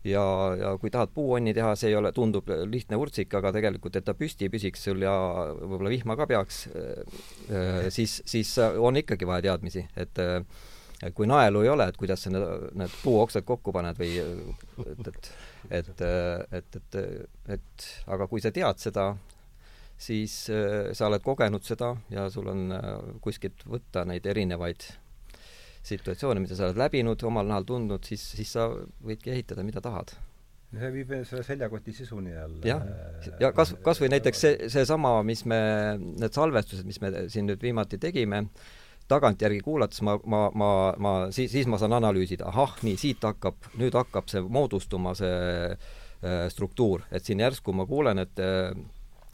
S3: ja, ja kui tahad puuonni teha, see ei ole, tundub lihtne vurtsik, aga tegelikult, et ta püsti püsiks sul ja võib-olla vihma ka peaks, siis, siis on ikkagi vaja teadmisi, et et kui naelu ei ole, et kuidas sa need, need puuoksad kokku paned või et, et et, et, et, et aga kui sa tead seda, siis äh, sa oled kogenud seda ja sul on äh, kuskilt võtta neid erinevaid situatsioone, mida sa oled läbinud, omal nahal tundnud, siis, siis sa võidki ehitada, mida tahad
S1: see viib selle seljakoti sisuni jälle.
S3: jah, ja kas, kas või näiteks see, seesama, mis me, need salvestused, mis me siin nüüd viimati tegime, tagantjärgi kuulates ma, ma, ma, ma siis, siis ma saan analüüsida, ahah, nii, siit hakkab, nüüd hakkab see moodustuma, see äh, struktuur, et siin järsku ma kuulen, et äh,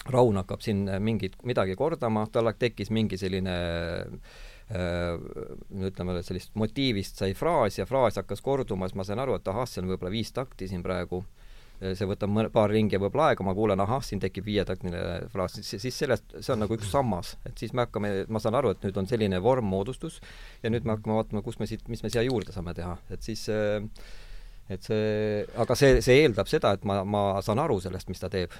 S3: Raun hakkab siin mingit, midagi kordama, tal tekkis mingi selline äh, ütleme, sellist motiivist sai fraas ja fraas hakkas korduma, siis ma sain aru, et ahah, see on võib-olla viis takti siin praegu see võtab mõne, paar ringi võib-olla aega, ma kuulen, ahah, siin tekib viietaktiline fraas, siis sellest, see on nagu üks sammas, et siis me hakkame, ma saan aru, et nüüd on selline vormmoodustus ja nüüd me hakkame vaatama, kus me siit, mis me siia juurde saame teha, et siis äh, et see, aga see, see eeldab seda, et ma, ma saan aru sellest, mis ta teeb.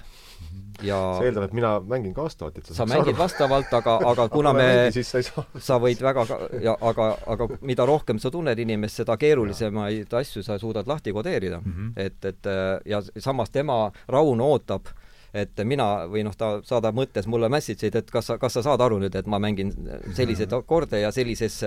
S2: ja see eeldab, et mina mängin ka vastavalt, et
S3: sa sa mängid aru. vastavalt, aga, aga kuna me,
S2: sa,
S3: sa võid väga, ja aga, aga mida rohkem sa tunned inimest, seda keerulisemaid asju sa suudad lahti kodeerida mm. -hmm. et, et ja samas tema, Raun ootab et mina või noh, ta saadab mõttes mulle message eid, et kas sa, kas sa saad aru nüüd, et ma mängin selliseid akorde ja sellises,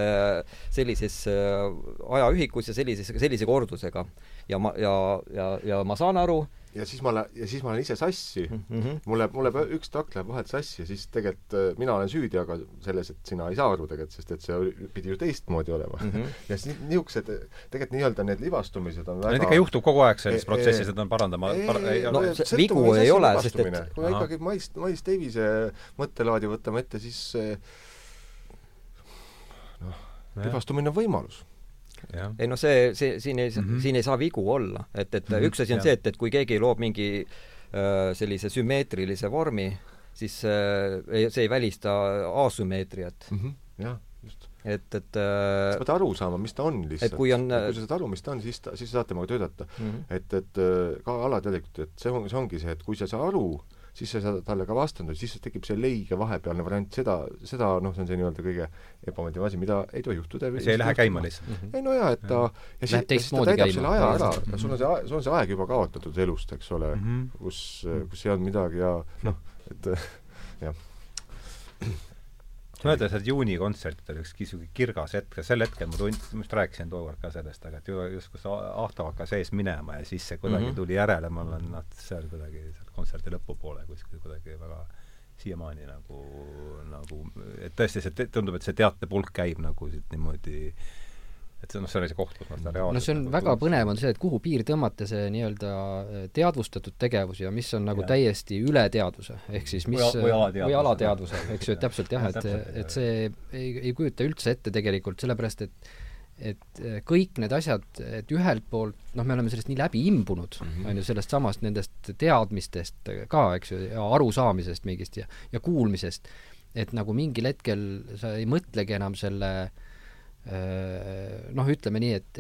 S3: sellises ajaühikus ja sellises, sellise kordusega. Ja ma, ja, ja, ja ma saan aru,
S2: ja siis ma lähen, ja siis ma olen ise sassi mm. -hmm. mul läheb, mul läheb üks takk läheb vahelt sassi ja siis tegelikult äh, mina olen süüdi aga selles, et sina ei saa aru tegelikult, sest et see pidi ju teistmoodi olema mm. -hmm. ja siis niisugused, tegelikult nii-öelda need libastumised on väga
S1: Need ikka juhtub kogu aeg selles protsessis, et on parandama
S3: ei, par, ei, no, see vigu ei ole, sest et
S2: kui me ikkagi Mais, Mais Davise mõttelaadi võtame ette, siis noh, libastumine on võimalus
S3: ei no see, see, siin ei mm, -hmm. siin ei saa vigu olla, et, et mm -hmm. üks asi on ja. see, et, et kui keegi loob mingi äh, sellise sümmeetrilise vormi, siis äh, see ei välista asümmeetriat
S2: mm. -hmm. jah, just
S3: et, et äh,
S2: sa pead aru saama, mis ta on lihtsalt.
S3: kui on
S2: kui sa saad aru, mis ta on, siis ta, siis saate temaga töötada mm. -hmm. et, et ka alateadlikult, et see on, see ongi see, et kui sa ei saa aru, siis sa ei saa talle ka vastanud, siis tekib see leige vahepealne variant, seda, seda noh, see on see nii-öelda kõige ebameeldiv asi, mida ei tohi juhtuda.
S1: see ei lähe käima lihtsalt mm?
S2: -hmm. ei no jaa, et ta ja siis, siis ta täidab selle aja ära sul on see, sul on see aeg juba kaotatud elust, eks ole mm, -hmm. kus, kus ei olnud midagi ja noh, et jah
S1: ma mäletan seda juuni kontserti oli üks niisugune kirgas hetk ja sel hetkel ma tundsin, ma just rääkisin tookord ka sellest, aga et ju justkui see Ahto hakkas sees minema ja siis see kuidagi mm -hmm. tuli järele, ma olen noh, seal kuidagi seal kontserdi lõpupoole kuskil kuidagi väga siiamaani nagu, nagu, et tõesti, see tundub, et see teatepulk käib nagu siit niimoodi äh, et see, noh, see oli see koht, kus ma seda reaalselt
S4: no see on nagu väga tundsin. põnev, on see, et kuhu piir tõmmata see nii-öelda äh, teadvustatud tegevus ja mis on nagu ja. täiesti üle teadvuse, ehk siis mis
S1: või, alateadvuse,
S4: või alateadvuse, eks ju, et täpselt jah, et, et see ei, ei kujuta üldse ette tegelikult, sellepärast et et äh, kõik need asjad, et ühelt poolt noh, me oleme sellest nii läbi imbunud mm, -hmm. on ju, sellest samast nendest teadmistest ka, eks ju, ja arusaamisest mingist ja, ja kuulmisest, et nagu mingil hetkel sa ei mõtlegi enam selle äh, Äh, noh, ütleme nii, et,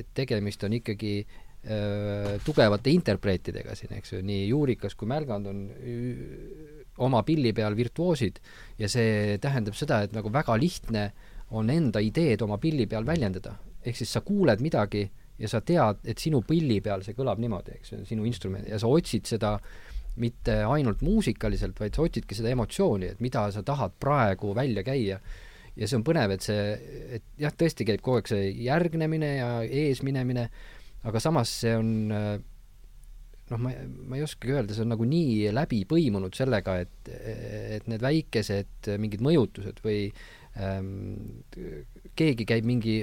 S4: et tegemist on ikkagi äh, tugevate interpreetidega siin, eks ju, nii Juurikas kui Mälgand on oma pilli peal virtuoosid ja see tähendab seda, et nagu väga lihtne on enda ideed oma pilli peal väljendada. ehk siis sa kuuled midagi ja sa tead, et sinu pilli peal see kõlab niimoodi, eks ju, sinu instrument, ja sa otsid seda mitte ainult muusikaliselt, vaid sa otsidki seda emotsiooni, et mida sa tahad praegu välja käia ja see on põnev, et see, et jah, tõesti käib kogu aeg see järgnemine ja eesminemine, aga samas see on noh, ma, ma ei oskagi öelda, see on nagu nii läbi põimunud sellega, et, et need väikesed mingid mõjutused või ähm, keegi käib mingi,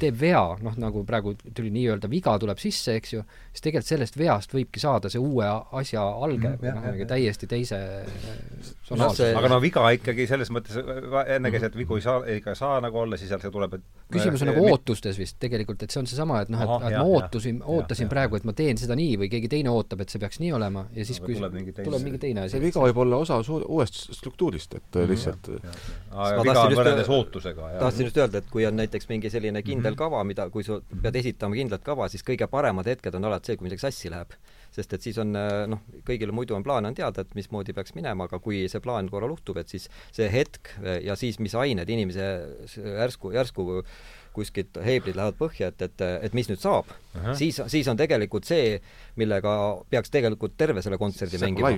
S4: teeb vea, noh nagu praegu tuli nii-öelda viga tuleb sisse, eks ju, siis tegelikult sellest veast võibki saada see uue asja alge mm, noh, mingi täiesti teise
S1: no, see... aga no viga ikkagi selles mõttes, enne käis, et vigu ei saa, ei ka saa nagu olla, siis sealt see tuleb, et
S4: küsimus on nagu mit... ootustes vist tegelikult, et see on seesama, et noh, et, et ma ootusin, ootasin ja, praegu, et ma teen seda nii või keegi teine ootab, et see peaks nii olema ja siis, kui tuleb mingi, teise... tuleb mingi teine asi.
S2: see viga võib olla osa su-, uuest struktuurist, et mm -hmm. lihtsalt
S1: viga on võrreldes ootusega.
S3: tahtsin just öelda, et kui on näiteks mingi selline kindel mm -hmm. kava, mida, kui sa pead esitama kindlat kava, siis kõige paremad hetked on alati see, kui midagi sassi läheb. sest et siis on äh, noh, kõigil muidu on plaan on teada, et mismoodi peaks minema, aga kui see plaan korra luhtub, et siis see hetk ja siis, mis ained inimese järsku, järsku kuskilt heeblid lähevad põhja, et, et, et mis nüüd saab, siis, siis on tegelikult see, millega peaks tegelikult terve selle kontserdi mängima.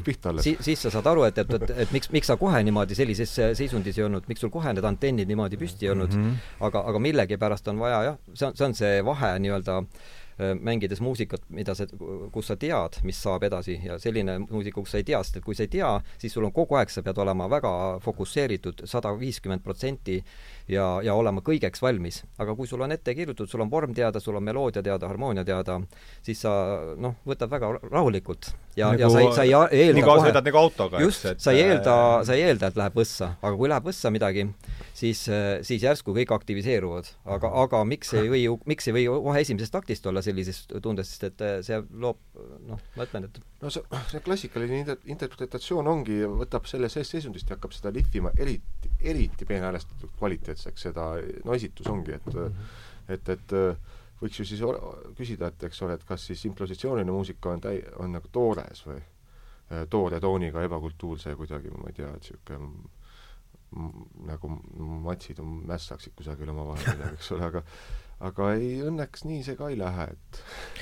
S3: Si, siis sa saad aru, et, et, et, et miks, miks sa kohe niimoodi sellises seisundis ei olnud, miks sul kohe need antennid niimoodi püsti ei olnud mm, -hmm. aga, aga millegipärast on vaja jah, see on, see on see vahe nii-öelda Äh, mängides muusikat, mida sa, kus sa tead, mis saab edasi ja selline muusika, kus sa ei tea, sest et kui sa ei tea, siis sul on kogu aeg, sa pead olema väga fokusseeritud, sada viiskümmend protsenti ja, ja olema kõigeks valmis. aga kui sul on ette kirjutatud, sul on vorm teada, sul on meloodia teada, harmoonia teada, siis sa noh, võtad väga rahulikult. ja nagu,, ja sa ei, sa ei eelda
S1: nii kaua sõidad nagu autoga,
S3: just, sa ei eelda, äh, sa ei eelda, et läheb võssa, aga kui läheb võssa midagi, siis, siis järsku kõik aktiviseeruvad. aga, aga miks ei või miks ei või kohe esimesest taktist olla sellisest tundest, sest et äh, see loob noh, ma ütlen, et
S2: no see, see klassikaline inter-, interpretatsioon ongi, võtab selle seest seisundist ja hakkab seda lihvima eriti, eriti peenhäälestatud kvaliteetseks, seda, no esitus ongi, et -hmm. et, et äh, võiks ju siis küsida, et eks ole, et kas siis improvisatsiooniline muusika on täi-, on nagu toores või toore tooniga ebakultuurse kuidagi, ma ei tea, et niisugune nagu matsid mässaksid kusagil omavahel eks ole, aga aga ei, õnneks nii see ka ei lähe, et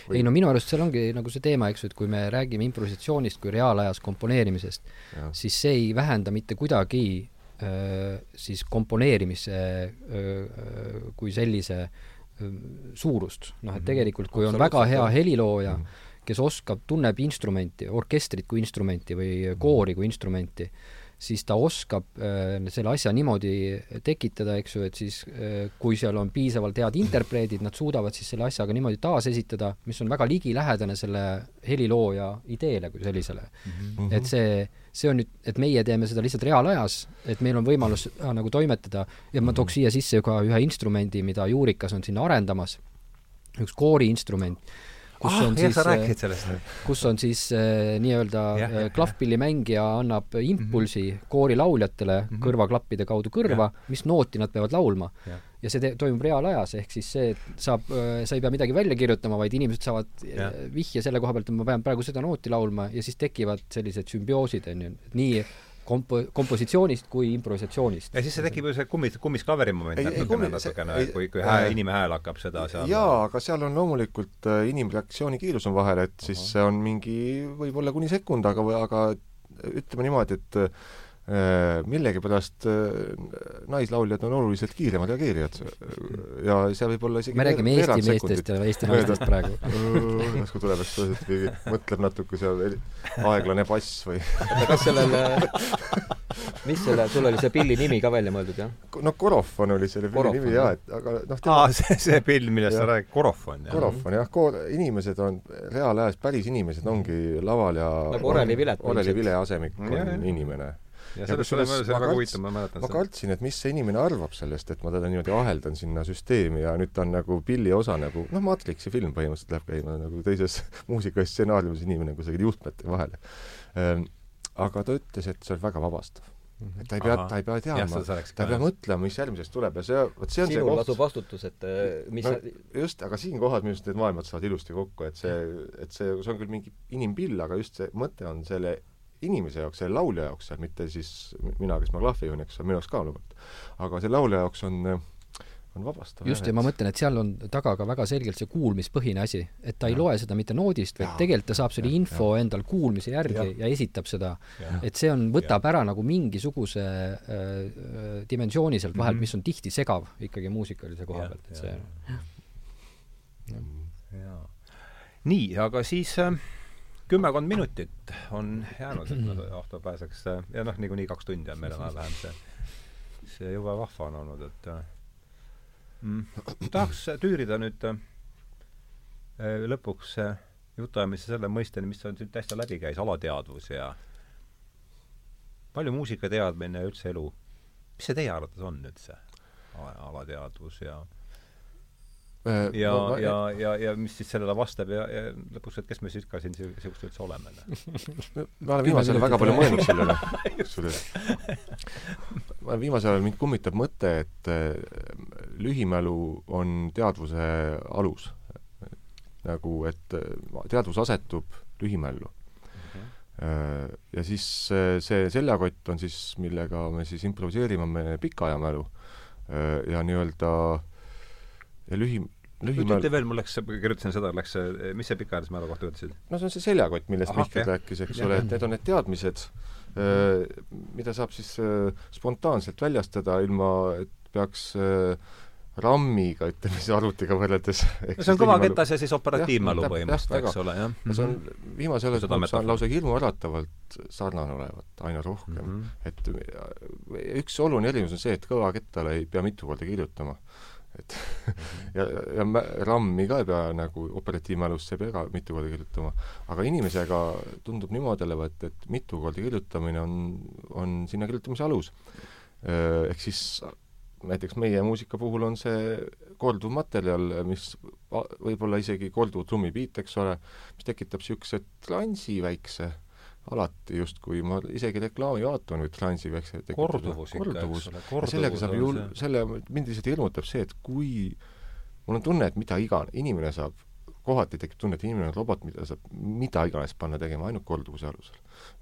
S4: või... ei no minu arust seal ongi nagu see teema, eks ju, et kui me räägime improvisatsioonist kui reaalajas komponeerimisest, siis see ei vähenda mitte kuidagi siis komponeerimise öö, kui sellise öö, suurust. noh, et mhm. tegelikult kui on väga hea helilooja -hmm. kes oskab, tunneb instrumenti, orkestrit kui instrumenti või koori kui instrumenti, siis ta oskab äh, selle asja niimoodi tekitada, eks ju, et siis äh, kui seal on piisavalt head interpreedid, nad suudavad siis selle asja ka niimoodi taasesitada, mis on väga ligilähedane selle helilooja ideele kui sellisele mm. -hmm. et see, see on nüüd, et meie teeme seda lihtsalt reaalajas, et meil on võimalus äh, nagu toimetada ja ma tooks siia sisse ka ühe instrumendi, mida Juurikas on sinna arendamas, üks kooriinstrument
S1: kus ah, on jah, siis,
S4: kus on siis äh, nii-öelda äh, klahvpillimängija annab impulsi mm -hmm. koorilauljatele mm -hmm. kõrvaklappide kaudu kõrva, mis nooti nad peavad laulma. ja see toimub reaalajas, ehk siis see saab äh,, sa ei pea midagi välja kirjutama, vaid inimesed saavad ja. vihje selle koha pealt, et ma pean praegu seda nooti laulma ja siis tekivad sellised sümbioosid, on ju, nii kompo-, kompositsioonist kui improvisatsioonist.
S1: ja siis see tekib ju see kummis, kummisklaveri moment natukene, natukene, kui, kui hääl, inimene hääl hakkab seda seal
S2: jaa, aga seal on loomulikult äh, inimreaktsiooni kiirus on vahel, et siis see on mingi, võib-olla kuni sekund, aga, aga ütleme niimoodi, et millegipärast äh, naislauljad on oluliselt kiiremad reageerijad. Ja seal võib olla isegi
S4: me räägime Eesti meestest ja Eesti naistest praegu.
S2: Järsku tuleb, eks ta mõtleb natuke seal aeglane bass või
S3: kas sellel mis selle, sul oli see pilli nimi ka välja mõeldud, jah?
S2: no Korofon oli selle pilli nimi jaa, et aga noh
S1: tema... aa, see, see pill, millest sa räägid, Korofon,
S2: jah? Korofon, jah, koor-, inimesed on, reaalajas päris inimesed ongi laval ja
S3: nagu Oreli Vilet
S2: Oreli Vile asemik on inimene
S1: ja sellest oli see väga huvitav, ma mäletan
S2: seda. ma kartsin, et mis see inimene arvab sellest, et ma teda niimoodi aheldan sinna süsteemi ja nüüd ta on nagu pilli osa nagu noh, Matrixi film põhimõtteliselt läheb käima nagu teises muusika ja stsenaariumis inimene kusagil juhtmete vahel ehm,. aga ta ütles, et see on väga vabastav. Et ta ei pea, ta ei pea teadma, ta ei pea mõtlema, mis järgmiseks tuleb ja see, vot see on
S3: sinul lasub vastutus, et eh, mis no,
S2: just, aga siin kohas minu arust need maailmad saavad ilusti kokku, et see, et see, see on küll mingi inimpill, aga just see mõte on selle inimese jaoks, selle laulja jaoks seal, mitte siis mina, kes ma klahvi juhin, eks, see on minu jaoks ka loomulikult. aga selle laulja jaoks on on vabastav.
S4: just, ja ma mõtlen, et seal on taga ka väga selgelt see kuulmispõhine asi, et ta ja. ei loe seda mitte noodist, vaid tegelikult ta saab selle ja, info ja. endal kuulmise järgi ja, ja esitab seda. et see on, võtab ja. ära nagu mingisuguse äh, äh dimensiooni sealt vahelt mm, -hmm. mis on tihti segav ikkagi muusikaline koha pealt, et see
S1: jaa. nii, aga siis äh, kümmekond minutit on jäänud, et me Ahto pääseks. Ja noh, niikuinii kaks tundi on meil enam-vähem see, see jube vahva on olnud, et mm, tahaks tüürida nüüd äh, lõpuks äh, jutuajamise selle mõisteni, mis on siin täitsa läbi käis, alateadvus ja palju muusikateadmine ja üldse elu, mis see teie arvates on üldse, alateadvus ja ja no,, ja, ja, ja mis siis sellele vastab ja, ja lõpuks, et kes me siis ka siin niisugused üldse oleme?
S2: ma olen viimasel ajal väga palju mõelnud sellele, kusjuures. ma olen viimasel ajal, mind kummitab mõte, et äh, lühimälu on teadvuse alus. nagu, et äh, teadvus asetub lühimällu Äh, ja siis see, seljakott on siis, millega me siis improviseerime, on meie pikaajamälu äh, ja nii-öelda ja lühi, lühimäel
S1: ütle veel, mul läks, kirjutasin seda, läks see, mis see pikaajalise mälu kohta ütlesid?
S2: no see on see seljakott, millest Mihkel rääkis, eks ole, et need on need teadmised, mida saab siis äh, spontaanselt väljastada, ilma et peaks äh, RAM-iga, ütleme siis arvutiga võrreldes.
S1: no see on kõvaketas ja siis operatiivmälu põhimõtteliselt, eks ole, jah.
S2: ja see on viimasel ajal
S1: metafoori.
S2: on lausa hirmuäratavalt sarnane olevat, aina rohkem mm.
S1: Mhm.
S2: et äh, üks oluline erinevus on see, et kõvakettale ei pea mitu korda kirjutama. Et ja, ja mä- RAM-i ka ei pea nagu operatiivmälusse ei pea ka mitu korda kirjutama. aga inimesega tundub niimoodi olevat, et mitu korda kirjutamine on, on sinna kirjutamise alus. Ehk siis näiteks meie muusika puhul on see korduv materjal, mis a- võib-olla isegi korduv trummipiit, eks ole, mis tekitab niisuguse transi väikse, alati justkui, ma isegi reklaami vaatan, või transi tekitada.
S1: korduvus ikka, eks ole,
S2: ja sellega saab ju, selle, mind lihtsalt hirmutab see, et kui mul on tunne, et mida iganes, inimene saab, kohati tekib tunne, et inimene on robot, mida saab mida iganes panna tegema ainult korduvuse alusel.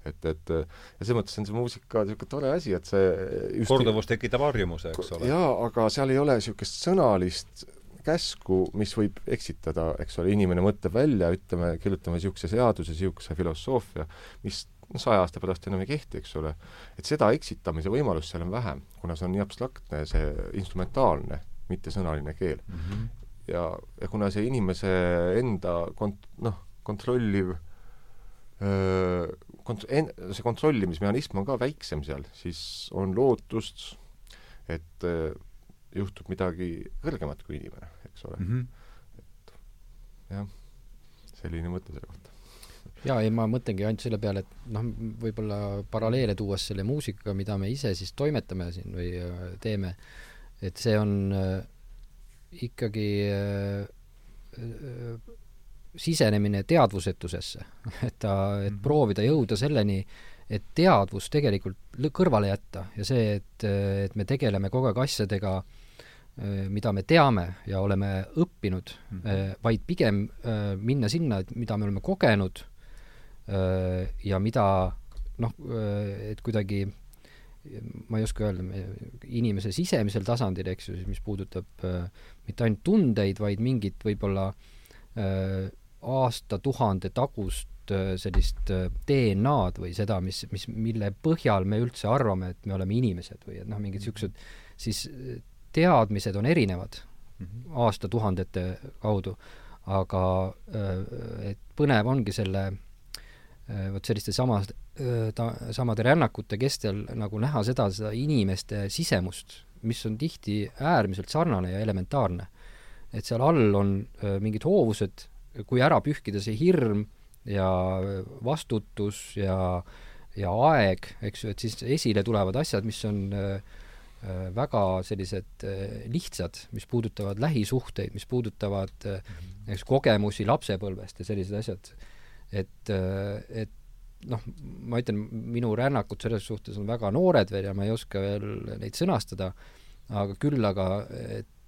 S2: et, et ja selles mõttes on see muusika niisugune tore asi, et see
S1: korduvus tekitab harjumuse, eks ole.
S2: jaa, aga seal ei ole niisugust sõnalist käsku, mis võib eksitada, eks ole, inimene mõtleb välja, ütleme, kirjutame niisuguse seaduse, niisuguse filosoofia, mis saja aasta pärast enam ei kehti, eks ole. et seda eksitamise võimalust seal on vähem, kuna see on nii abstraktne, see instrumentaalne, mitte sõnaline keel.
S1: mm. -hmm.
S2: ja, ja kuna see inimese enda kont-, noh, kontrolliv öö, kont-, en-, see kontrollimismehhanism on ka väiksem seal, siis on lootust, et öö, juhtub midagi kõrgemat kui inimene, eks ole.
S1: Mm -hmm.
S2: jah, selline mõte selle kohta.
S4: jaa, ei ma mõtlengi ainult selle peale, et noh, võib-olla paralleele tuues selle muusikaga, mida me ise siis toimetame siin või äh, teeme, et see on äh, ikkagi äh, äh, sisenemine teadvusetusesse, et ta, et
S1: Mhm.
S4: proovida jõuda selleni, et teadvus tegelikult kõrvale jätta ja see, et, et me tegeleme kogu aeg asjadega, mida me teame ja oleme õppinud mm,
S1: Mhm.
S4: -hmm. vaid pigem äh, minna sinna, et mida me oleme kogenud äh, ja mida noh, et kuidagi ma ei oska öelda, inimese sisemisel tasandil, eks ju, siis mis puudutab äh, mitte ainult tundeid, vaid mingit võib-olla äh, aastatuhande tagust äh, sellist äh, DNA-d või seda, mis, mis, mille põhjal me üldse arvame, et me oleme inimesed või et noh, mingid niisugused, siis äh, teadmised on erinevad
S1: Mhm.
S4: aastatuhandete kaudu, aga äh, et põnev ongi selle äh, vot selliste samas, ta, samade rännakute kestel nagu näha seda, seda inimeste sisemust, mis on tihti äärmiselt sarnane ja elementaarne. et seal all on äh, mingid hoovused, kui ära pühkida see hirm ja vastutus ja ja aeg, eks ju, et siis esile tulevad asjad, mis on äh, äh, väga sellised äh, lihtsad, mis puudutavad lähisuhteid, mis puudutavad äh, eks kogemusi lapsepõlvest ja sellised asjad. et, äh, et noh, ma ütlen, minu rännakud selles suhtes on väga noored veel ja ma ei oska veel neid sõnastada, aga küll aga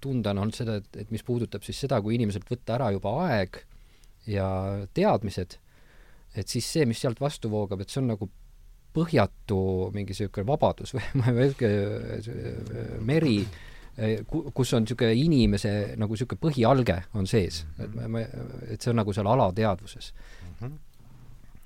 S4: tunda on olnud seda, et, et mis puudutab siis seda, kui inimeselt võtta ära juba aeg ja teadmised, et siis see, mis sealt vastu voogab, et see on nagu põhjatu mingi niisugune vabadus või ma ei oska, meri, kus on niisugune inimese nagu niisugune põhialge on sees, et ma, et see on nagu seal alateadvuses.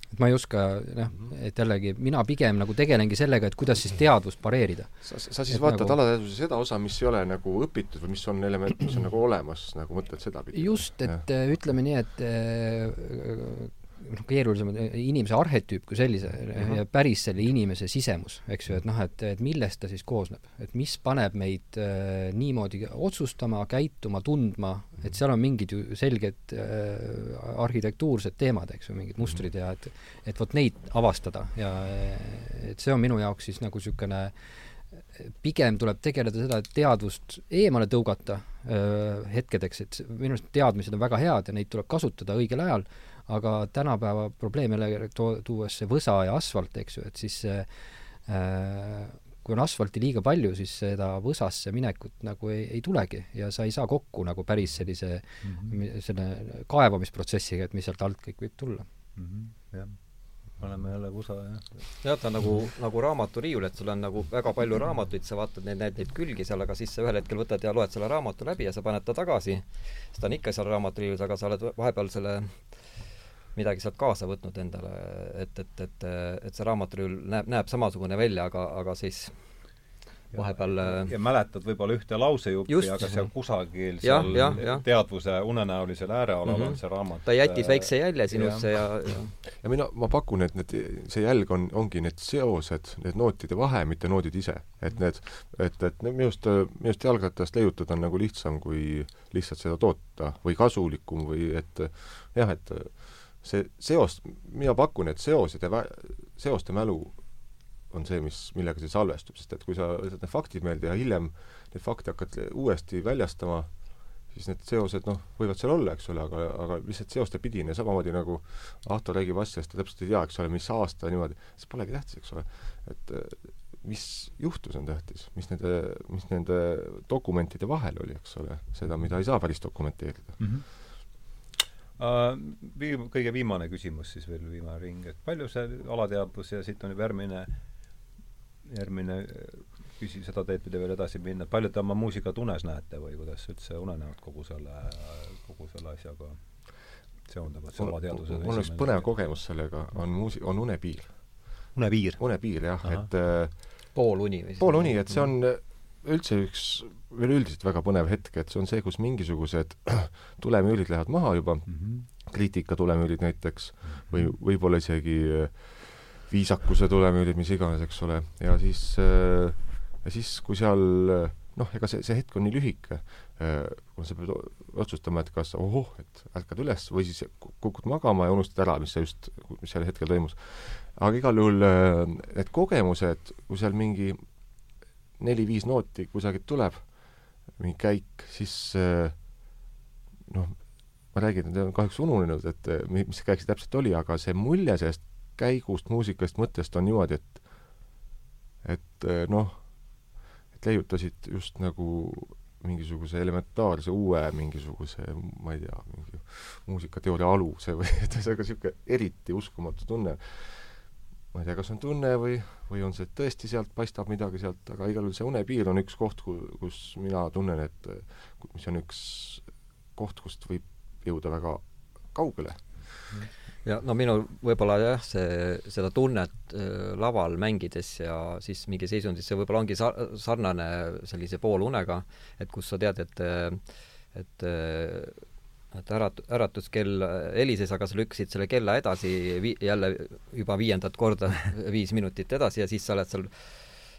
S4: Et ma ei oska, noh, et jällegi mina pigem nagu tegelengi sellega, et kuidas siis teadvust pareerida.
S2: sa, sa siis
S4: Et
S2: vaatad
S4: nagu-
S2: alateadvuse seda osa, mis ei ole nagu õpitud või mis on element, mis on nagu olemas, nagu mõtled sedapidi?
S4: just, et äh, ütleme nii, et äh, noh, keerulisem on inimese arhetüüp kui sellise
S2: Mhm.
S4: ja päris selle inimese sisemus, eks ju, et noh, et, et millest ta siis koosneb, et mis paneb meid äh, niimoodi otsustama, käituma, tundma, et seal on mingid ju selged äh, arhitektuursed teemad, eks ju, mingid mustrid ja et et vot neid avastada ja et see on minu jaoks siis nagu niisugune pigem tuleb tegeleda seda, et teadvust eemale tõugata öö, hetkedeks, et minu arust teadmised on väga head ja neid tuleb kasutada õigel ajal, aga tänapäeva probleem jälle to-, tuues see võsa ja asfalt, eks ju, et siis see äh, kui on asfalti liiga palju, siis seda võsasse minekut nagu ei, ei tulegi ja sa ei saa kokku nagu päris sellise mm, -hmm. selle kaevamisprotsessiga, et mis sealt alt kõik võib tulla
S1: mm. -hmm. jah, paneme jälle kusa, jah.
S3: jah, ta on nagu, nagu raamaturiiul, et sul on nagu väga palju raamatuid, sa vaatad neid, näed neid külgi seal, aga siis sa ühel hetkel võtad ja loed selle raamatu läbi ja sa paned ta tagasi. siis ta on ikka seal raamaturiiulis, aga sa oled vahepeal selle midagi sealt kaasa võtnud endale, et, et, et, et see raamaturiiul näeb, näeb samasugune välja, aga, aga siis vahepeal
S1: äh, ja mäletad võib-olla ühte lausejuppi, aga seal kusagil ja, seal ja, ja. teadvuse unenäolisel äärealal mm -hmm. on see raamat
S3: ta jättis äh, väikse jälje sinusse ja, ja,
S2: ja. ja mina, ma pakun, et need, see jälg on, ongi need seosed, need nootide vahe, mitte noodid ise. et need, et, et minu arust, minu arust jalgratast leiutada on nagu lihtsam, kui lihtsalt seda toota või kasulikum või et jah, et see seos, mina pakun, et seosed ja seoste mälu on see, mis, millega see salvestub, sest et kui sa võtad need faktid meelde ja hiljem neid fakte hakkad uuesti väljastama, siis need seosed noh, võivad seal olla, eks ole, aga, aga lihtsalt seostepidine, samamoodi nagu Ahto räägib asjast ja täpselt ei tea, eks ole, mis aasta niimoodi, see polegi tähtis, eks ole. et mis juhtus, on tähtis, mis nende, mis nende dokumentide vahel oli, eks ole, seda, mida ei saa päris dokumenteerida mm. -hmm
S1: viim-, kõige viimane küsimus siis veel, viimane ring, et palju see alateadvus ja siit on juba järgmine järgmine küsi-, seda teed pidi veel edasi minna, palju te oma muusikat unes näete või kuidas üldse unenäod kogu selle, kogu selle asjaga seonduvad, see alateadvuse
S2: mul oleks põnev kogemus sellega, on muusi-, on unepiir.
S1: unepiir?
S2: unepiir, jah, et äh,
S3: pooluni või?
S2: pooluni, et see on üldse üks veel üldiselt väga põnev hetk, et see on see, kus mingisugused tulemüülid lähevad maha juba mm, -hmm. kriitika tulemüülid näiteks, või võib-olla isegi äh, viisakuse tulemüülid, mis iganes, eks ole, ja siis, äh, ja siis, kui seal noh, ega see, see hetk on nii lühike, äh, kuna sa pead otsustama, et kas ohoh, et ärkad üles või siis kukud magama ja unustad ära, mis sa just, mis sel hetkel toimus. aga igal juhul äh, need kogemused, kui seal mingi neli-viis nooti kusagilt tuleb, mingi käik, siis noh, ma räägin, need on kahjuks ununenud, et mis see käik see täpselt oli, aga see mulje sellest käigust, muusikast, mõttest on niimoodi, et et eh, noh, et leiutasid just nagu mingisuguse elementaarse uue mingisuguse, ma ei tea, mingi muusikateooria aluse või et ühesõnaga niisugune eriti uskumatu tunne. Ma ei tea, kas on tunne või, või on see tõesti sealt paistab midagi sealt, aga igal juhul see unepiir on üks koht, kus mina tunnen, et mis on üks koht, kust võib jõuda väga kaugele. Mm
S3: ja no minul võib-olla jah, see, seda tunnet äh, laval mängides ja siis mingi seisundis, see võib-olla ongi sa-, sarnane sellise poolunega, et kus sa tead, et et et ärat-, äratuskell helises, aga sa lükkasid selle kella edasi vi-, jälle juba viiendat korda viis minutit edasi ja siis sa oled seal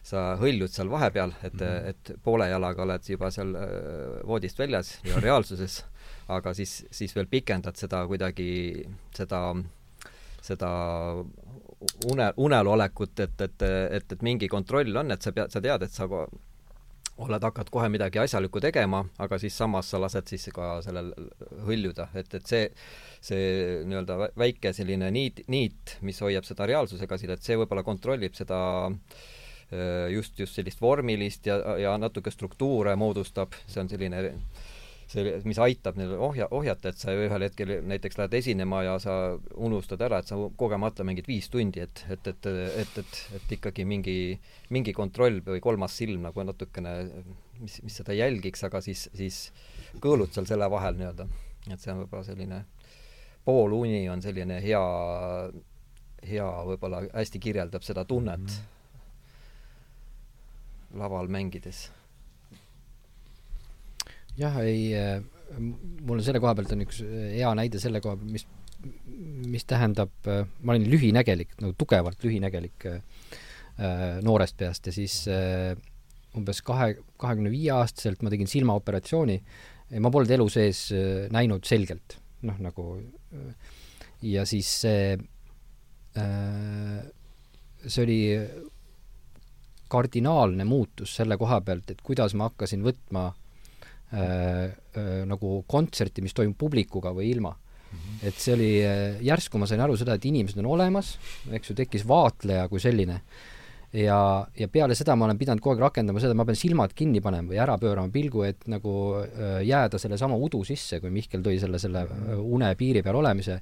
S3: sa hõljud seal vahepeal, et mm, -hmm. et poole jalaga oled juba seal äh, voodist väljas ja reaalsuses aga siis, siis veel pikendad seda kuidagi, seda, seda une, unel olekut, et, et, et, et mingi kontroll on, et sa pead, sa tead, et sa oled, hakkad kohe midagi asjalikku tegema, aga siis samas sa lased siis ka sellel hõljuda, et, et see, see nii-öelda väike selline niit, niit, mis hoiab seda reaalsusega sidet, see võib-olla kontrollib seda just, just sellist vormilist ja, ja natuke struktuure moodustab, see on selline see, mis aitab neil ohja, ohjata, et sa ühel hetkel näiteks lähed esinema ja sa unustad ära, et sa kogemata mängid viis tundi, et, et, et, et, et, et ikkagi mingi, mingi kontroll või kolmas silm nagu natukene, mis, mis seda jälgiks, aga siis, siis kõõlud seal selle vahel nii-öelda. et see on võib-olla selline pooluni on selline hea, hea võib-olla hästi kirjeldab seda tunnet mm -hmm. laval mängides
S4: jah, ei, äh, mul selle koha pealt on üks äh, hea näide selle koha pealt, mis, mis tähendab, äh, ma olin lühinägelik, nagu tugevalt lühinägelik noorest peast ja siis umbes kahe, kahekümne viie aastaselt ma tegin silmaoperatsiooni ja ma polnud elu sees näinud selgelt, noh nagu ja siis see see oli kardinaalne muutus selle koha pealt, et kuidas ma hakkasin võtma äh, Äh, äh, nagu kontserti, mis toimub publikuga või ilma mm. -hmm. et see oli, äh, järsku ma sain aru seda, et inimesed on olemas, eks ju, tekkis vaatleja kui selline. ja, ja peale seda ma olen pidanud kogu aeg rakendama seda, ma pean silmad kinni panema või ära pöörama pilgu, et nagu jääda sellesama udu sisse, kui Mihkel tõi selle, selle une piiri peal olemise,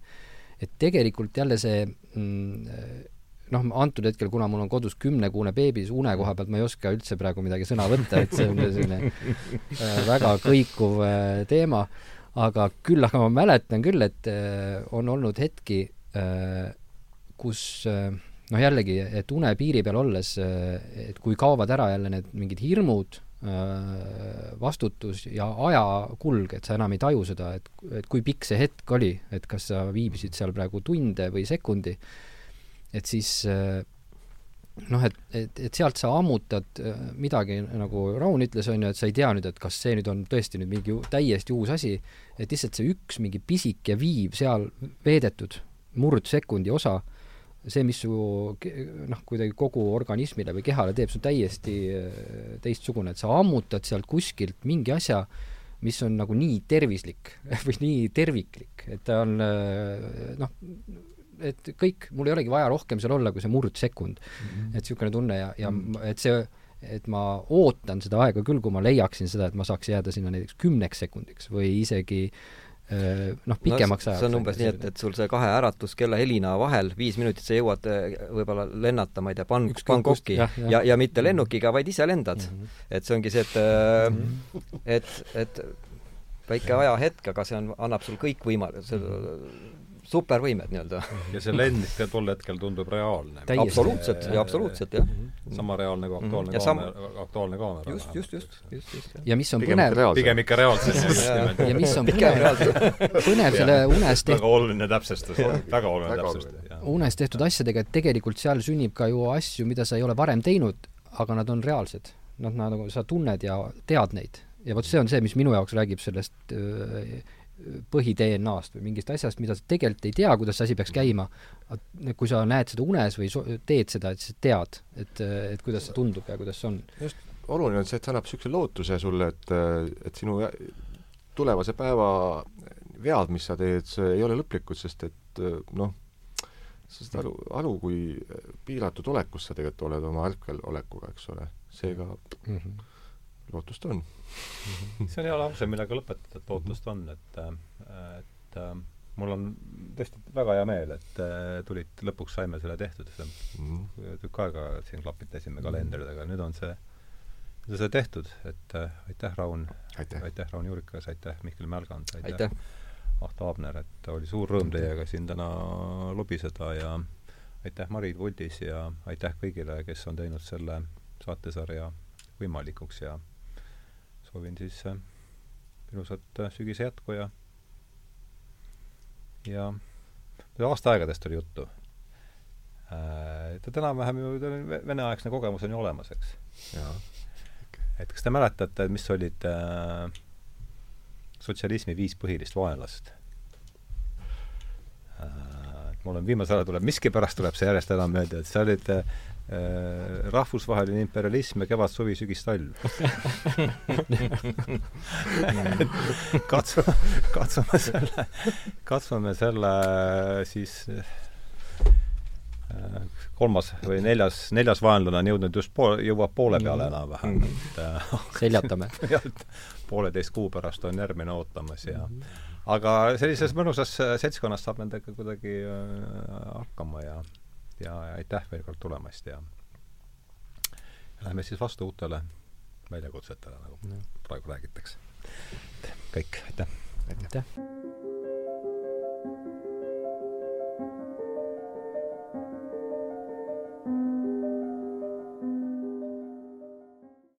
S4: et tegelikult jälle see mm, noh, antud hetkel, kuna mul on kodus kümnekuune beebi, siis une koha pealt ma ei oska üldse praegu midagi sõna võtta, et see on selline äh, väga kõikuv äh, teema, aga küll aga ma mäletan küll, et äh, on olnud hetki, kus noh, jällegi, et une piiri peal olles, et kui kaovad ära jälle need mingid hirmud, vastutus ja ajakulg, et sa enam ei taju seda, et, et kui pikk see hetk oli, et kas sa viibisid seal praegu tunde või sekundi et siis äh, noh, et, et, et sealt sa ammutad äh, midagi, nagu Raun ütles, on ju, et sa ei tea nüüd, et kas see nüüd on tõesti nüüd mingi täiesti uus asi, et lihtsalt see üks mingi pisike viiv seal veedetud murdsekundi osa, see, mis su noh, kuidagi kogu organismile või kehale teeb, see on täiesti äh, teistsugune, et sa ammutad sealt kuskilt mingi asja, mis on nagu nii tervislik või nii terviklik, et ta on noh, et kõik, mul ei olegi vaja rohkem seal olla kui see murdsekund mm. -hmm. et niisugune tunne ja, ja -hmm. et see, et ma ootan seda aega küll, kui ma leiaksin seda, et ma saaks jääda sinna näiteks kümneks sekundiks või isegi noh, pikemaks
S3: no, ajaks. see on umbes nii, et, et sul see kahe äratuskella helina vahel viis minutit sa jõuad võib-olla lennata, ma ei tea, Ban-, Bangkoki ja, ja, ja, ja mitte lennukiga, vaid ise lendad mm. -hmm. et see ongi see, et mm, -hmm. et, et väike ajahetk, aga see on, annab sul kõik võimalused, supervõimed nii-öelda.
S1: ja see lend ka tol hetkel tundub reaalne.
S3: absoluutselt, ja absoluutselt, jah.
S1: sama reaalne kui aktuaalne mm -hmm. kaamera, aktuaalne kaamera.
S3: just, just, just, just, just.
S4: ja mis on
S1: pigem
S4: põnev
S1: pigem ikka reaalselt
S4: ja mis on põnev, põnev selle unes tehtud
S1: väga oluline täpsustus, väga oluline täpsustus.
S4: unes tehtud asjadega, et tegelikult seal sünnib ka ju asju, mida sa ei ole varem teinud, aga nad on reaalsed. Noh, nagu sa tunned ja tead neid. ja vot see on see, mis minu jaoks räägib sellest öö, põhi-DNA-st või mingist asjast, mida sa tegelikult ei tea, kuidas see asi peaks käima, kui sa näed seda unes või so-, teed seda, et sa tead, et, et kuidas see tundub ja kuidas see on.
S2: just, oluline on see, et see annab niisuguse lootuse sulle, et, et sinu tulevase päeva vead, mis sa teed, ei ole lõplikud, sest et noh, sa saad aru, aru, kui piiratud olekus sa tegelikult oled oma ärkvelolekuga, eks ole, seega mm -hmm lootust on.
S1: See on hea lause, millega lõpetada, et lootust on, et, et äh, mul on tõesti väga hea meel, et äh, tulid, lõpuks saime selle tehtud, see on mm. tükk aega siin klapitasime kalendritega, nüüd on see, nüüd on see tehtud, et äh, aitäh, Raun, aitäh, Raun Juurikas, aitäh, Mihkel Mälgand, aitäh, aitäh., Ahto Aabner, et oli suur rõõm teiega siin täna lobiseda ja aitäh Marit Vuldis ja aitäh kõigile, kes on teinud selle saatesarja võimalikuks ja soovin siis äh, ilusat äh, sügise jätku ja ja aastaaegadest oli juttu äh,. et enam-vähem ju veneaegne kogemus on ju olemas, eks. et kas te mäletate, mis olid äh, sotsialismi viis põhilist vaenlast äh,? mul on viimasel ajal tuleb, miskipärast tuleb see järjest enam meelde, et see olid äh, Äh, rahvusvaheline imperialism ja kevad, suvi, sügis, talv. Katsu, katsume selle, katsume selle siis äh, kolmas või neljas, neljas vaenlane on jõudnud just pool, jõuab poole peale mm. enam-vähem, et
S4: äh, seljatame.
S1: pooleteist kuu pärast on järgmine ootamas ja aga sellises mõnusas seltskonnas saab nendega kuidagi hakkama ja eest ja aitäh veel kord tulemast ja läheme siis vastu uutele väljakutsetele, nagu no. praegu räägitakse. kõik, aitäh!
S4: aitäh, aitäh.!